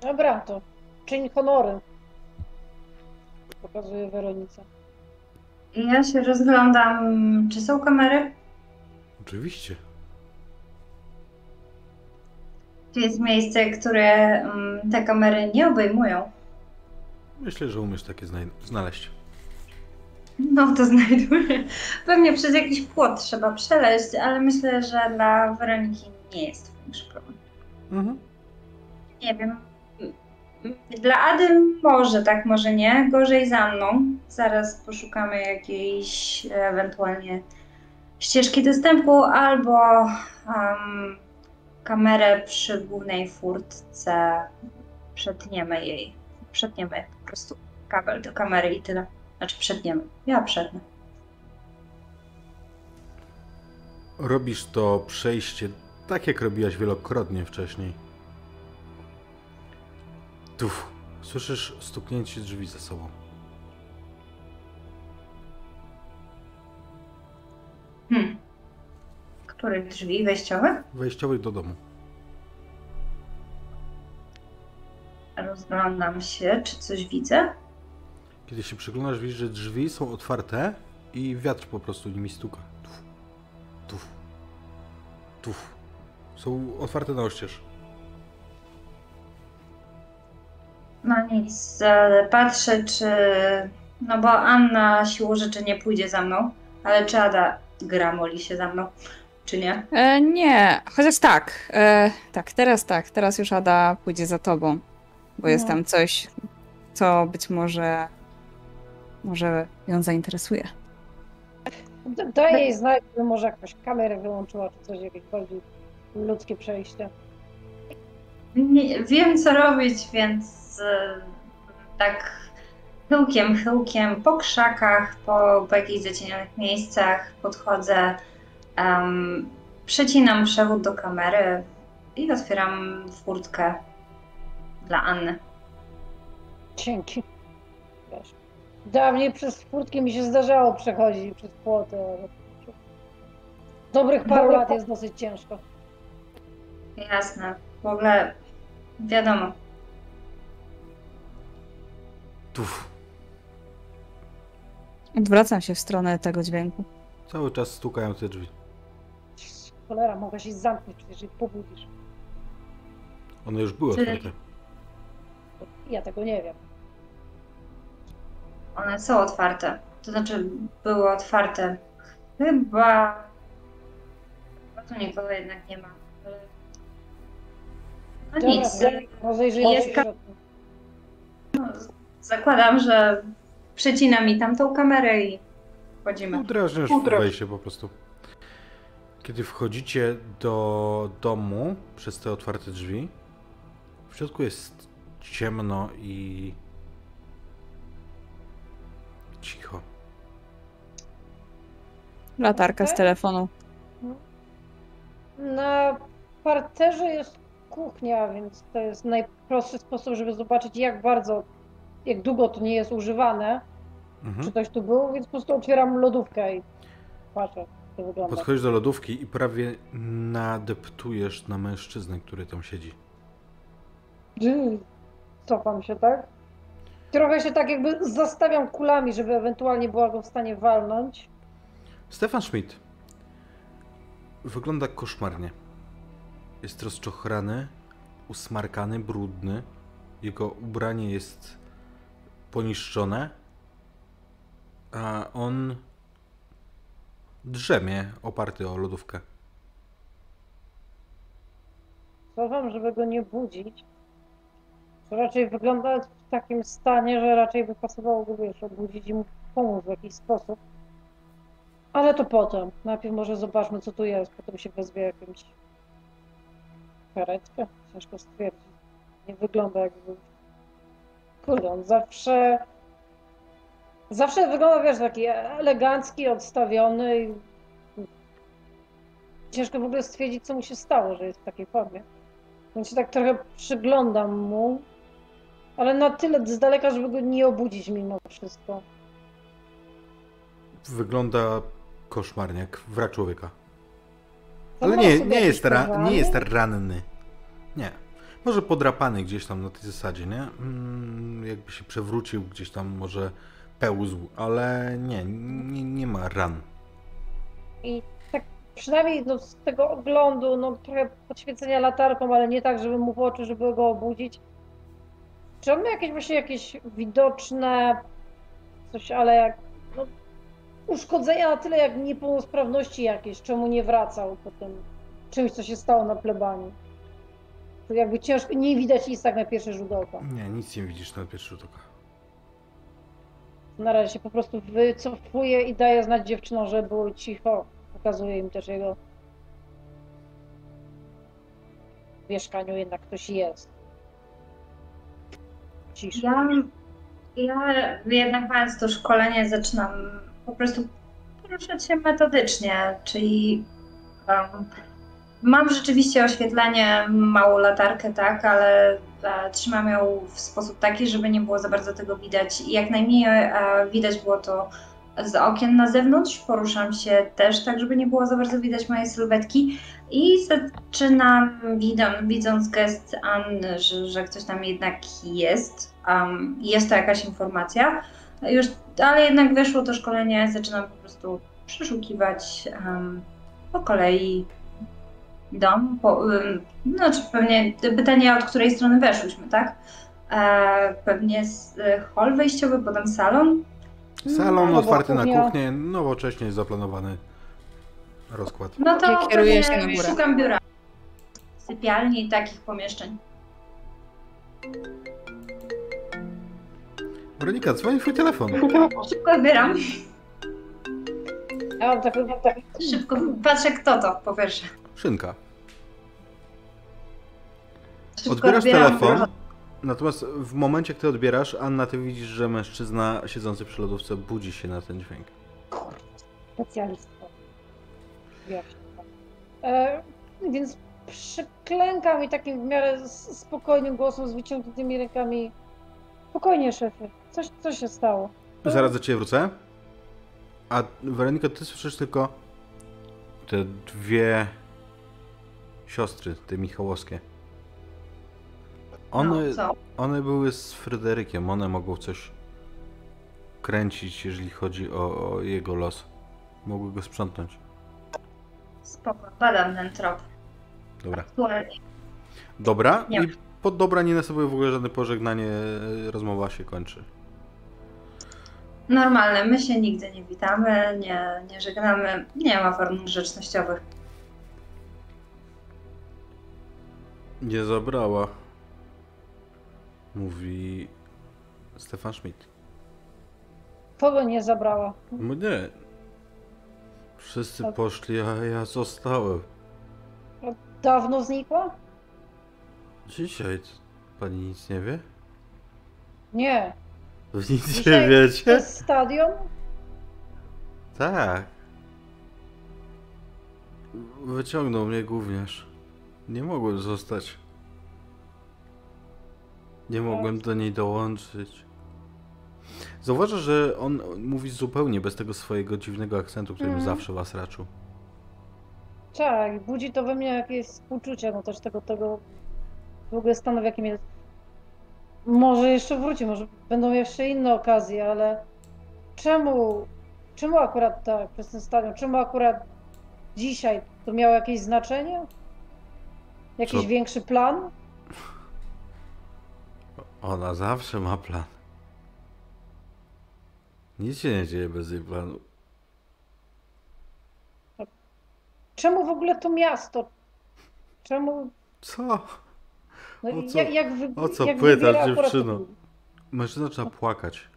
Dobra, to czyń honory. Pokazuje Weronica. I ja się rozglądam, czy są kamery? Oczywiście. Czy jest miejsce, które mm, te kamery nie obejmują? Myślę, że umiesz takie znaleźć. No to znajduję. Pewnie przez jakiś płot trzeba przeleźć, ale myślę, że dla Weroniki nie jest to większy problem. Mhm. Nie wiem. Dla Ady może, tak, może nie. Gorzej za mną. Zaraz poszukamy jakiejś ewentualnie ścieżki dostępu albo um, kamerę przy głównej furtce. Przetniemy jej. Przetniemy po prostu kabel do kamery i tyle. Znaczy przetniemy. Ja przetnę. Robisz to przejście tak, jak robiłaś wielokrotnie wcześniej. Tuf. Słyszysz stuknięcie drzwi za sobą. Hmm. Których drzwi wejściowych? Wejściowych do domu. Rozglądam się, czy coś widzę. Kiedy się przyglądasz, widzisz, że drzwi są otwarte i wiatr po prostu nimi stuka. Tuf. Tuf. Tuf. Są otwarte na oścież. No nic, e, patrzę czy... No bo Anna siłą rzeczy nie pójdzie za mną, ale czy Ada gramoli się za mną, czy nie? E, nie, chociaż tak. E, tak, teraz tak. Teraz już Ada pójdzie za tobą. Bo jest No. tam coś, co być może. Może ją zainteresuje. Daj jej znać, że może jakąś kamerę wyłączyła, czy coś, jakieś bardziej ludzkie przejście. Nie, wiem co robić, więc e, tak chyłkiem, chyłkiem po krzakach, po, po jakichś zacienionych miejscach podchodzę, em, przecinam przewód do kamery i otwieram furtkę dla Anny. Dzięki. Dawniej przez furtki mi się zdarzało przechodzić przez płoty, ale dobrych paru lat jest dosyć ciężko. Jasne, w ogóle wiadomo, Tuf. Odwracam się w stronę tego dźwięku. Cały czas stukają te drzwi. Cholera, mogę się zamknąć, przecież je pobudzisz. One już były Czyli- otwarte. Ja tego nie wiem. One są otwarte. To znaczy, były otwarte. Chyba. Chyba tu nikogo jednak nie ma. No Dobra, nic. rozejrzyjmy się Jest ka- środku. Zakładam, że przecina mi tamtą kamerę i wchodzimy. Udrażniasz w Udrażniasz. wejście po prostu. Kiedy wchodzicie do domu przez te otwarte drzwi, w środku jest ciemno i cicho. Latarka z Okej. telefonu. Na parterze jest kuchnia, więc to jest najprostszy sposób, żeby zobaczyć jak bardzo, jak długo to nie jest używane, czy Mhm. ktoś tu był, więc po prostu otwieram lodówkę i patrzę, jak to wygląda. Podchodzisz do lodówki i prawie nadeptujesz na mężczyznę, który tam siedzi. Cofam się, tak? Trochę się tak jakby zastawiam kulami, żeby ewentualnie była go w stanie walnąć. Stefan Schmidt wygląda koszmarnie. Jest rozczochrany, usmarkany, brudny. Jego ubranie jest poniszczone, a on drzemie oparty o lodówkę. Cofam, żeby go nie budzić. To raczej wygląda w takim stanie, że raczej by pasowało wiesz, obudzić i mu pomóc w jakiś sposób. Ale to potem. Najpierw może zobaczmy, co tu jest, potem się wezwie jakąś karetkę. Ciężko stwierdzić. Nie wygląda jakby... Kurde, on zawsze... Zawsze wygląda, wiesz, taki elegancki, odstawiony i... Ciężko w ogóle stwierdzić, co mu się stało, że jest w takiej formie. Więc się tak trochę przyglądam mu, ale na tyle z daleka, żeby go nie obudzić mimo wszystko. Wygląda koszmarnie, jak wrak człowieka. Ale nie, nie, jest ra, nie jest ranny. Nie. Może podrapany gdzieś tam na tej zasadzie, nie? Mm, jakby się przewrócił gdzieś tam, może pełzł, ale nie, nie, nie ma ran. I tak przynajmniej no, z tego oglądu, no trochę podświecenia latarką, ale nie tak, żeby mu w oczy, żeby go obudzić. Czy on ma jakieś właśnie jakieś widoczne coś, ale jak no, uszkodzenia na tyle jak niepełnosprawności jakieś, czemu nie wracał po tym czymś, co się stało na plebanii? To jakby ciężko, nie widać nic tak na pierwszy rzut oka. Nie, nic nie widzisz na pierwszy rzut oka. Na razie się po prostu wycofuje i daje znać dziewczynom, że było cicho. Pokazuje im też jego w mieszkaniu jednak ktoś jest. Cisza. Ja, ja jednak mając to szkolenie zaczynam po prostu poruszać się metodycznie, czyli um, mam rzeczywiście oświetlenie, małą latarkę, tak, ale e, trzymam ją w sposób taki, żeby nie było za bardzo tego widać i jak najmniej e, widać było to z okien na zewnątrz. Poruszam się też tak, żeby nie było za bardzo widać mojej sylwetki i zaczynam, widząc, widząc gest Anny, że, że ktoś tam jednak jest, um, jest to jakaś informacja, już, ale jednak weszło to szkolenie, zaczynam po prostu przeszukiwać um, po kolei dom, po, ym, no czy pewnie pytanie, od której strony weszłyśmy, tak? E, pewnie z, e, hall wejściowy, potem salon. Salon No, otwarty na kuchnię, nowocześnie zaplanowany rozkład. No to Ja kieruję się na górę. szukam biura. Sypialni i takich pomieszczeń. Weronika, dzwoni twój telefon. Szybko odbieram. Ja mam taką, mam taką Szybko patrzę, kto to po pierwsze. Szynka. Szybko Odbierasz telefon, natomiast w momencie, gdy odbierasz, Anna, ty widzisz, że mężczyzna siedzący przy lodówce budzi się na ten dźwięk. specjalista. E, więc przyklękam i takim w miarę spokojnym głosem z wyciągniętymi rękami. Spokojnie, szefie. Coś, co się stało? Zaraz do ciebie wrócę. A Weronika, ty słyszysz tylko te dwie siostry, te Michałowskie. One, No, one były z Fryderykiem, one mogą coś kręcić, jeżeli chodzi o, o jego los. Mogły go sprzątnąć. Spoko, badam ten trop. Dobra. Aktualnie. Dobra, Nie. i pod dobra nie następuje w ogóle żadne pożegnanie, e, rozmowa się kończy. Normalne, my się nigdy nie witamy, nie, nie żegnamy, nie ma form grzecznościowych. Nie zabrała. Mówi Stefan Schmidt. Kogo nie zabrała? Mnie. Wszyscy Tak. poszli, a ja zostałem. Dawno znikła? Dzisiaj pani nic nie wie? Nie. Nic nie Dzisiaj To wiecie? jest stadion? Tak. Wyciągnął mnie gówniarz. Nie mogłem zostać. Nie mogłem do niej dołączyć. Zauważasz, że on mówi zupełnie bez tego swojego dziwnego akcentu, którym Mhm. zawsze was raczył. Tak, budzi to we mnie jakieś współczucie, no też tego, tego w ogóle stanu, w jakim jest. Może jeszcze wróci, może będą jeszcze inne okazje, ale czemu, czemu akurat tak, przez ten stadion, czemu akurat dzisiaj to miało jakieś znaczenie? Jakiś Co? większy plan? Ona zawsze ma plan. Nic się nie dzieje bez jej planu. Czemu w ogóle to miasto? Czemu, Co? no O co- jak, jak, wy, o co jak akurat dziewczyno? to- Mężczyzna zaczyna płakać.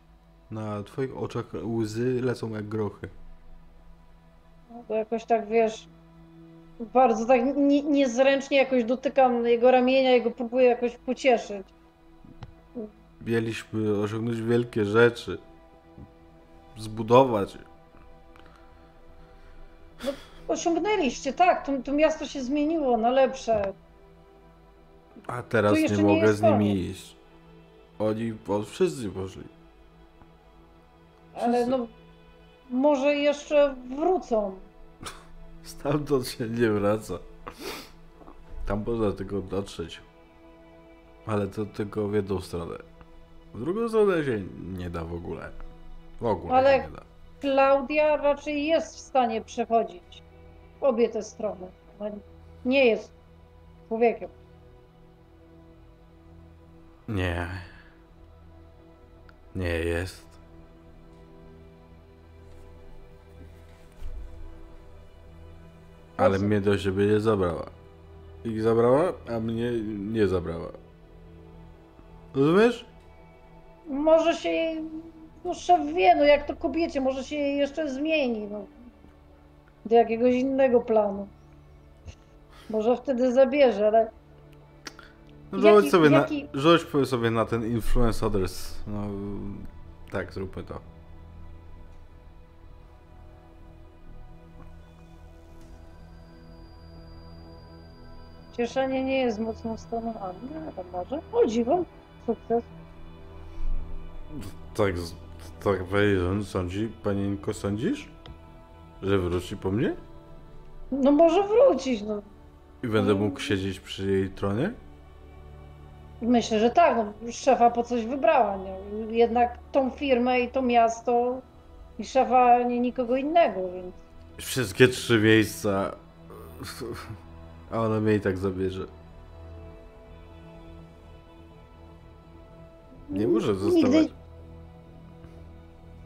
Na twoich oczach łzy lecą jak grochy. Bo jakoś tak wiesz, bardzo tak nie, niezręcznie jakoś dotykam jego ramienia i go próbuję jakoś pocieszyć. Mieliśmy osiągnąć wielkie rzeczy. Zbudować. Osiągnęliście, tak, to, to miasto się zmieniło na lepsze. A teraz nie nie mogę jest z nimi koniec. iść. Oni po, wszyscy poszli. Ale no, może jeszcze wrócą. Stamtąd się nie wraca. Tam można tylko dotrzeć. Ale to tylko w jedną stronę. W drugą stronę się nie da w ogóle. W ogóle Ale- nie da. Klaudia raczej jest w stanie przechodzić w obie te strony. Ona nie jest człowiekiem. Nie. Nie jest. Ale mnie do siebie nie zabrała. Ich zabrała, a mnie nie zabrała. Rozumiesz? Może się jej, no szef wie, no jak to kobiecie, może się jej jeszcze zmieni, no. Do jakiegoś innego planu. Może wtedy zabierze, ale No Jaki- rzuć sobie, jaki- na, rzuć sobie na ten influence others. No tak, zróbmy to. cieszenie nie jest mocną stroną Anny, ale może. O dziwo, sukces. Tak, tak Wejrzon sądzi, panienko sądzisz? Że wróci po mnie? No może wrócić, no. I będę mógł siedzieć przy jej tronie? Myślę, że tak, no, szefa po coś wybrała, nie? Jednak tą firmę i to miasto i szefa nie nikogo innego, więc Wszystkie trzy miejsca A ona mnie i tak zabierze. Nie muszę zostawać. Nigdy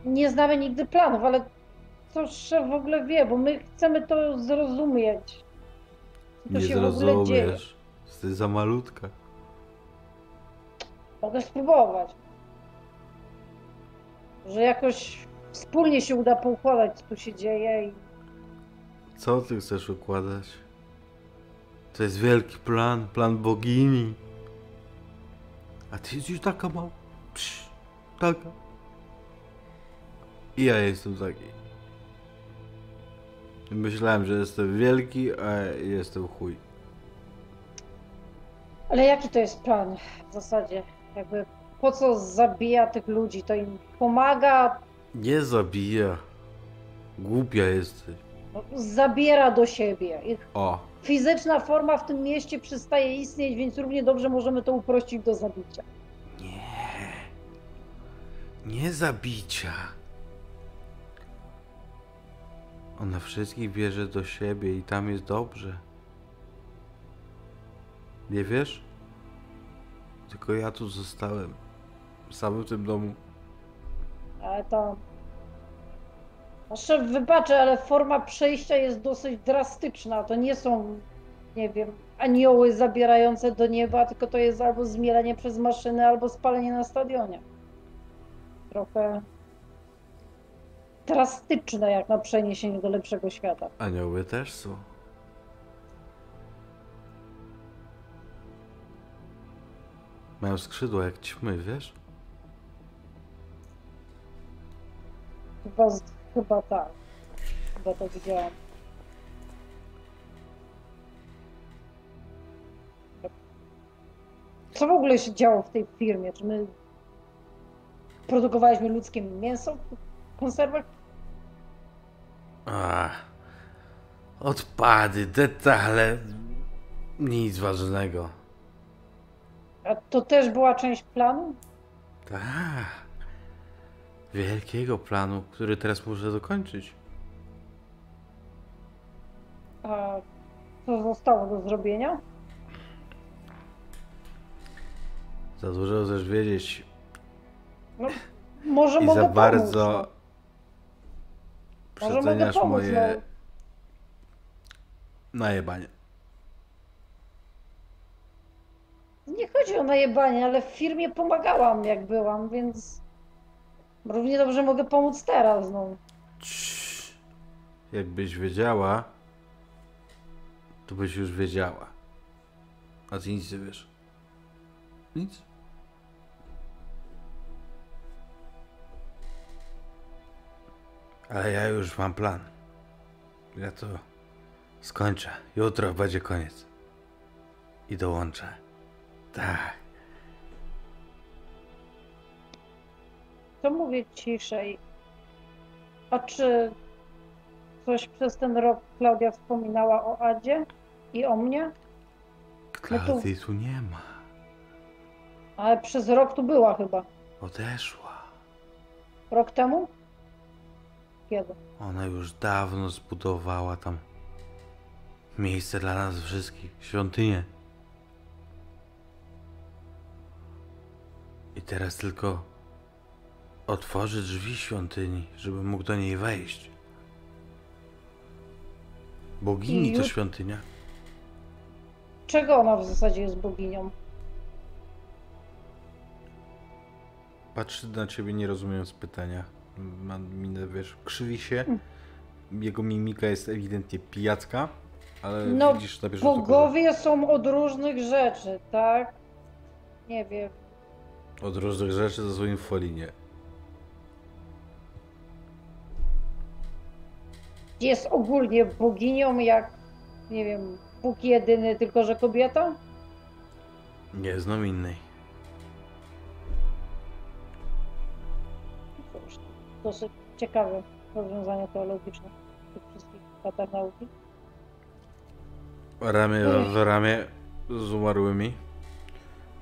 nie znamy nigdy planów, ale co szef w ogóle wie, bo my chcemy to zrozumieć. Co Nie się zrozumiesz. Jesteś za malutka. Mogę spróbować. Że jakoś wspólnie się uda poukładać, co tu się dzieje i Co ty chcesz układać? To jest wielki plan, plan bogini. A ty jesteś taka mała. Psz, taka. I ja jestem taki. Myślałem, że jestem wielki, a jestem chuj. Ale jaki to jest plan w zasadzie? Jakby po co zabija tych ludzi? To im pomaga, Nie zabija. Głupia jesteś. no, zabiera do siebie. Ich O, fizyczna forma w tym mieście przestaje istnieć, więc równie dobrze możemy to uprościć do zabicia. nie. Nie zabicia. Ona wszystkich bierze do siebie i tam jest dobrze. Nie wiesz? Tylko ja tu zostałem. Sam w tym domu. Ale to. Szef wybaczy, ale forma przejścia jest dosyć drastyczna. To nie są, nie wiem, anioły zabierające do nieba, tylko to jest albo zmielenie przez maszynę, albo spalenie na stadionie. Trochę drastyczne jak na przeniesienie do lepszego świata. Anioły też są. Mają skrzydła jak ćmy, wiesz? Chyba, chyba tak. Chyba to widziałam. Co w ogóle się działo w tej firmie? Czy my produkowaliśmy ludzkie mięso w konserwach? Ach, odpady, detale. Nic ważnego. A to też była część planu? Tak. Wielkiego planu, który teraz muszę dokończyć. A co zostało do zrobienia? Za dużo chcesz wiedzieć Może i mogę za pomóc, bardzo no. Przeceniasz pomóc, moje no. najebanie. Nie chodzi o najebanie, ale w firmie pomagałam jak byłam, więc równie dobrze mogę pomóc teraz, no. Cii. Jakbyś wiedziała, to byś już wiedziała. A ty nic nie wiesz. Nic? Ale ja już mam plan. Ja to skończę. Jutro będzie koniec. I dołączę. Tak. To mówię ciszej. A czy coś przez ten rok Klaudia wspominała o Adzie i o mnie? Klaudii tu nie ma. Ale przez rok tu była chyba. Odeszła. Rok temu? Kiedy? Ona już dawno zbudowała tam miejsce dla nas wszystkich, świątynię. I teraz tylko otworzy drzwi świątyni, żeby mógł do niej wejść. Bogini I to świątynia. Czego ona w zasadzie jest boginią? Patrzy na ciebie nie rozumiejąc pytania. Ma minę, wiesz, krzywi się. Mm. Jego mimika jest ewidentnie pijacka, ale No, widzisz na bieżąco. Bogowie są od różnych rzeczy, tak? Nie wiem. Od różnych rzeczy za swoim folinie. Jest ogólnie boginią jak, nie wiem, Bóg jedyny, tylko że kobieta? Nie znam innej. Dosyć ciekawe rozwiązania teologiczne tych wszystkich latach nauki. Ramię w ramię z umarłymi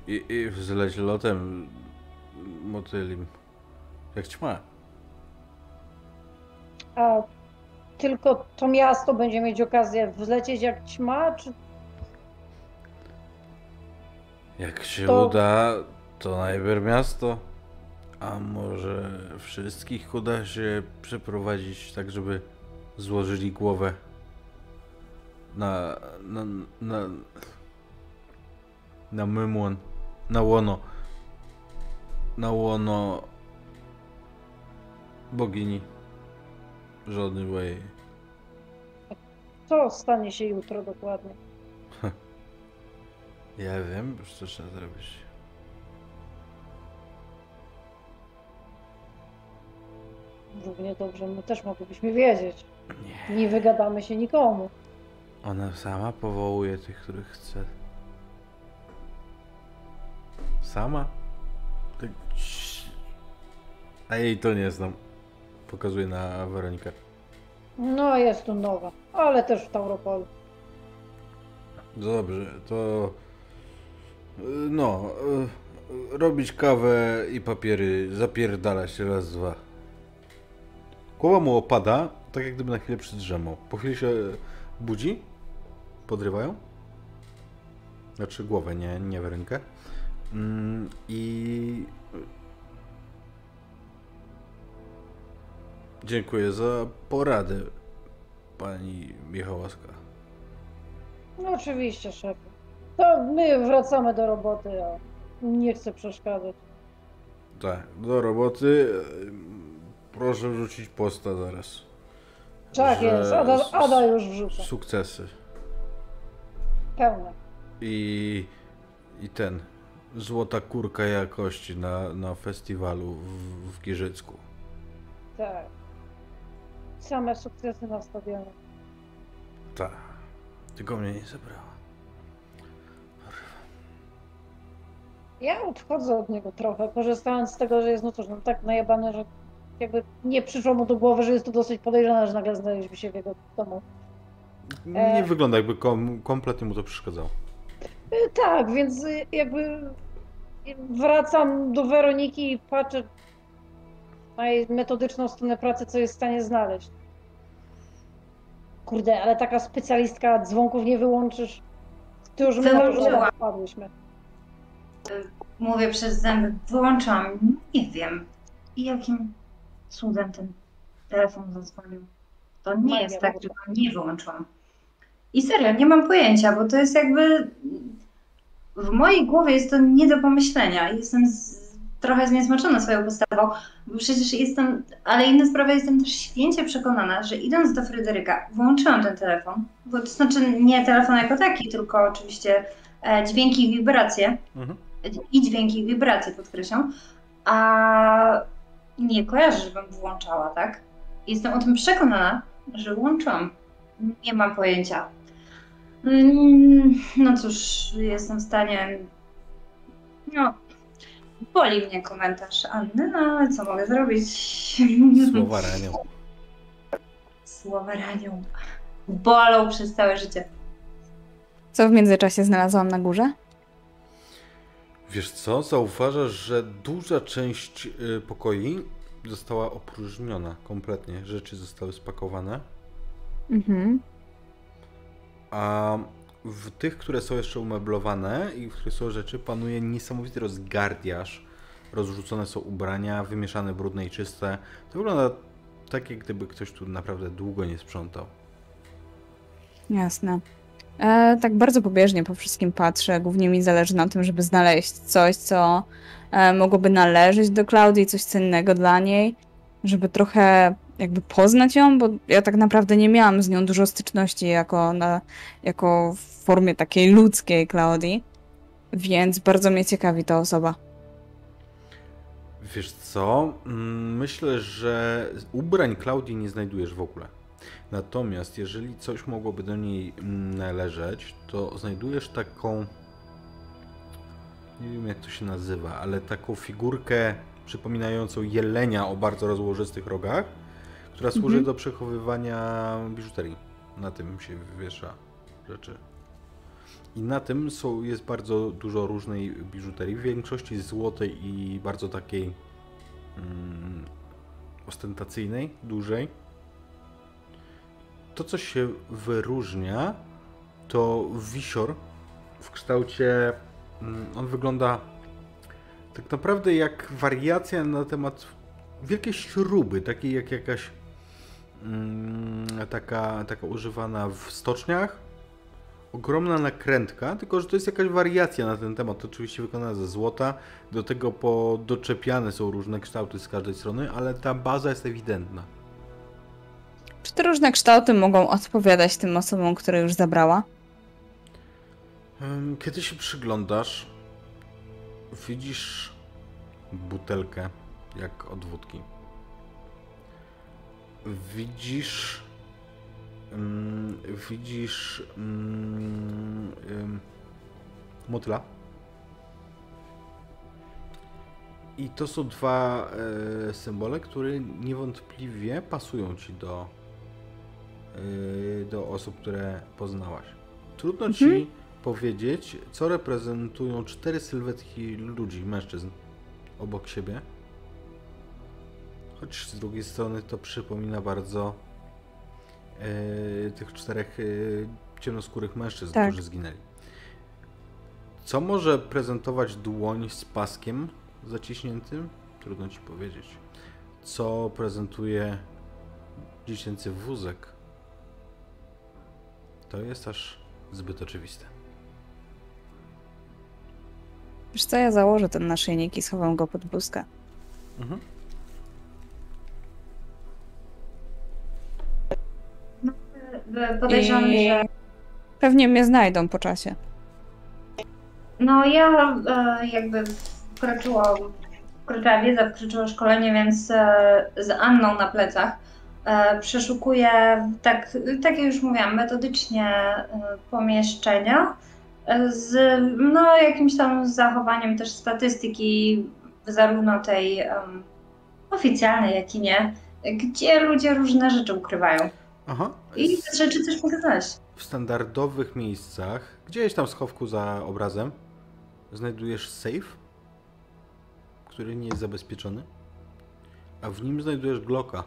i, i wzleć lotem motylim. Jak ćma. A tylko to miasto będzie mieć okazję wlecieć jak ćma, czy Jak się To- uda, to najpierw miasto. A może wszystkich uda się przeprowadzić tak, żeby złożyli głowę na. na. na. na mymłon, na łono. na łono bogini żony mojej. Co stanie się jutro dokładnie? Ja wiem, już co trzeba zrobić. Równie dobrze my też moglibyśmy wiedzieć. Nie. Nie wygadamy się nikomu. Ona sama powołuje tych, których chce. Sama? Tak... A jej to nie znam. Pokazuje na Weronikę. No, jest tu nowa, ale też w Tauropolu. Dobrze, to... No, y, robić kawę i papiery, zapierdalać raz, dwa. Głowa mu opada, tak jak gdyby na chwilę przydrzemał. Po chwili się budzi, podrywają. Znaczy głowę, nie, nie w rękę. Mm, I... Dziękuję za poradę, pani Michałaska. No oczywiście, szefie. To my wracamy do roboty, a nie chcę przeszkadzać. Tak, do roboty. Proszę wrzucić posta zaraz. Tak jest, Ada, Ada już wrzuca. Sukcesy. Pełne. I, I ten. Złota kurka jakości na, na festiwalu w, w Giżycku. Tak. Same sukcesy na stadionie. Tak. Tylko mnie nie zabrała. Ja odchodzę od niego trochę, korzystając z tego, że jest no cóż, no tak najebany, że jakby nie przyszło mu do głowy, że jest to dosyć podejrzane, że nagle znaleźliśmy się w jego domu. Nie E. wygląda jakby kom, kompletnie mu to przeszkadzało. Y, Tak, więc y, jakby wracam do Weroniki i patrzę na jej metodyczną stronę pracy, co jest w stanie znaleźć. Kurde, ale taka specjalistka dzwonków nie wyłączysz. Ty już Wyłączyłam. już wpadłyśmy. Mówię przez zęby, wyłączam. Nie wiem, jakim cudem ten telefon zadzwonił. To nie Magia jest tak, że go nie wyłączyłam. I serio, nie mam pojęcia, bo to jest jakby. W mojej głowie jest to nie do pomyślenia. Jestem z... trochę zniesmaczona swoją postawą, bo przecież jestem. Ale inna sprawa, jestem też święcie przekonana, że idąc do Fryderyka, włączyłam ten telefon. Bo to znaczy nie telefon jako taki, tylko oczywiście e, dźwięki i wibracje Mhm. i dźwięki i wibracje, podkreślam, a nie kojarzę, żebym włączała, tak? Jestem o tym przekonana, że włączyłam. Nie mam pojęcia. Mm, No cóż, jestem w stanie. No, boli mnie komentarz Anny, no ale co mogę zrobić? Słowa ranią. Słowa ranią. Bolą przez całe życie. Co w międzyczasie znalazłam na górze? Wiesz co, zauważasz, że duża część y, pokoi została opróżniona kompletnie. Rzeczy zostały spakowane. Mhm. A w tych, które są jeszcze umeblowane i w których są rzeczy, panuje niesamowity rozgardiaż. Rozrzucone są ubrania, wymieszane brudne i czyste. To wygląda tak, jak gdyby ktoś tu naprawdę długo nie sprzątał. Jasne. E, tak bardzo pobieżnie po wszystkim patrzę. Głównie mi zależy na tym, żeby znaleźć coś, co e, mogłoby należeć do Klaudii, coś cennego dla niej, żeby trochę jakby poznać ją, bo ja tak naprawdę nie miałam z nią dużo styczności jako, na, jako w formie takiej ludzkiej Klaudii, więc bardzo mnie ciekawi ta osoba. Wiesz co? Mm, Myślę, że ubrań Klaudii nie znajdujesz w ogóle. Natomiast jeżeli coś mogłoby do niej mm, należeć, to znajdujesz taką. Nie wiem jak to się nazywa, ale taką figurkę przypominającą jelenia o bardzo rozłożystych rogach, która służy Mhm. do przechowywania biżuterii. Na tym się wiesza rzeczy. I na tym są, jest bardzo dużo różnej biżuterii, w większości złotej i bardzo takiej mm, ostentacyjnej, dużej. To, co się wyróżnia, to wisior w kształcie Mm, On wygląda tak naprawdę jak wariacja na temat wielkiej śruby, takiej jak jakaś mm, taka, taka używana w stoczniach. Ogromna nakrętka, tylko że to jest jakaś wariacja na ten temat. Oczywiście wykonana ze złota. Do tego podoczepiane są różne kształty z każdej strony, ale ta baza jest ewidentna. Czy te różne kształty mogą odpowiadać tym osobom, które już zabrała? Kiedy się przyglądasz, widzisz butelkę jak od wódki. Widzisz. mm, widzisz. mm, motyla. I to są dwa e, symbole, które niewątpliwie pasują ci do, do osób, które poznałaś. Trudno ci Mhm. powiedzieć, co reprezentują cztery sylwetki ludzi, mężczyzn obok siebie. Choć z drugiej strony to przypomina bardzo e, tych czterech e, ciemnoskórych mężczyzn, Tak. którzy zginęli. Co może prezentować dłoń z paskiem zaciśniętym? Trudno ci powiedzieć. Co prezentuje dziecięcy wózek? To jest aż zbyt oczywiste. Wiesz co, ja założę ten naszyjnik i schowam go pod bluzkę. Mhm. E, Podejrzewam, I- że Pewnie mnie znajdą po czasie. No ja e, jakby wkroczyłam, wkroczyła wiedza, wkroczyło szkolenie, więc e, z Anną na plecach przeszukuję, tak, tak jak już mówiłam, metodycznie e, pomieszczenia e, z no, jakimś tam zachowaniem też statystyki zarówno tej em, oficjalnej, jak i nie, gdzie ludzie różne rzeczy ukrywają. Aha. I te rzeczy też mogę znaleźć. W standardowych miejscach, gdzieś tam w schowku za obrazem, znajdujesz safe, który nie jest zabezpieczony, a w nim znajdujesz Glocka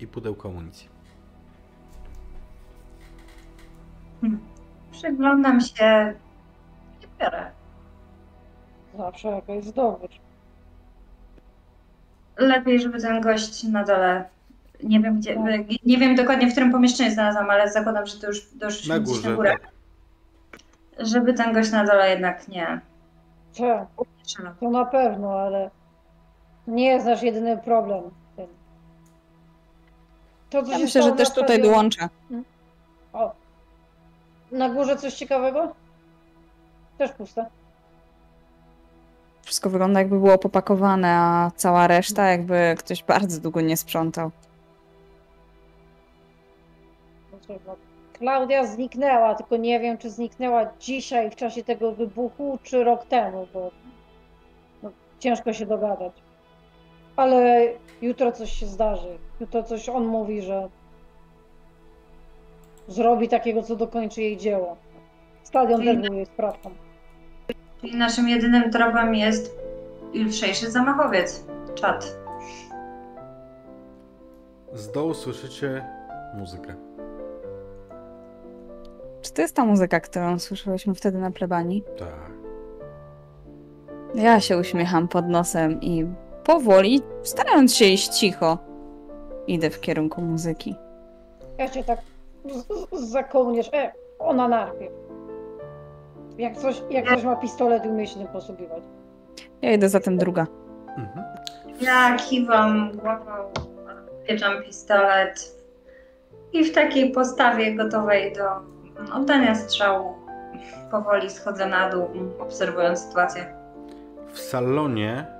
i pudełko amunicji. Przyglądam się i biorę. Zawsze jakaś zdobycz. Lepiej, żeby ten gość na dole. Nie wiem gdzie. Nie wiem dokładnie w którym pomieszczeniu znalazłam, ale zakładam, że to już doszliśmy Na górze. na górę. tak. Żeby ten gość na dole jednak nie. Co? nie strzelał. To na pewno, ale nie jest nasz jedyny problem. To, co Ja się myślę, że też tutaj dołączę. O. Na górze coś ciekawego? Też puste. Wszystko wygląda jakby było popakowane, a cała reszta jakby ktoś bardzo długo nie sprzątał. Klaudia zniknęła, tylko nie wiem, czy zniknęła dzisiaj w czasie tego wybuchu, czy rok temu, bo no, ciężko się dogadać. Ale jutro coś się zdarzy. Jutro coś on mówi, że zrobi takiego, co dokończy jej dzieło. Stadion też był jej sprawką. Czyli naszym jedynym tropem jest jutrzejszy zamachowiec. Czad. Z dołu słyszycie muzykę. Czy to jest ta muzyka, którą słyszałyśmy wtedy na plebanii? Tak. Ja się uśmiecham pod nosem i powoli, starając się iść cicho, idę w kierunku muzyki. Ja cię tak za kołnierz. E, ona najpierw. Jak coś, jak coś ma pistolet i umie się tym posługiwać. Ja idę zatem druga. Mhm. Ja kiwam głową, pieczam pistolet i w takiej postawie gotowej do oddania strzału powoli schodzę na dół, obserwując sytuację. W salonie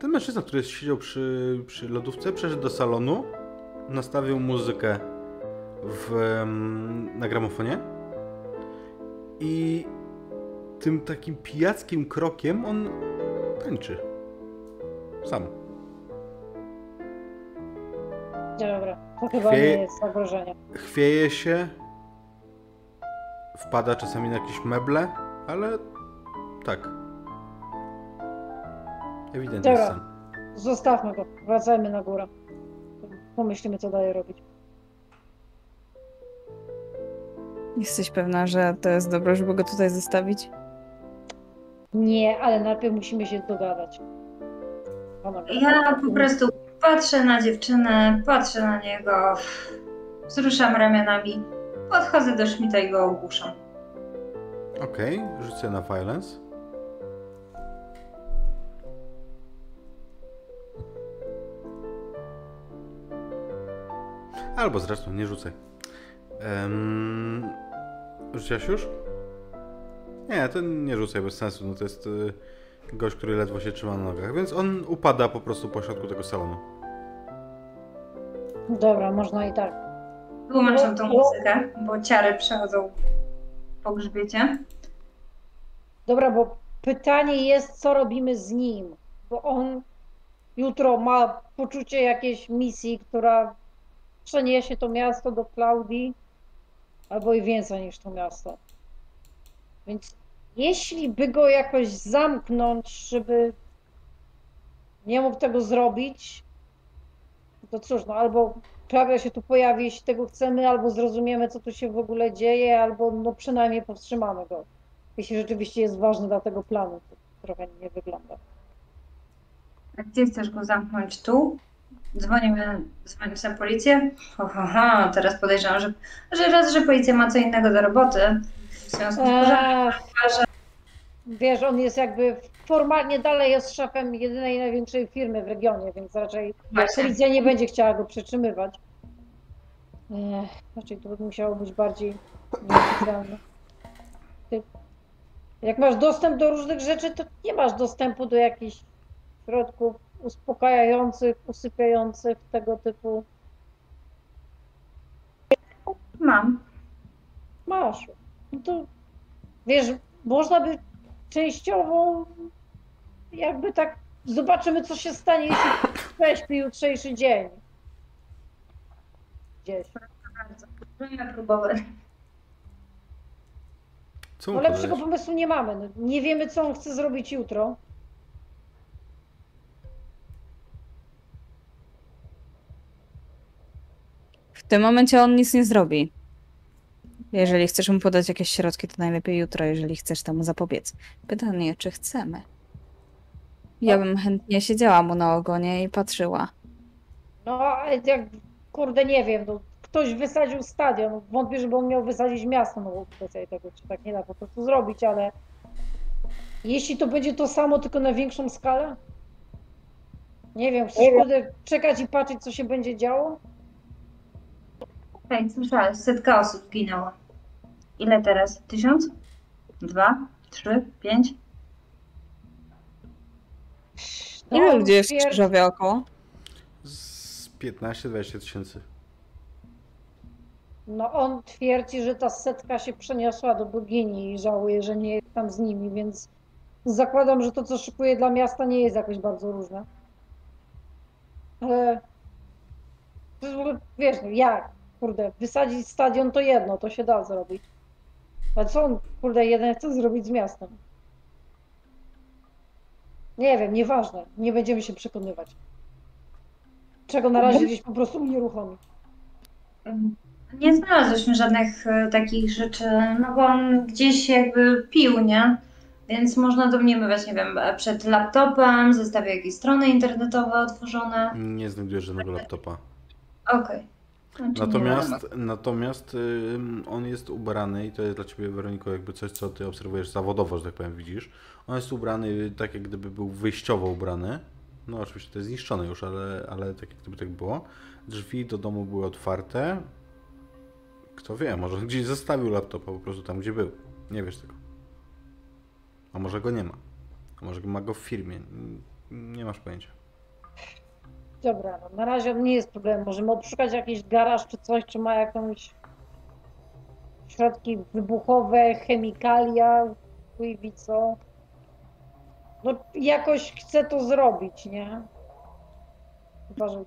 ten mężczyzna, który siedział przy, przy lodówce, przeszedł do salonu, nastawił muzykę w, na gramofonie i tym takim pijackim krokiem on tańczy. Sam. Dobra, to chyba Chwie- nie jest zagrożenie. Chwieje się, wpada czasami na jakieś meble, ale tak. Ewidentnie Dobra. sam. Zostawmy go, wracajmy na górę. Pomyślimy, co dalej robić. Jesteś pewna, że to jest dobre, żeby go tutaj zostawić? Nie, ale najpierw musimy się dogadać. Ona- Ja po prostu patrzę na dziewczynę, patrzę na niego, wzruszam ramionami, podchodzę do Schmidta i go ogłuszam. Okej, rzucę na violence. Albo zresztą nie rzucaj. Um, rzuciłaś już? Nie, to nie rzucaj bez sensu. No to jest y, gość, który ledwo się trzyma na nogach, więc on upada po prostu po środku tego salonu. Dobra, można i tak. Wyłączam tą muzykę, bo ciary przechodzą po grzbiecie. Dobra, bo pytanie jest, co robimy z nim, bo on jutro ma poczucie jakiejś misji, która przeniesie to miasto do Klaudii, albo i więcej niż to miasto. Więc jeśli by go jakoś zamknąć, żeby nie mógł tego zrobić, to cóż, no albo Klaudia się tu pojawi, jeśli tego chcemy, albo zrozumiemy, co tu się w ogóle dzieje, albo no przynajmniej powstrzymamy go jeśli rzeczywiście jest ważny dla tego planu. To trochę nie wygląda. A gdzie chcesz go zamknąć? Tu? Dzwonimy, dzwonić na policję? Aha, teraz podejrzewam, że, że raz, że policja ma co innego do roboty. W związku z pożarem. Eee, wiesz, on jest jakby formalnie dalej jest szefem jedynej największej firmy w regionie, więc raczej Właśnie. policja nie będzie chciała go przetrzymywać. Eee, raczej to by musiało być bardziej nieoficjalne. Jak masz dostęp do różnych rzeczy, to nie masz dostępu do jakichś środków uspokajających, usypiających, tego typu. Mam. Masz. No to wiesz, można by częściowo jakby tak zobaczymy, co się stanie, jeśli prześpi jutrzejszy dzień. Gdzieś. Bardzo. Możemy próbować. Co No lepszego pomysłu nie mamy. No, nie wiemy, co on chce zrobić jutro. Tym momencie on nic nie zrobi. Jeżeli chcesz mu podać jakieś środki, to najlepiej jutro, jeżeli chcesz temu zapobiec. Pytanie, czy chcemy? Ja bym chętnie siedziała mu na ogonie i patrzyła. No, ale jak, kurde, nie wiem, no, ktoś wysadził stadion. Wątpię, żeby on miał wysadzić miasto, no kwestia tego, czy tak nie da po prostu zrobić, ale jeśli to będzie to samo, tylko na większą skalę? Nie wiem, chcesz kurde, czekać i patrzeć, co się będzie działo? Hej, słyszałeś, setka osób zginęła. Ile teraz? Tysiąc? Dwa? Trzy? Pięć? Ile No, ludzi jest w twierdzi- Krzyżowie około? Z 15-20 tysięcy. No on twierdzi, że ta setka się przeniosła do bogini i żałuje, że nie jest tam z nimi, więc zakładam, że to, co szykuje dla miasta, nie jest jakoś bardzo różne. Ale ogóle, wiesz, no jak, kurde, wysadzić stadion to jedno, to się da zrobić. Ale co on, kurde, jeden chce zrobić z miastem? Nie wiem, nieważne, nie będziemy się przekonywać. Czego na razie gdzieś po prostu unieruchomi. Nie znalazłyśmy żadnych e, takich rzeczy, no bo on gdzieś jakby pił, nie? Więc można domniemywać, nie wiem, przed laptopem, zostawił jakieś strony internetowe otworzone. Nie znajdujesz żadnego laptopa. Okej. Znaczy Natomiast, natomiast on jest ubrany i to jest dla ciebie, Weroniko, jakby coś, co ty obserwujesz zawodowo, że tak powiem, widzisz. On jest ubrany tak, jak gdyby był wyjściowo ubrany. No oczywiście to jest zniszczone już, ale, ale tak jak gdyby tak było. Drzwi do domu były otwarte. Kto wie, może gdzieś zostawił laptopa po prostu tam, gdzie był. Nie wiesz tego. A może go nie ma. A może ma go w firmie. Nie masz pojęcia. Dobra, no na razie nie jest problem. Możemy odszukać jakiś garaż czy coś, czy ma jakąś środki wybuchowe, chemikalia, chuj co. No jakoś chcę to zrobić, nie? Chyba, że...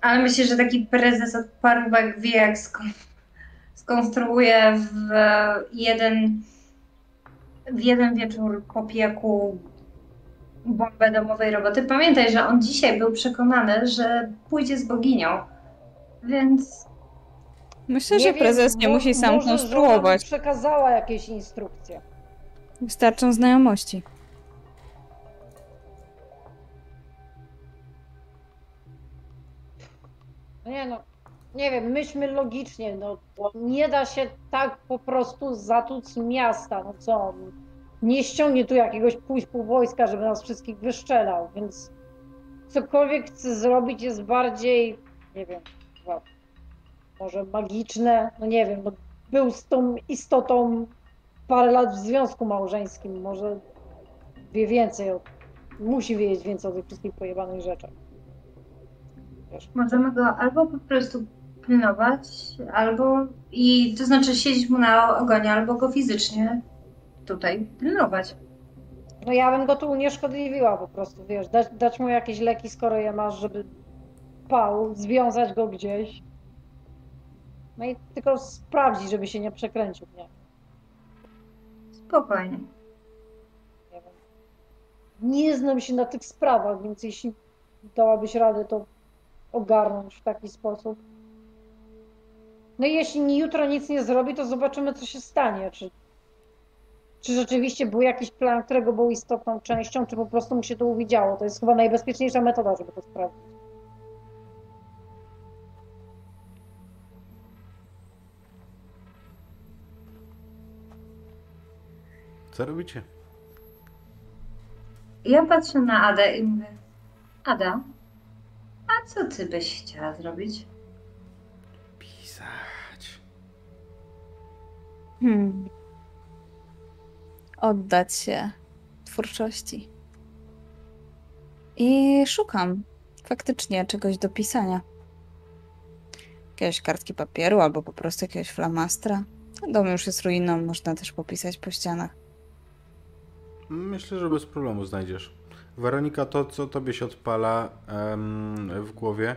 Ale myślę, że taki prezes od parówek wie, jak skon- skonstruuje w jeden, w jeden wieczór po bombę domowej roboty. Pamiętaj, że on dzisiaj był przekonany, że pójdzie z boginią. Więc Myślę, że wiem, prezes nie musi sam może konstruować. przekazała jakieś instrukcje. Wystarczą znajomości. Nie no, nie wiem, myślmy logicznie, no nie da się tak po prostu zatłuc miasta, no co, nie ściągnie tu jakiegoś pójść pół wojska, żeby nas wszystkich wyszczelał, więc cokolwiek chce zrobić jest bardziej, nie wiem, może magiczne, no nie wiem, no był z tą istotą parę lat w związku małżeńskim, może wie więcej, o, musi wiedzieć więcej o tych wszystkich pojebanych rzeczach. Wiesz. Możemy go albo po prostu pilnować, albo i to znaczy siedzieć mu na ogonie, albo go fizycznie tutaj pilnować. No ja bym go tu unieszkodliwiła po prostu, wiesz, dać, dać mu jakieś leki, skoro je masz, żeby pał, związać go gdzieś. No i tylko sprawdzić, żeby się nie przekręcił, nie? Spokojnie. Nie wiem. Nie znam się na tych sprawach, więc jeśli dałabyś radę to ogarnąć w taki sposób. No i jeśli jutro nic nie zrobi, to zobaczymy, co się stanie. Czy, czy rzeczywiście był jakiś plan, którego był istotną częścią, czy po prostu mu się to uwidziało. To jest chyba najbezpieczniejsza metoda, żeby to sprawdzić. Co robicie? Ja patrzę na Adę i mówię, Ada, a co ty byś chciała zrobić? Pisać. Hmm. Oddać się twórczości. I szukam faktycznie czegoś do pisania. Jakiegoś kartki papieru albo po prostu jakiegoś flamastra. Dom już jest ruiną, można też popisać po ścianach. Myślę, że bez problemu znajdziesz. Weronika, to co tobie się odpala em, w głowie,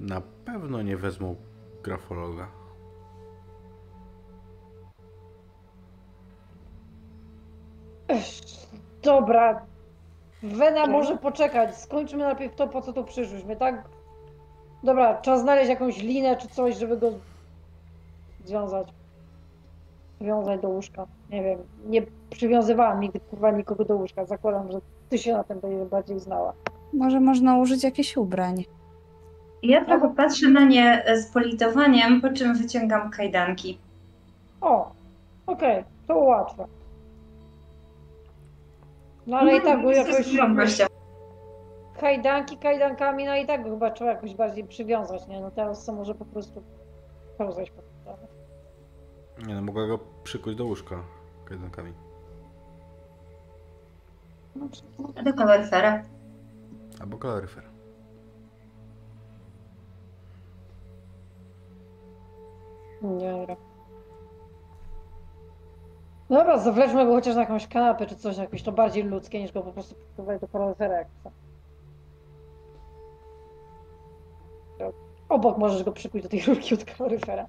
na pewno nie wezmą grafologa. Dobra. Wena może poczekać. Skończmy najpierw to, po co tu przyszłyśmy, tak? Dobra, trzeba znaleźć jakąś linę czy coś, żeby go związać. Wiązać do łóżka. Nie wiem. Nie przywiązywałam nigdy kurwa nikogo do łóżka. Zakładam, że ty się na tym będziesz bardziej znała. Może można użyć jakichś ubrań. Ja trochę patrzę na nie z politowaniem, po czym wyciągam kajdanki. O, okej, to łatwe. No ale i tak go jakoś... Kajdanki kajdankami, no i tak go chyba trzeba jakoś bardziej przywiązać, nie? No teraz co może po prostu pełzać po tym. Nie no, mogła go przykuć do łóżka kajdankami. Do kaloryfera. Albo kaloryfer. Dobra. Dobra, zawleźmy go chociaż na jakąś kanapę czy coś, jakieś to bardziej ludzkie niż go po prostu przykuwać do jak chce. Obok możesz go przykuć do tej rurki od kaloryfera.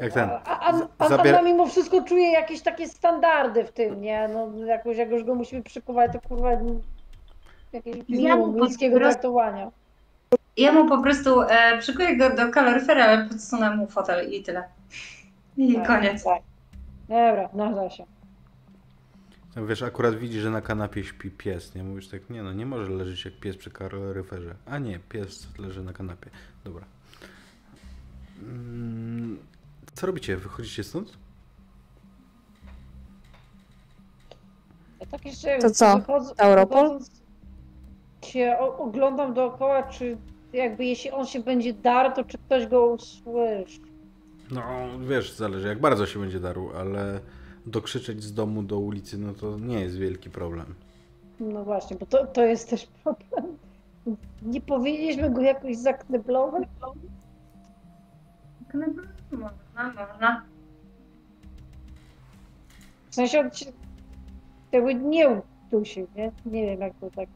Jak ten, A, a, a, zabier- a mimo wszystko czuję jakieś takie standardy w tym, nie? No jakoś jak już go musimy przykuwać, to kurwa jakiegoś Ja mu po ludzkiego prostu- traktowania. Ja mu po prostu e, przykuję go do kaloryfera, ale podsunę mu fotel i tyle. I Tak, koniec. Tak. Dobra, nada się. No Wiesz, akurat widzi, że na kanapie śpi pies, nie? Mówisz tak, nie no, nie może leżeć jak pies przy kaloryferze. A nie, pies leży na kanapie. Dobra. Mm, Co robicie? Wychodzicie stąd? Ja tak jeszcze To co, wychodząc- Europol? wychodząc się o, oglądam dookoła, czy jakby jeśli on się będzie darł, to czy ktoś go usłyszy. No, wiesz, zależy jak bardzo się będzie darł, ale dokrzyczeć z domu do ulicy, no to nie jest wielki problem. No właśnie, bo to, to jest też problem. Nie powinniśmy go jakoś zakneblować? Można, można. W sensie on się jakby nie udusił, nie? Nie wiem jak to tak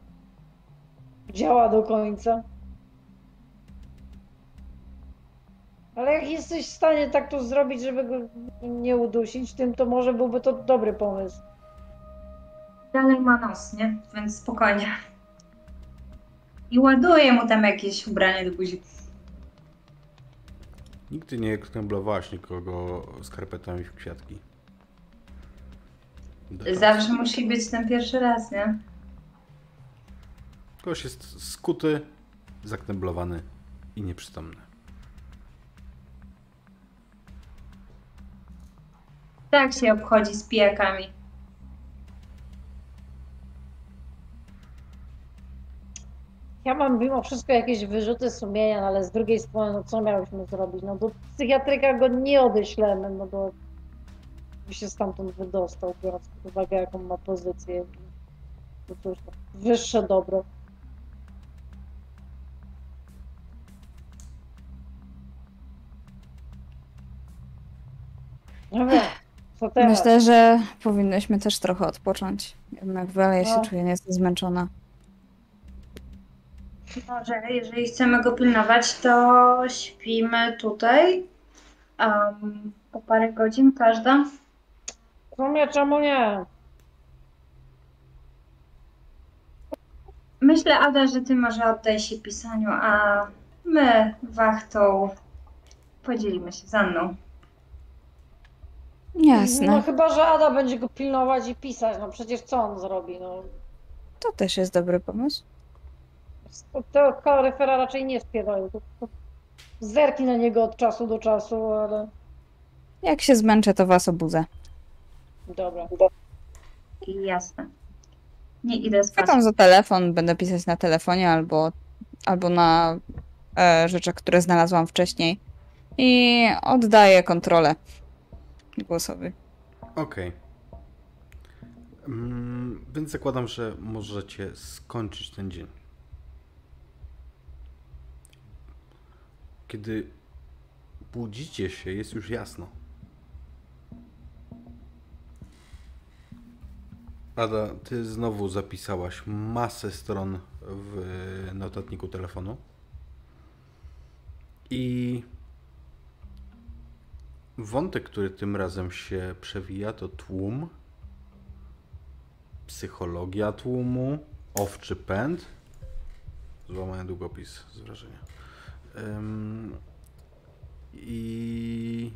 działa do końca. Ale jak jesteś w stanie tak to zrobić, żeby go nie udusić, tym to może byłby to dobry pomysł. Dalej ma nos, nie? Więc spokojnie. I ładuję mu tam jakieś ubranie do buzi. Nigdy nie kneblowałaś nikogo skarpetami w kwiatki. Zawsze musi być ten pierwszy raz, nie? Ktoś jest skuty, zakneblowany i nieprzytomny. Tak się obchodzi z pijakami. Ja mam mimo wszystko jakieś wyrzuty sumienia, no ale z drugiej strony, no co miałyśmy zrobić? No do psychiatryka go nie odeślemy, no bo by się stamtąd wydostał, biorąc pod uwagę jaką ma pozycję. To cóż, no, wyższe dobro. No wiem, co teraz? Myślę, że powinnyśmy też trochę odpocząć. Jednak Wela ja się No. czuję nieco zmęczona. Może, jeżeli chcemy go pilnować, to śpimy tutaj. Um, po parę godzin każda. W sumie czemu nie? Myślę, Ada, że ty może oddaj się pisaniu, a my wachtą podzielimy się z Anną. Jasne. No chyba, że Ada będzie go pilnować i pisać, no przecież co on zrobi, no. To też jest dobry pomysł. To, to kaloryfera raczej nie wspierają. Zerki na niego od czasu do czasu, ale Jak się zmęczę, to was obudzę. dobra. I jasne. Nie idę spać. Chwytam za telefon, będę pisać na telefonie albo, albo na e, rzeczach, które znalazłam wcześniej. I oddaję kontrolę głosowi. Okej. Mm, więc zakładam, że możecie skończyć ten dzień. Kiedy budzicie się, jest już jasno. Ada, ty znowu zapisałaś masę stron w notatniku telefonu. I Wątek, który tym razem się przewija, to tłum, psychologia tłumu, owczy pęd. Złamałem długopis z wrażenia. Ym, I.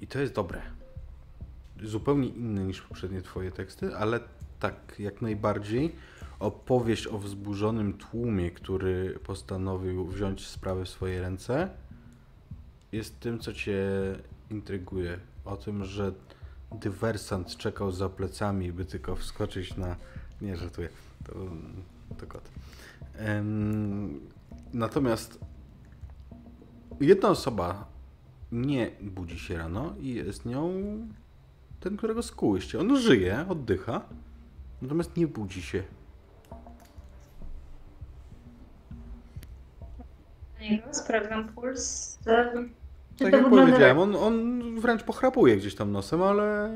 I to jest dobre. Zupełnie inne niż poprzednie Twoje teksty, ale tak, jak najbardziej. Opowieść o wzburzonym tłumie, który postanowił wziąć sprawę w swoje ręce jest tym, co cię intryguje. O tym, że dywersant czekał za plecami, by tylko wskoczyć na. Nie, żartuję. To, to kot. Natomiast jedna osoba nie budzi się rano i jest nią ten, którego skułyście. On żyje, oddycha, natomiast nie budzi się. Sprawdzam puls. em, Czy Tak to jak wygląda powiedziałem, on, on wręcz pochrapuje gdzieś tam nosem, ale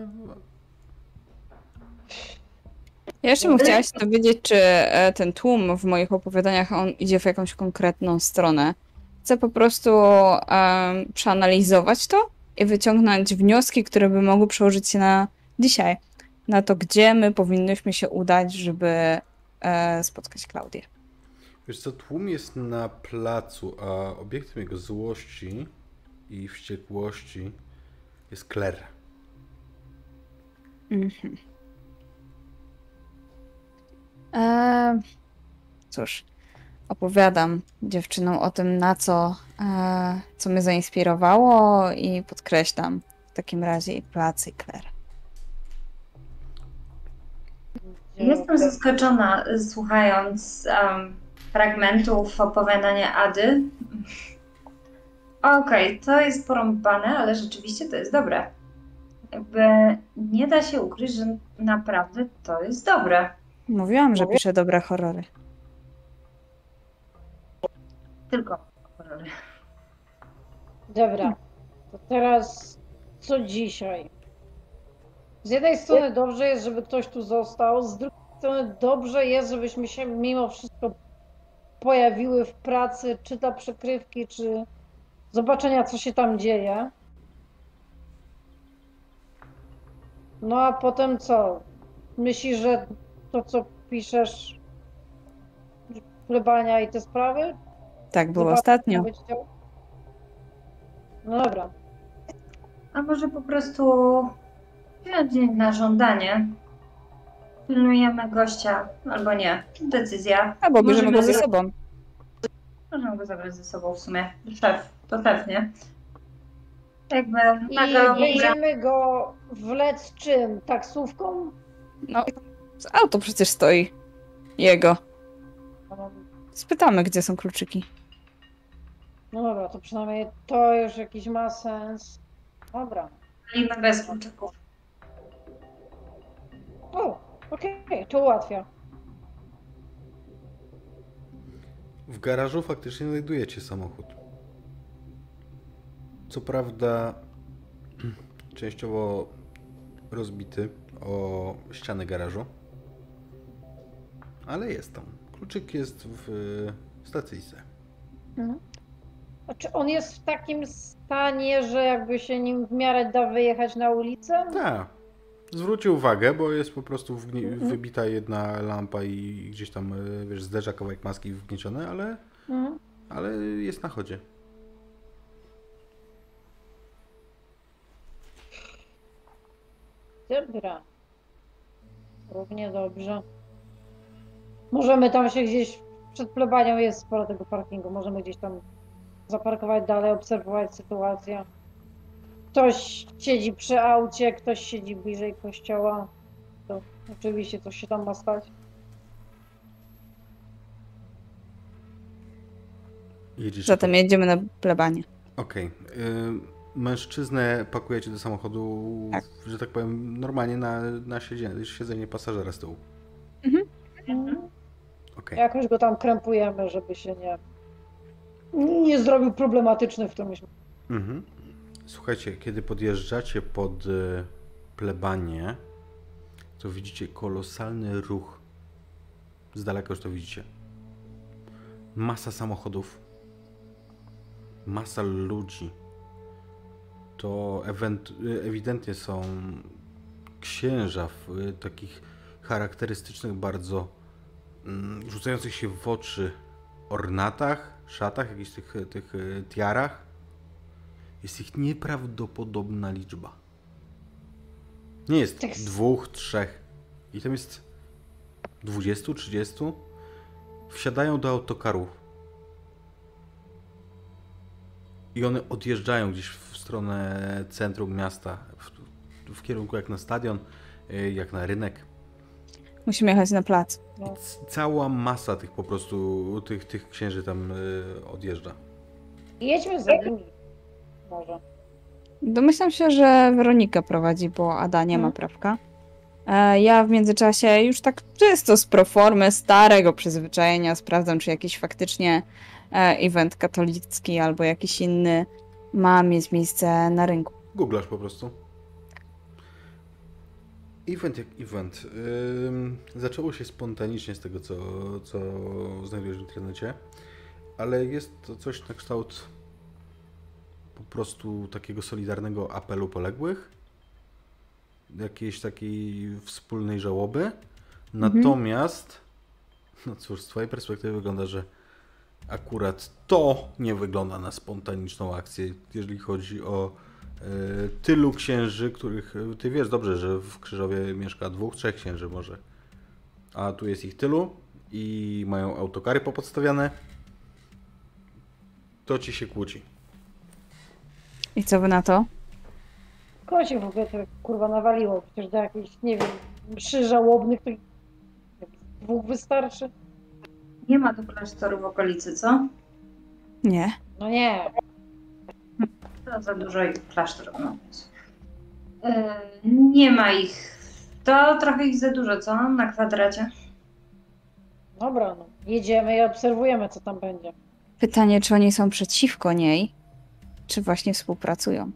Ja jeszcze bym chciała się dowiedzieć, czy e, ten tłum w moich opowiadaniach on idzie w jakąś konkretną stronę. Chcę po prostu em, przeanalizować to i wyciągnąć wnioski, które by mogły przełożyć się na dzisiaj. Na to, gdzie my powinnyśmy się udać, żeby e, spotkać Klaudię. Wiesz co, tłum jest na placu, a obiektem jego złości i wściekłości jest Claire. Mhm. E, cóż, opowiadam dziewczynom o tym, na co, e, co mnie zainspirowało i podkreślam w takim razie i plac i Claire. Jestem zaskoczona, słuchając em, fragmentów opowiadania Ady. Okej, to jest porąbane, ale rzeczywiście to jest dobre. Jakby nie da się ukryć, że naprawdę to jest dobre. Mówiłam, że piszę dobre horrory. Tylko horrory. Dobra, to teraz co dzisiaj? Z jednej strony dobrze jest, żeby ktoś tu został, z drugiej strony dobrze jest, żebyśmy się mimo wszystko pojawiły w pracy, czy dla przykrywki, czy zobaczenia, co się tam dzieje. No a potem co? Myślisz, że to, co piszesz, plebania i te sprawy? Tak było Zobaczmy, ostatnio. No dobra. A może po prostu wziąć na żądanie. Pilnujemy gościa, albo nie. Decyzja. Albo bierzemy go ze sobą. Możemy go zabrać ze sobą w sumie. Szef, to szef, nie? Jakby I jedziemy go wlec czym? Taksówką? No, auto przecież stoi. Jego. Spytamy, gdzie są kluczyki. No dobra, to przynajmniej to już jakiś ma sens. Dobra. walimy bez kluczyków. O, okej, to ułatwia. W garażu faktycznie znajdujecie samochód. Co prawda częściowo rozbity o ścianę garażu, ale jest tam. Kluczyk jest w stacyjce. A czy on jest w takim stanie, że jakby się nim w miarę da wyjechać na ulicę? Tak. Zwróćcie uwagę, bo jest po prostu wybita jedna lampa i gdzieś tam, e, wiesz, zderza kawałek maski wgnieciony, ale, Mhm. ale jest na chodzie. Dobra. Równie dobrze. Możemy tam się gdzieś przed plebanią jest sporo tego parkingu. Możemy gdzieś tam zaparkować dalej, obserwować sytuację. Ktoś siedzi przy aucie, ktoś siedzi bliżej kościoła. To oczywiście coś się tam ma stać. Jedziecie Zatem jedziemy na plebanie. Okej. y, Mężczyznę pakujecie do samochodu, Tak. że tak powiem, normalnie na, na siedzenie, siedzenie pasażera z tyłu. Okej. Jakoś go tam krępujemy, żeby się nie, nie zrobił problematyczny w którymś Mhm. Słuchajcie, kiedy podjeżdżacie pod y, plebanię, to widzicie kolosalny ruch. Z daleka już to widzicie. Masa samochodów. Masa ludzi. To ewidentnie są księża w y, takich charakterystycznych bardzo mm, rzucających się w oczy ornatach, szatach, jakichś tych, tych y, tiarach. Jest ich nieprawdopodobna liczba. Nie jest Tak. dwóch, trzech. I tam jest 20, 30. Wsiadają do autokarów. I one odjeżdżają gdzieś w stronę centrum miasta. W, w kierunku jak na stadion, y, jak na rynek. Musimy jechać na plac. Cała masa tych po prostu, tych, tych księży tam y, odjeżdża. Jedźmy za nimi. Może. Domyślam się, że Weronika prowadzi, bo Ada nie ma Mhm. prawka. E, Ja w międzyczasie już tak czysto z proformy starego przyzwyczajenia sprawdzam, czy jakiś faktycznie e, event katolicki albo jakiś inny ma mieć miejsce na rynku. Googlasz po prostu. Event jak event. Zaczęło się spontanicznie z tego, co, co znajdujesz w internecie, ale jest to coś na kształt po prostu takiego solidarnego apelu poległych, jakiejś takiej wspólnej żałoby. Natomiast, no cóż, z Twojej perspektywy wygląda, że akurat to nie wygląda na spontaniczną akcję, jeżeli chodzi o e, tylu księży, których e, ty wiesz dobrze, że w Krzyżowie mieszka dwóch, trzech księży może. A tu jest ich tylu i mają autokary popodstawiane. To ci się kłóci. I co wy na to? Kogo się w ogóle to kurwa nawaliło? Przecież do jakichś, nie wiem, mszy żałobnych to dwóch wystarczy? Nie ma tu klasztoru w okolicy, co? Nie. No nie. To za dużo ich klasztor. No. E, nie ma ich. To trochę ich za dużo, co? Na kwadracie. Dobra, no. Jedziemy i obserwujemy, co tam będzie. Pytanie, czy oni są przeciwko niej, czy właśnie współpracują.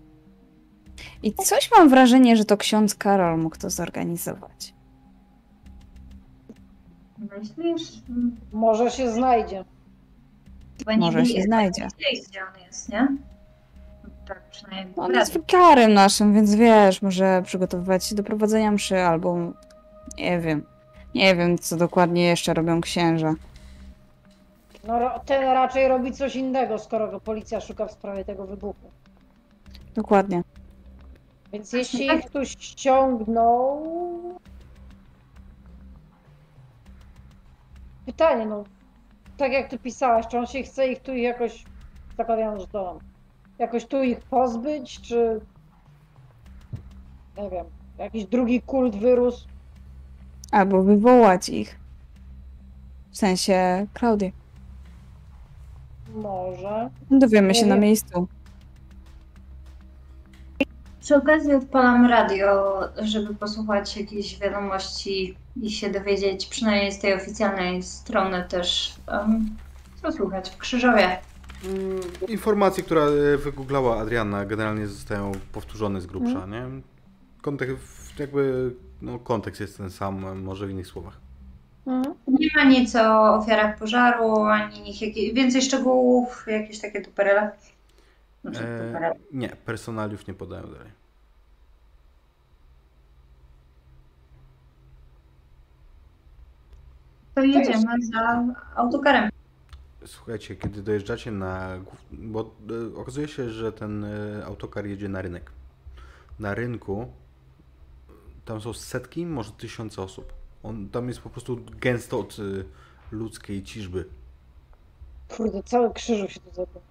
I coś mam wrażenie, że to ksiądz Karol mógł to zorganizować. Myślisz? Może się znajdzie. Chyba Może się znajdzie. Gdzie, gdzie on jest, nie? Tak przynajmniej. On jest wikarym naszym, więc wiesz, może przygotowywać się do prowadzenia mszy, albo nie wiem. Nie wiem, co dokładnie jeszcze robią księża. No ten raczej robi coś innego, skoro go policja szuka w sprawie tego wybuchu. Dokładnie. Więc jeśli ich tu ściągnął... Pytanie, no, tak jak ty pisałaś, czy on się chce ich tu jakoś, zakładam, że to on, jakoś tu ich pozbyć, czy nie wiem, jakiś drugi kult wyrósł? Albo wywołać ich. W sensie Klaudię. Może. Dowiemy się na miejscu. Przy okazji odpalam radio, żeby posłuchać jakiejś wiadomości i się dowiedzieć, przynajmniej z tej oficjalnej strony też, um, co słuchać w Krzyżowie. Mm, Informacje, które e, wygooglała Adriana, generalnie zostają powtórzone z grubsza, nie? Kontekst, jakby, no, kontekst jest ten sam, może w innych słowach. Mhm. Nie ma nic o ofiarach pożaru, ani nich jakie, więcej szczegółów, jakieś takie duperele. Znaczy, E, nie, personaliów nie podają dalej. To jedziemy za autokarem. Słuchajcie, kiedy dojeżdżacie na. Bo e, okazuje się, że ten e, autokar jedzie na rynek. Na rynku e, tam są setki, może tysiące osób. On, tam jest po prostu gęsto od e, ludzkiej ciżby. Kurde, cały krzyżu się tu zabrał.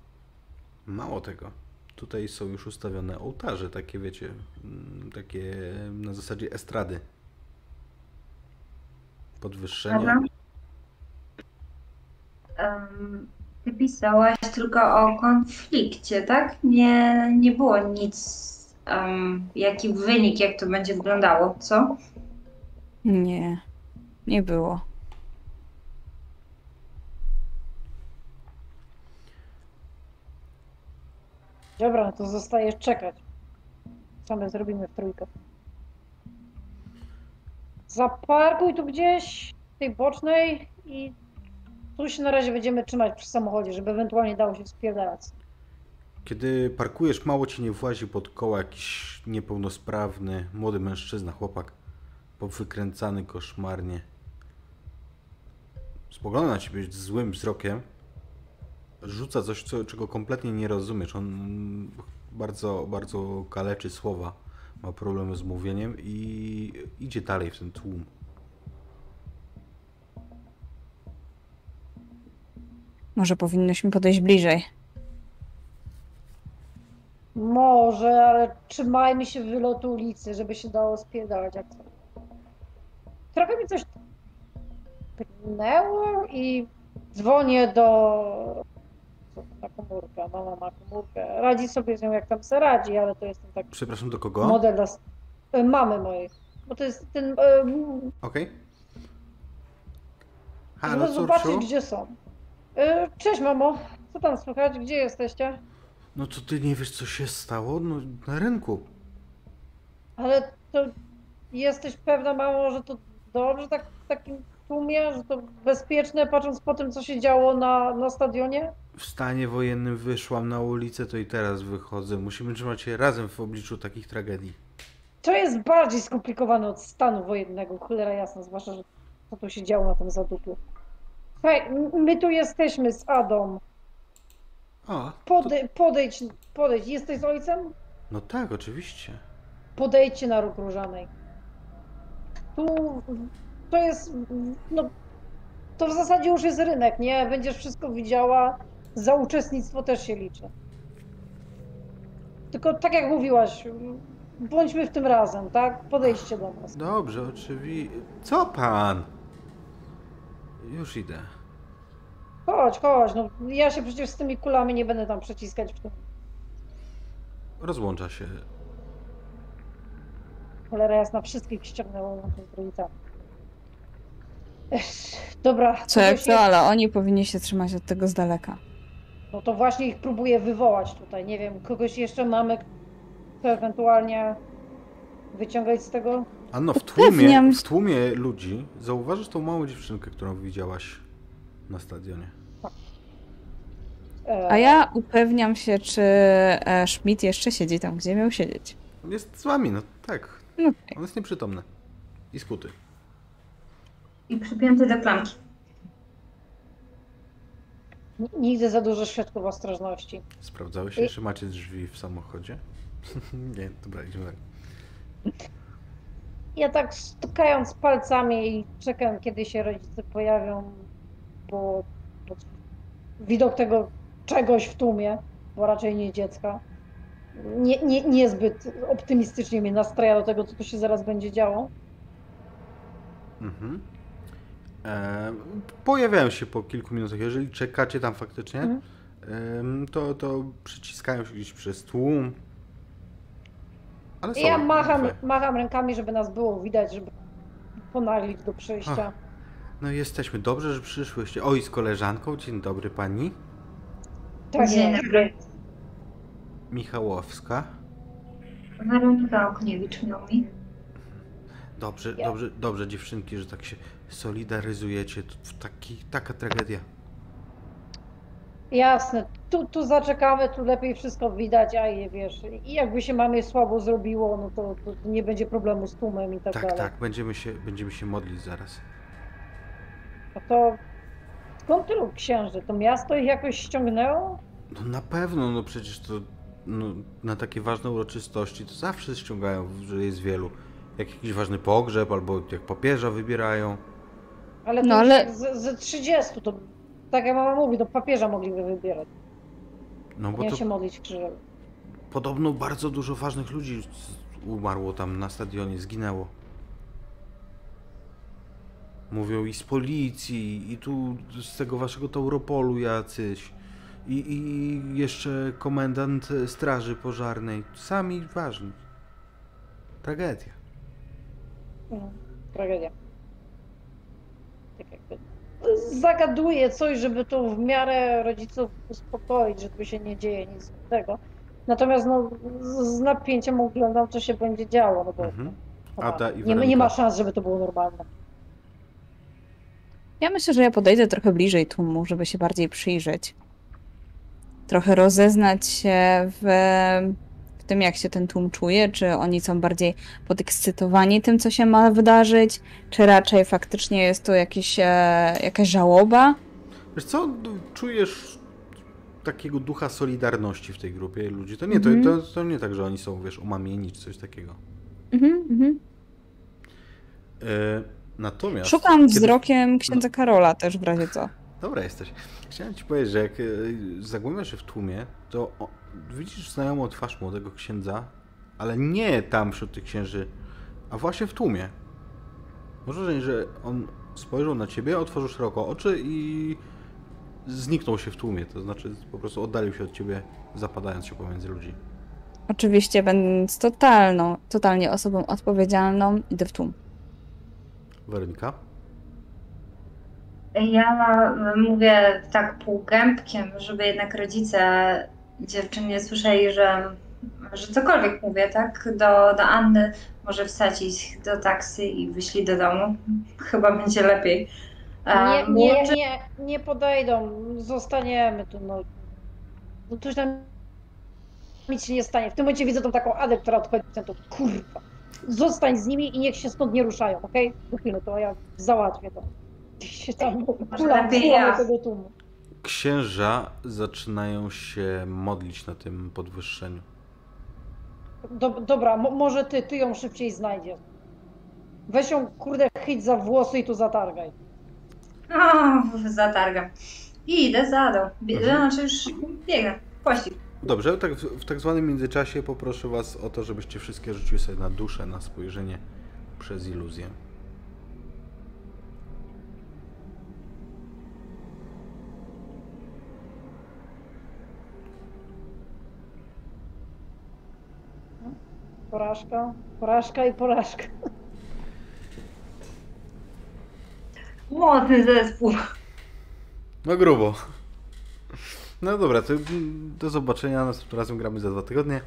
Mało tego. Tutaj są już ustawione ołtarze, takie wiecie, mm, takie na zasadzie estrady. Podwyższenie. Dobra. Em, Ty pisałaś tylko o konflikcie, tak? Nie, nie było nic, em, jaki wynik, jak to będzie wyglądało, co? Nie. Nie było. Dobra, no to zostaje czekać. Co my zrobimy w trójkę? Zaparkuj tu gdzieś, w tej bocznej i tu się na razie będziemy trzymać przy samochodzie, żeby ewentualnie dało się spierdalać. Kiedy parkujesz, mało ci nie włazi pod koła jakiś niepełnosprawny, młody mężczyzna, chłopak, powykręcany koszmarnie. Spogląda na ciebie z złym wzrokiem, rzuca coś, co, czego kompletnie nie rozumiesz. On bardzo, bardzo kaleczy słowa, ma problemy z mówieniem i idzie dalej w ten tłum. Może powinnyśmy podejść bliżej. Może, ale trzymajmy się wylotu ulicy, żeby się dało spierdalać jak chcę. Trochę mi coś pnęło i dzwonię do co, na komórkę. Mama ma komórkę. Radzi sobie z nią jak tam se radzi, ale to jest ten taki Przepraszam, do kogo? model dla e, mamy mojej. Bo to jest ten. e, Okej. żeby Halo, zobaczyć, córciu? gdzie są. E, Cześć, mamo. Co tam słychać? Gdzie jesteście? No to ty nie wiesz, co się stało? No, na rynku. Ale to jesteś pewna, mamo, że to dobrze tak w takim tłumie, że to bezpieczne, patrząc po tym, co się działo na, na stadionie? W stanie wojennym wyszłam na ulicę, to i teraz wychodzę. Musimy trzymać się razem w obliczu takich tragedii. To jest bardziej skomplikowane od stanu wojennego, cholera jasna, zwłaszcza, że co tu się działo na tym zadupiu. M- my tu jesteśmy z Adą. A, to... Pode, podejdź, podejdź. Jesteś z ojcem? No tak, oczywiście. Podejdźcie na róg różanej. Tu to jest, no, to w zasadzie już jest rynek, nie? Będziesz wszystko widziała, za uczestnictwo też się liczy. Tylko tak jak mówiłaś, bądźmy w tym razem, tak? Podejdźcie do nas. Dobrze, oczywiście. Co pan? Już idę. Chodź, chodź, no ja się przecież z tymi kulami nie będę tam przeciskać w tym. Rozłącza się. Cholera jasna, wszystkich ściągnęło łącznie z rodzicami. Dobra, Co jak to, ale oni powinni się trzymać od tego z daleka. No to właśnie ich próbuję wywołać tutaj. Nie wiem, kogoś jeszcze mamy, kto ewentualnie wyciągać z tego? A no, w tłumie, w tłumie ludzi zauważysz tą małą dziewczynkę, którą widziałaś na stadionie. E, A ja upewniam się, czy e, Schmidt jeszcze siedzi tam, gdzie miał siedzieć. Jest z wami, no tak. No, On jest nieprzytomny. I skuty. I przypięty do klamki. Nigdy za dużo świadków ostrożności. Sprawdzałeś się, czy macie drzwi w samochodzie? nie, dobra, idziemy dalej. Ja tak stukając palcami i czekam, kiedy się rodzice pojawią, bo, bo widok tego czegoś w tłumie, bo raczej nie dziecka, nie, nie, niezbyt optymistycznie mnie nastraja do tego, co tu się zaraz będzie działo. Mhm. E, pojawiają się po kilku minutach. Jeżeli czekacie tam faktycznie, Mhm. to, to przyciskają się gdzieś przez tłum. Ale ja macham, macham rękami, żeby nas było widać, żeby ponaglić do przejścia. No jesteśmy. Dobrze, że przyszłyście. Oj, z koleżanką. Dzień dobry pani. Tak, Dzień dobry. Michałowska. Weronika Okniewicz miał mi. Dobrze, Ja. dobrze, dobrze dziewczynki, że tak się solidaryzujecie. To taki, taka tragedia. Jasne, tu, tu zaczekamy, tu lepiej wszystko widać, a je wiesz, i jakby się mamie słabo zrobiło, no to, to nie będzie problemu z tłumem i tak, Tak, dalej. tak, będziemy się, będziemy się modlić zaraz. No to skąd tylu księży? To miasto ich jakoś ściągnęło? No na pewno, no przecież to no, na takie ważne uroczystości to zawsze ściągają, że jest wielu. Jak jakiś ważny pogrzeb, albo jak papieża wybierają. Ale to No, ale- jak z, z 30, to tak jak mama mówi, to papieża mogliby wybierać, No bo nie to się modlić krzyżem. podobno bardzo dużo ważnych ludzi umarło tam na stadionie, zginęło. Mówią i z policji, i tu z tego waszego Tauropolu jacyś. I, I jeszcze komendant straży pożarnej. Sami ważni. Tragedia. No, tragedia. Tak jakby zagaduje coś, żeby to w miarę rodziców uspokoić, że tu się nie dzieje nic tego. Natomiast no, z, napięciem oglądam, co się będzie działo, no bo Mhm. Ada i nie, nie ma szans, żeby to było normalne. Ja myślę, że ja podejdę trochę bliżej tłumu, żeby się bardziej przyjrzeć. Trochę rozeznać się w, w tym, jak się ten tłum czuje, czy oni są bardziej podekscytowani tym, co się ma wydarzyć, czy raczej faktycznie jest to jakiś, e, jakaś żałoba. Wiesz co, no, czujesz takiego ducha solidarności w tej grupie ludzi. To nie, to, Mhm. to, to nie tak, że oni są, wiesz, umamieni czy coś takiego. Mhm, mhm. E, natomiast... Szukam kiedy- wzrokiem księdza Karola też w razie co. Dobra jesteś. Chciałem ci powiedzieć, że jak e, zagłębiasz się w tłumie, to widzisz znajomą twarz młodego księdza, ale nie tam wśród tych księży, a właśnie w tłumie. Może, że on spojrzał na ciebie, otworzył szeroko oczy i zniknął się w tłumie, to znaczy po prostu oddalił się od ciebie, zapadając się pomiędzy ludzi. Oczywiście będąc totalną, totalnie osobą odpowiedzialną, idę w tłum. Weronika? Ja mówię tak półgębkiem, żeby jednak rodzice dziewczyn nie słyszeli, że, że cokolwiek mówię, tak? Do, do Anny może wsadzić do taksy i wyślij do domu. Chyba będzie lepiej. Nie, nie, nie, nie podejdą, zostaniemy tu, no. no tuż nam nic się nie stanie. W tym momencie widzę tą taką Adę, która odchodzi, to kurwa, zostań z nimi i niech się stąd nie ruszają, okej? Okay? to ja załatwię to. Się tam ja. tego tłumu. Księża zaczynają się modlić na tym podwyższeniu. Do, dobra, mo, może ty, ty ją szybciej znajdziesz. Weź ją, kurde, chyć za włosy i tu zatargaj. O, zatargam. I idę za dół. Mhm. Znaczy już biegnę. Pościg. Dobrze, tak, w w tak zwanym międzyczasie poproszę Was o to, żebyście wszystkie rzuciły sobie na duszę, na spojrzenie przez iluzję. Porażka, porażka i porażka. Młodny zespół. No grubo. No dobra, to do zobaczenia. Następnym razem gramy za dwa tygodnie.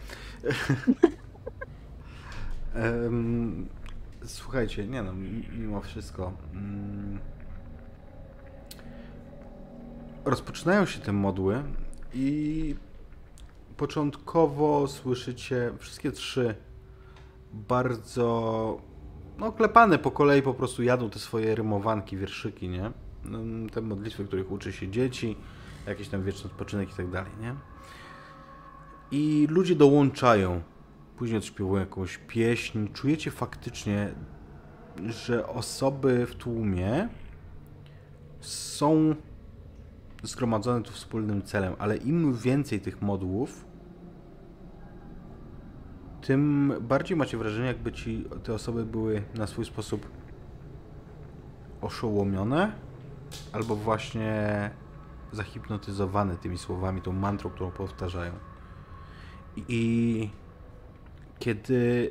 Słuchajcie, nie no, mimo wszystko. mm, Rozpoczynają się te modły i początkowo słyszycie wszystkie trzy bardzo no klepane po kolei po prostu jadą te swoje rymowanki, wierszyki, nie? Mm, Te modlitwy, których uczy się dzieci jakiś tam wieczny odpoczynek i tak dalej, nie? I ludzie dołączają, później odśpiewują jakąś pieśń. Czujecie faktycznie, że osoby w tłumie są zgromadzone tu wspólnym celem, ale im więcej tych modłów, tym bardziej macie wrażenie, jakby ci te osoby były na swój sposób oszołomione, albo właśnie zahipnotyzowane tymi słowami, tą mantrą, którą powtarzają. I kiedy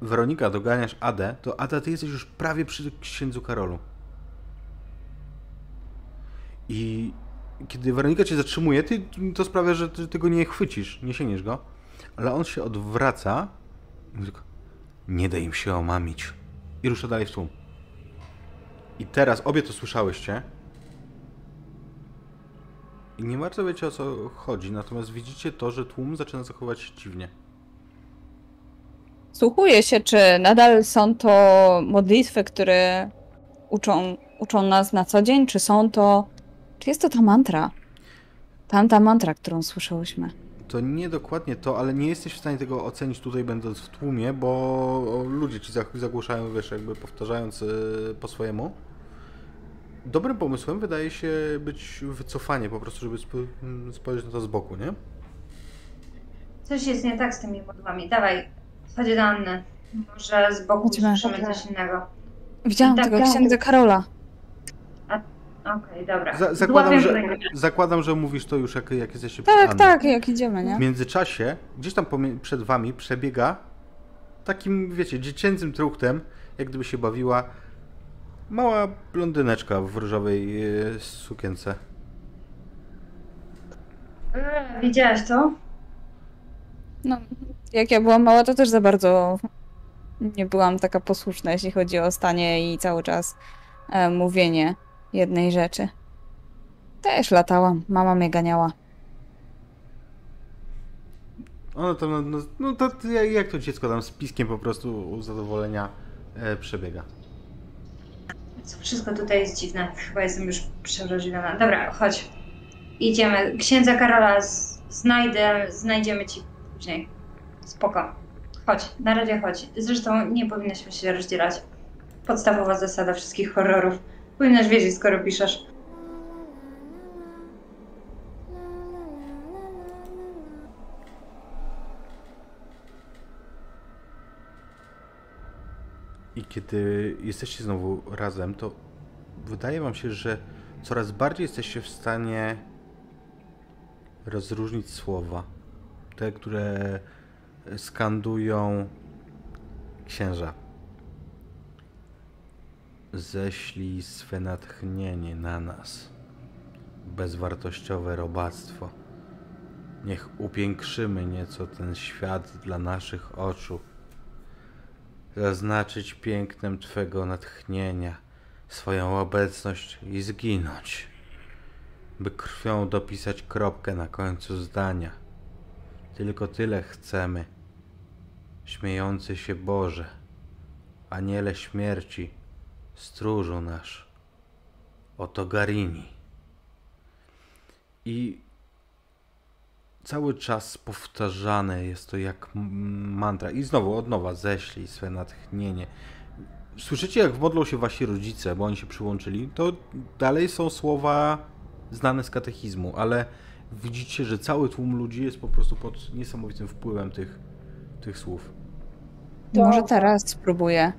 Weronika doganiasz Adę, to Ada, ty jesteś już prawie przy księdzu Karolu. I kiedy Weronika cię zatrzymuje, ty, to sprawia, że ty, ty go nie chwycisz, nie sięgniesz go, ale on się odwraca i mówi nie daj im się omamić. I rusza dalej w tłum. I teraz obie to słyszałyście. I nie bardzo wiecie o co chodzi, natomiast widzicie to, że tłum zaczyna zachowywać się dziwnie. Słuchuję się, czy nadal są to modlitwy, które uczą, uczą nas na co dzień, czy są to. Czy jest to ta mantra? Tamta mantra, którą słyszałyśmy. To nie dokładnie to, ale nie jesteś w stanie tego ocenić tutaj będąc w tłumie, bo ludzie ci zag- zagłuszają, wiesz, jakby powtarzając y, po swojemu. Dobrym pomysłem wydaje się być wycofanie po prostu, żeby spo- m, spojrzeć na to z boku, nie? Coś jest nie tak z tymi modłami. Dawaj, chodź do Anny. Może z boku Chodźmy. słyszymy coś innego. Widziałam Tak, tego tak. księdza Karola. Okej, dobra. Za- zakładam, że, zakładam, że mówisz to już jak, jak jesteście przy Tak, tak, jak idziemy, W nie? międzyczasie, gdzieś tam przed wami przebiega takim, wiecie, dziecięcym truchtem, jak gdyby się bawiła mała blondyneczka w różowej e, sukience. Eee, Widziałaś to? No, jak ja byłam mała, to też za bardzo nie byłam taka posłuszna, jeśli chodzi o stanie i cały czas e, mówienie jednej rzeczy. Też latałam, mama mnie ganiała. Ono tam, no, no, no to to jak- to dziecko tam z piskiem po prostu zadowolenia e, przebiega. Co, Wszystko tutaj jest dziwne. Chyba jestem już przewrażliwiona. Dobra, chodź. Idziemy. Księdza Karola z- znajdę, znajdziemy ci później. Spoko. Chodź, na razie chodź. Zresztą nie powinnaśmy się rozdzielać. Podstawowa zasada wszystkich horrorów. Powinnaś wiedzieć, skoro piszesz. I kiedy jesteście znowu razem, to wydaje wam się, że coraz bardziej jesteście w stanie rozróżnić słowa. Te, które skandują księża. Ześlij swe natchnienie na nas, bezwartościowe robactwo. Niech upiększymy nieco ten świat dla naszych oczu zaznaczyć pięknem Twego natchnienia swoją obecność i zginąć, by krwią dopisać kropkę na końcu zdania. Tylko tyle chcemy. Śmiejący się Boże, aniele śmierci, stróżu nasz, oto Garini. I cały czas powtarzane jest to jak mantra. I znowu od nowa ześlij swe natchnienie. Słyszycie, jak modlą się wasi rodzice, bo oni się przyłączyli, to dalej są słowa znane z katechizmu, ale widzicie, że cały tłum ludzi jest po prostu pod niesamowitym wpływem tych, tych słów. Może Dobra. teraz spróbuję.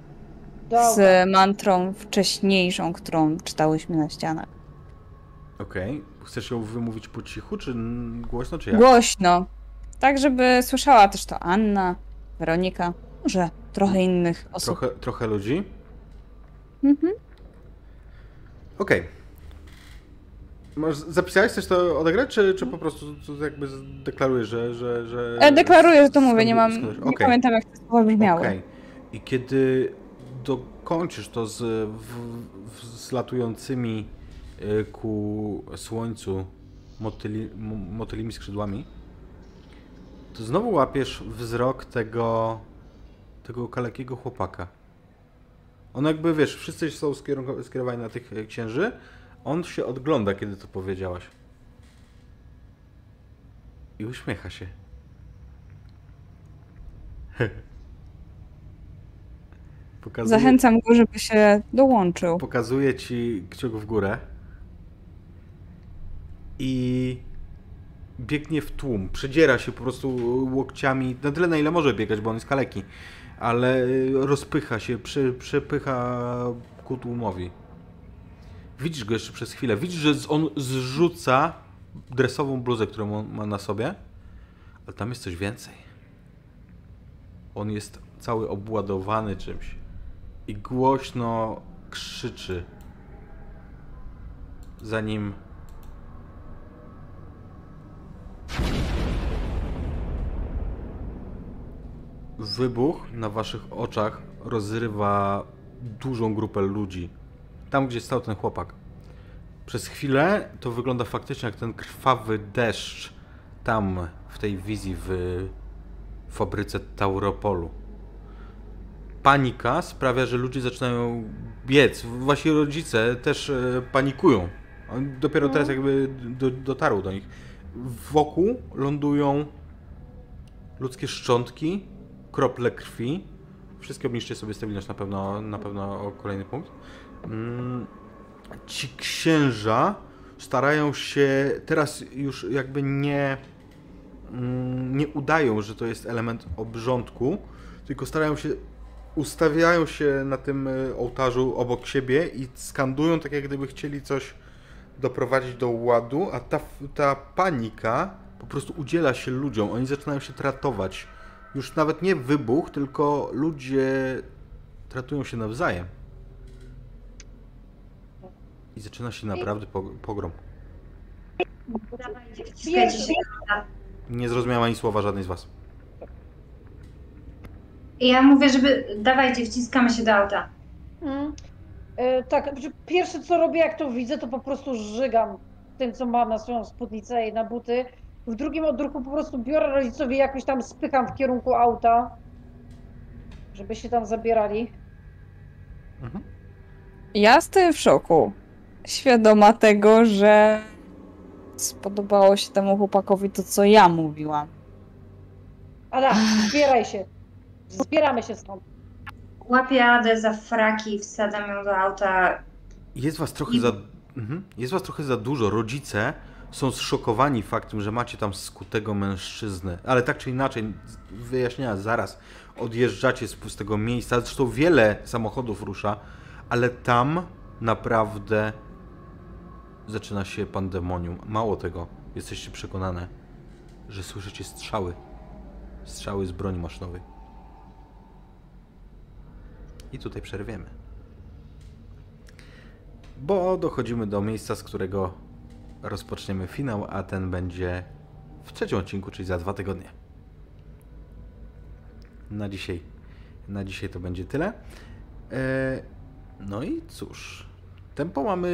Z mantrą wcześniejszą, którą czytałyśmy na ścianach. Okej. Chcesz ją wymówić po cichu, czy głośno, czy jak? Głośno. Tak, żeby słyszała też to Anna, Weronika, może trochę innych osób. Trochę, trochę ludzi? Mhm. Okej. Może Zapisałeś coś to odegrać, czy, czy po prostu to jakby deklarujesz, że... że, że E, deklaruję, że to mówię, nie mam. skandujesz? Nie pamiętam, jak te słowa brzmiały. Okej. I kiedy dokończysz to z w, w, zlatującymi y, ku słońcu motyli, motylimi skrzydłami, to znowu łapiesz wzrok tego, tego kalekiego chłopaka. On jakby, wiesz, wszyscy są skierow- skierowani na tych e, księży, on się odgląda, kiedy to powiedziałaś. I uśmiecha się. Pokazuje, Zachęcam go, żeby się dołączył. pokazuje ci kciuk w górę. I biegnie w tłum. Przedziera się po prostu łokciami na tyle, na ile może biegać, bo on jest kaleki. Ale rozpycha się, prze, przepycha ku tłumowi. Widzisz go jeszcze przez chwilę. Widzisz, że on zrzuca dresową bluzę, którą on ma na sobie. Ale tam jest coś więcej. On jest cały obładowany czymś. I głośno krzyczy. Zanim wybuch na waszych oczach rozrywa dużą grupę ludzi. Tam, gdzie stał ten chłopak. Przez chwilę to wygląda faktycznie jak ten krwawy deszcz tam, w tej wizji w fabryce Tauropolu. Panika sprawia, że ludzie zaczynają biec. Wasi rodzice też e, panikują. Dopiero teraz jakby do, dotarł do nich. Wokół lądują ludzkie szczątki, krople krwi. Wszystkie obniżcie sobie stabilność na pewno, na pewno o kolejny punkt. Mm, Ci księża starają się teraz już jakby nie mm, nie udają, że to jest element obrządku, tylko starają się ustawiają się na tym y, ołtarzu obok siebie i skandują tak jak gdyby chcieli coś doprowadzić do ładu, a ta, ta panika po prostu udziela się ludziom. Oni zaczynają się tratować. Już nawet nie wybuch, tylko ludzie tratują się nawzajem. I zaczyna się naprawdę po- pogrom. Nie zrozumiałam ani słowa żadnej z was. I ja mówię, żeby dawajcie, wciskamy się do auta. Mm. E, tak, znaczy pierwsze co robię, jak to widzę, to po prostu żygam tym, co mam na swoją spódnicę i na buty. W drugim odruchu po prostu biorę rodzicowi jakoś tam spycham w kierunku auta, żeby się tam zabierali. Mhm. Ja stoję w szoku. Świadoma tego, że spodobało się temu chłopakowi to, co ja mówiłam. Ada, zbieraj się. Zbieramy się stąd. Łapię Adę za fraki, wsadzam ją do auta. Jest was trochę I- za. Mhm. Jest was trochę za dużo. Rodzice są zszokowani faktem, że macie tam skutego mężczyznę. Ale tak czy inaczej, wyjaśnienia zaraz. Odjeżdżacie z pustego miejsca. Zresztą wiele samochodów rusza, ale tam naprawdę zaczyna się pandemonium. Mało tego, jesteście przekonane, że słyszycie strzały. Strzały z broni maszynowej. I tutaj przerwiemy. Bo dochodzimy do miejsca, z którego rozpoczniemy finał, a ten będzie w trzecim odcinku, czyli za dwa tygodnie. Na dzisiaj, na dzisiaj to będzie tyle. E, no i cóż, tempo mamy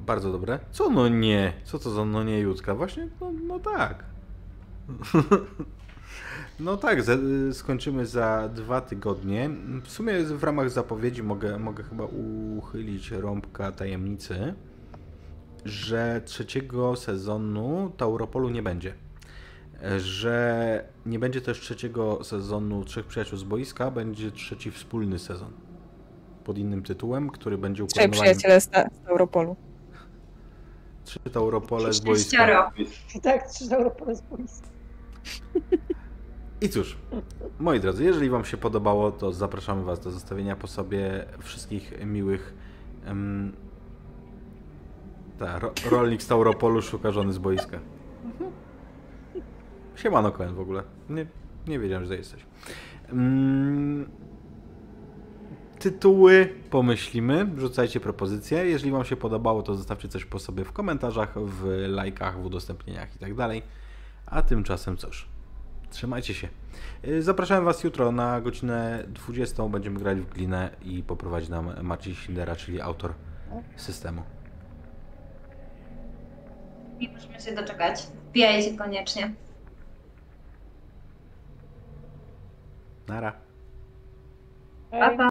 bardzo dobre. Co no nie? Co to za no nie Jutka? Właśnie, no, no tak. No tak, za, skończymy za dwa tygodnie. W sumie w ramach zapowiedzi mogę, mogę chyba uchylić rąbka tajemnicy, że trzeciego sezonu Tauropolu nie będzie. Że nie będzie też trzeciego sezonu Trzech Przyjaciół z Boiska, będzie trzeci wspólny sezon. Pod innym tytułem, który będzie Trzej ukoronowaniem... przyjaciele z, z Europolu. Trzy Tauropole z Boiska. Tak, trzy Europole z policji. I cóż, moi drodzy, jeżeli Wam się podobało, to zapraszamy Was do zostawienia po sobie wszystkich miłych. Um, ta, ro, rolnik z Tauropolu szuka żony z boiska. Siemano Koen w ogóle. Nie, nie wiedziałem, że jesteś. Mm, tytuły pomyślimy, wrzucajcie propozycje. Jeżeli Wam się podobało, to zostawcie coś po sobie w komentarzach, w lajkach, w udostępnieniach i tak dalej. A tymczasem cóż, trzymajcie się. Y, Zapraszam Was jutro na godzinę 20. Będziemy grać w glinę i poprowadzi nam Marcin Schindera, czyli autor systemu. Nie musimy się doczekać. Wbijajcie koniecznie. Nara. Pa, pa.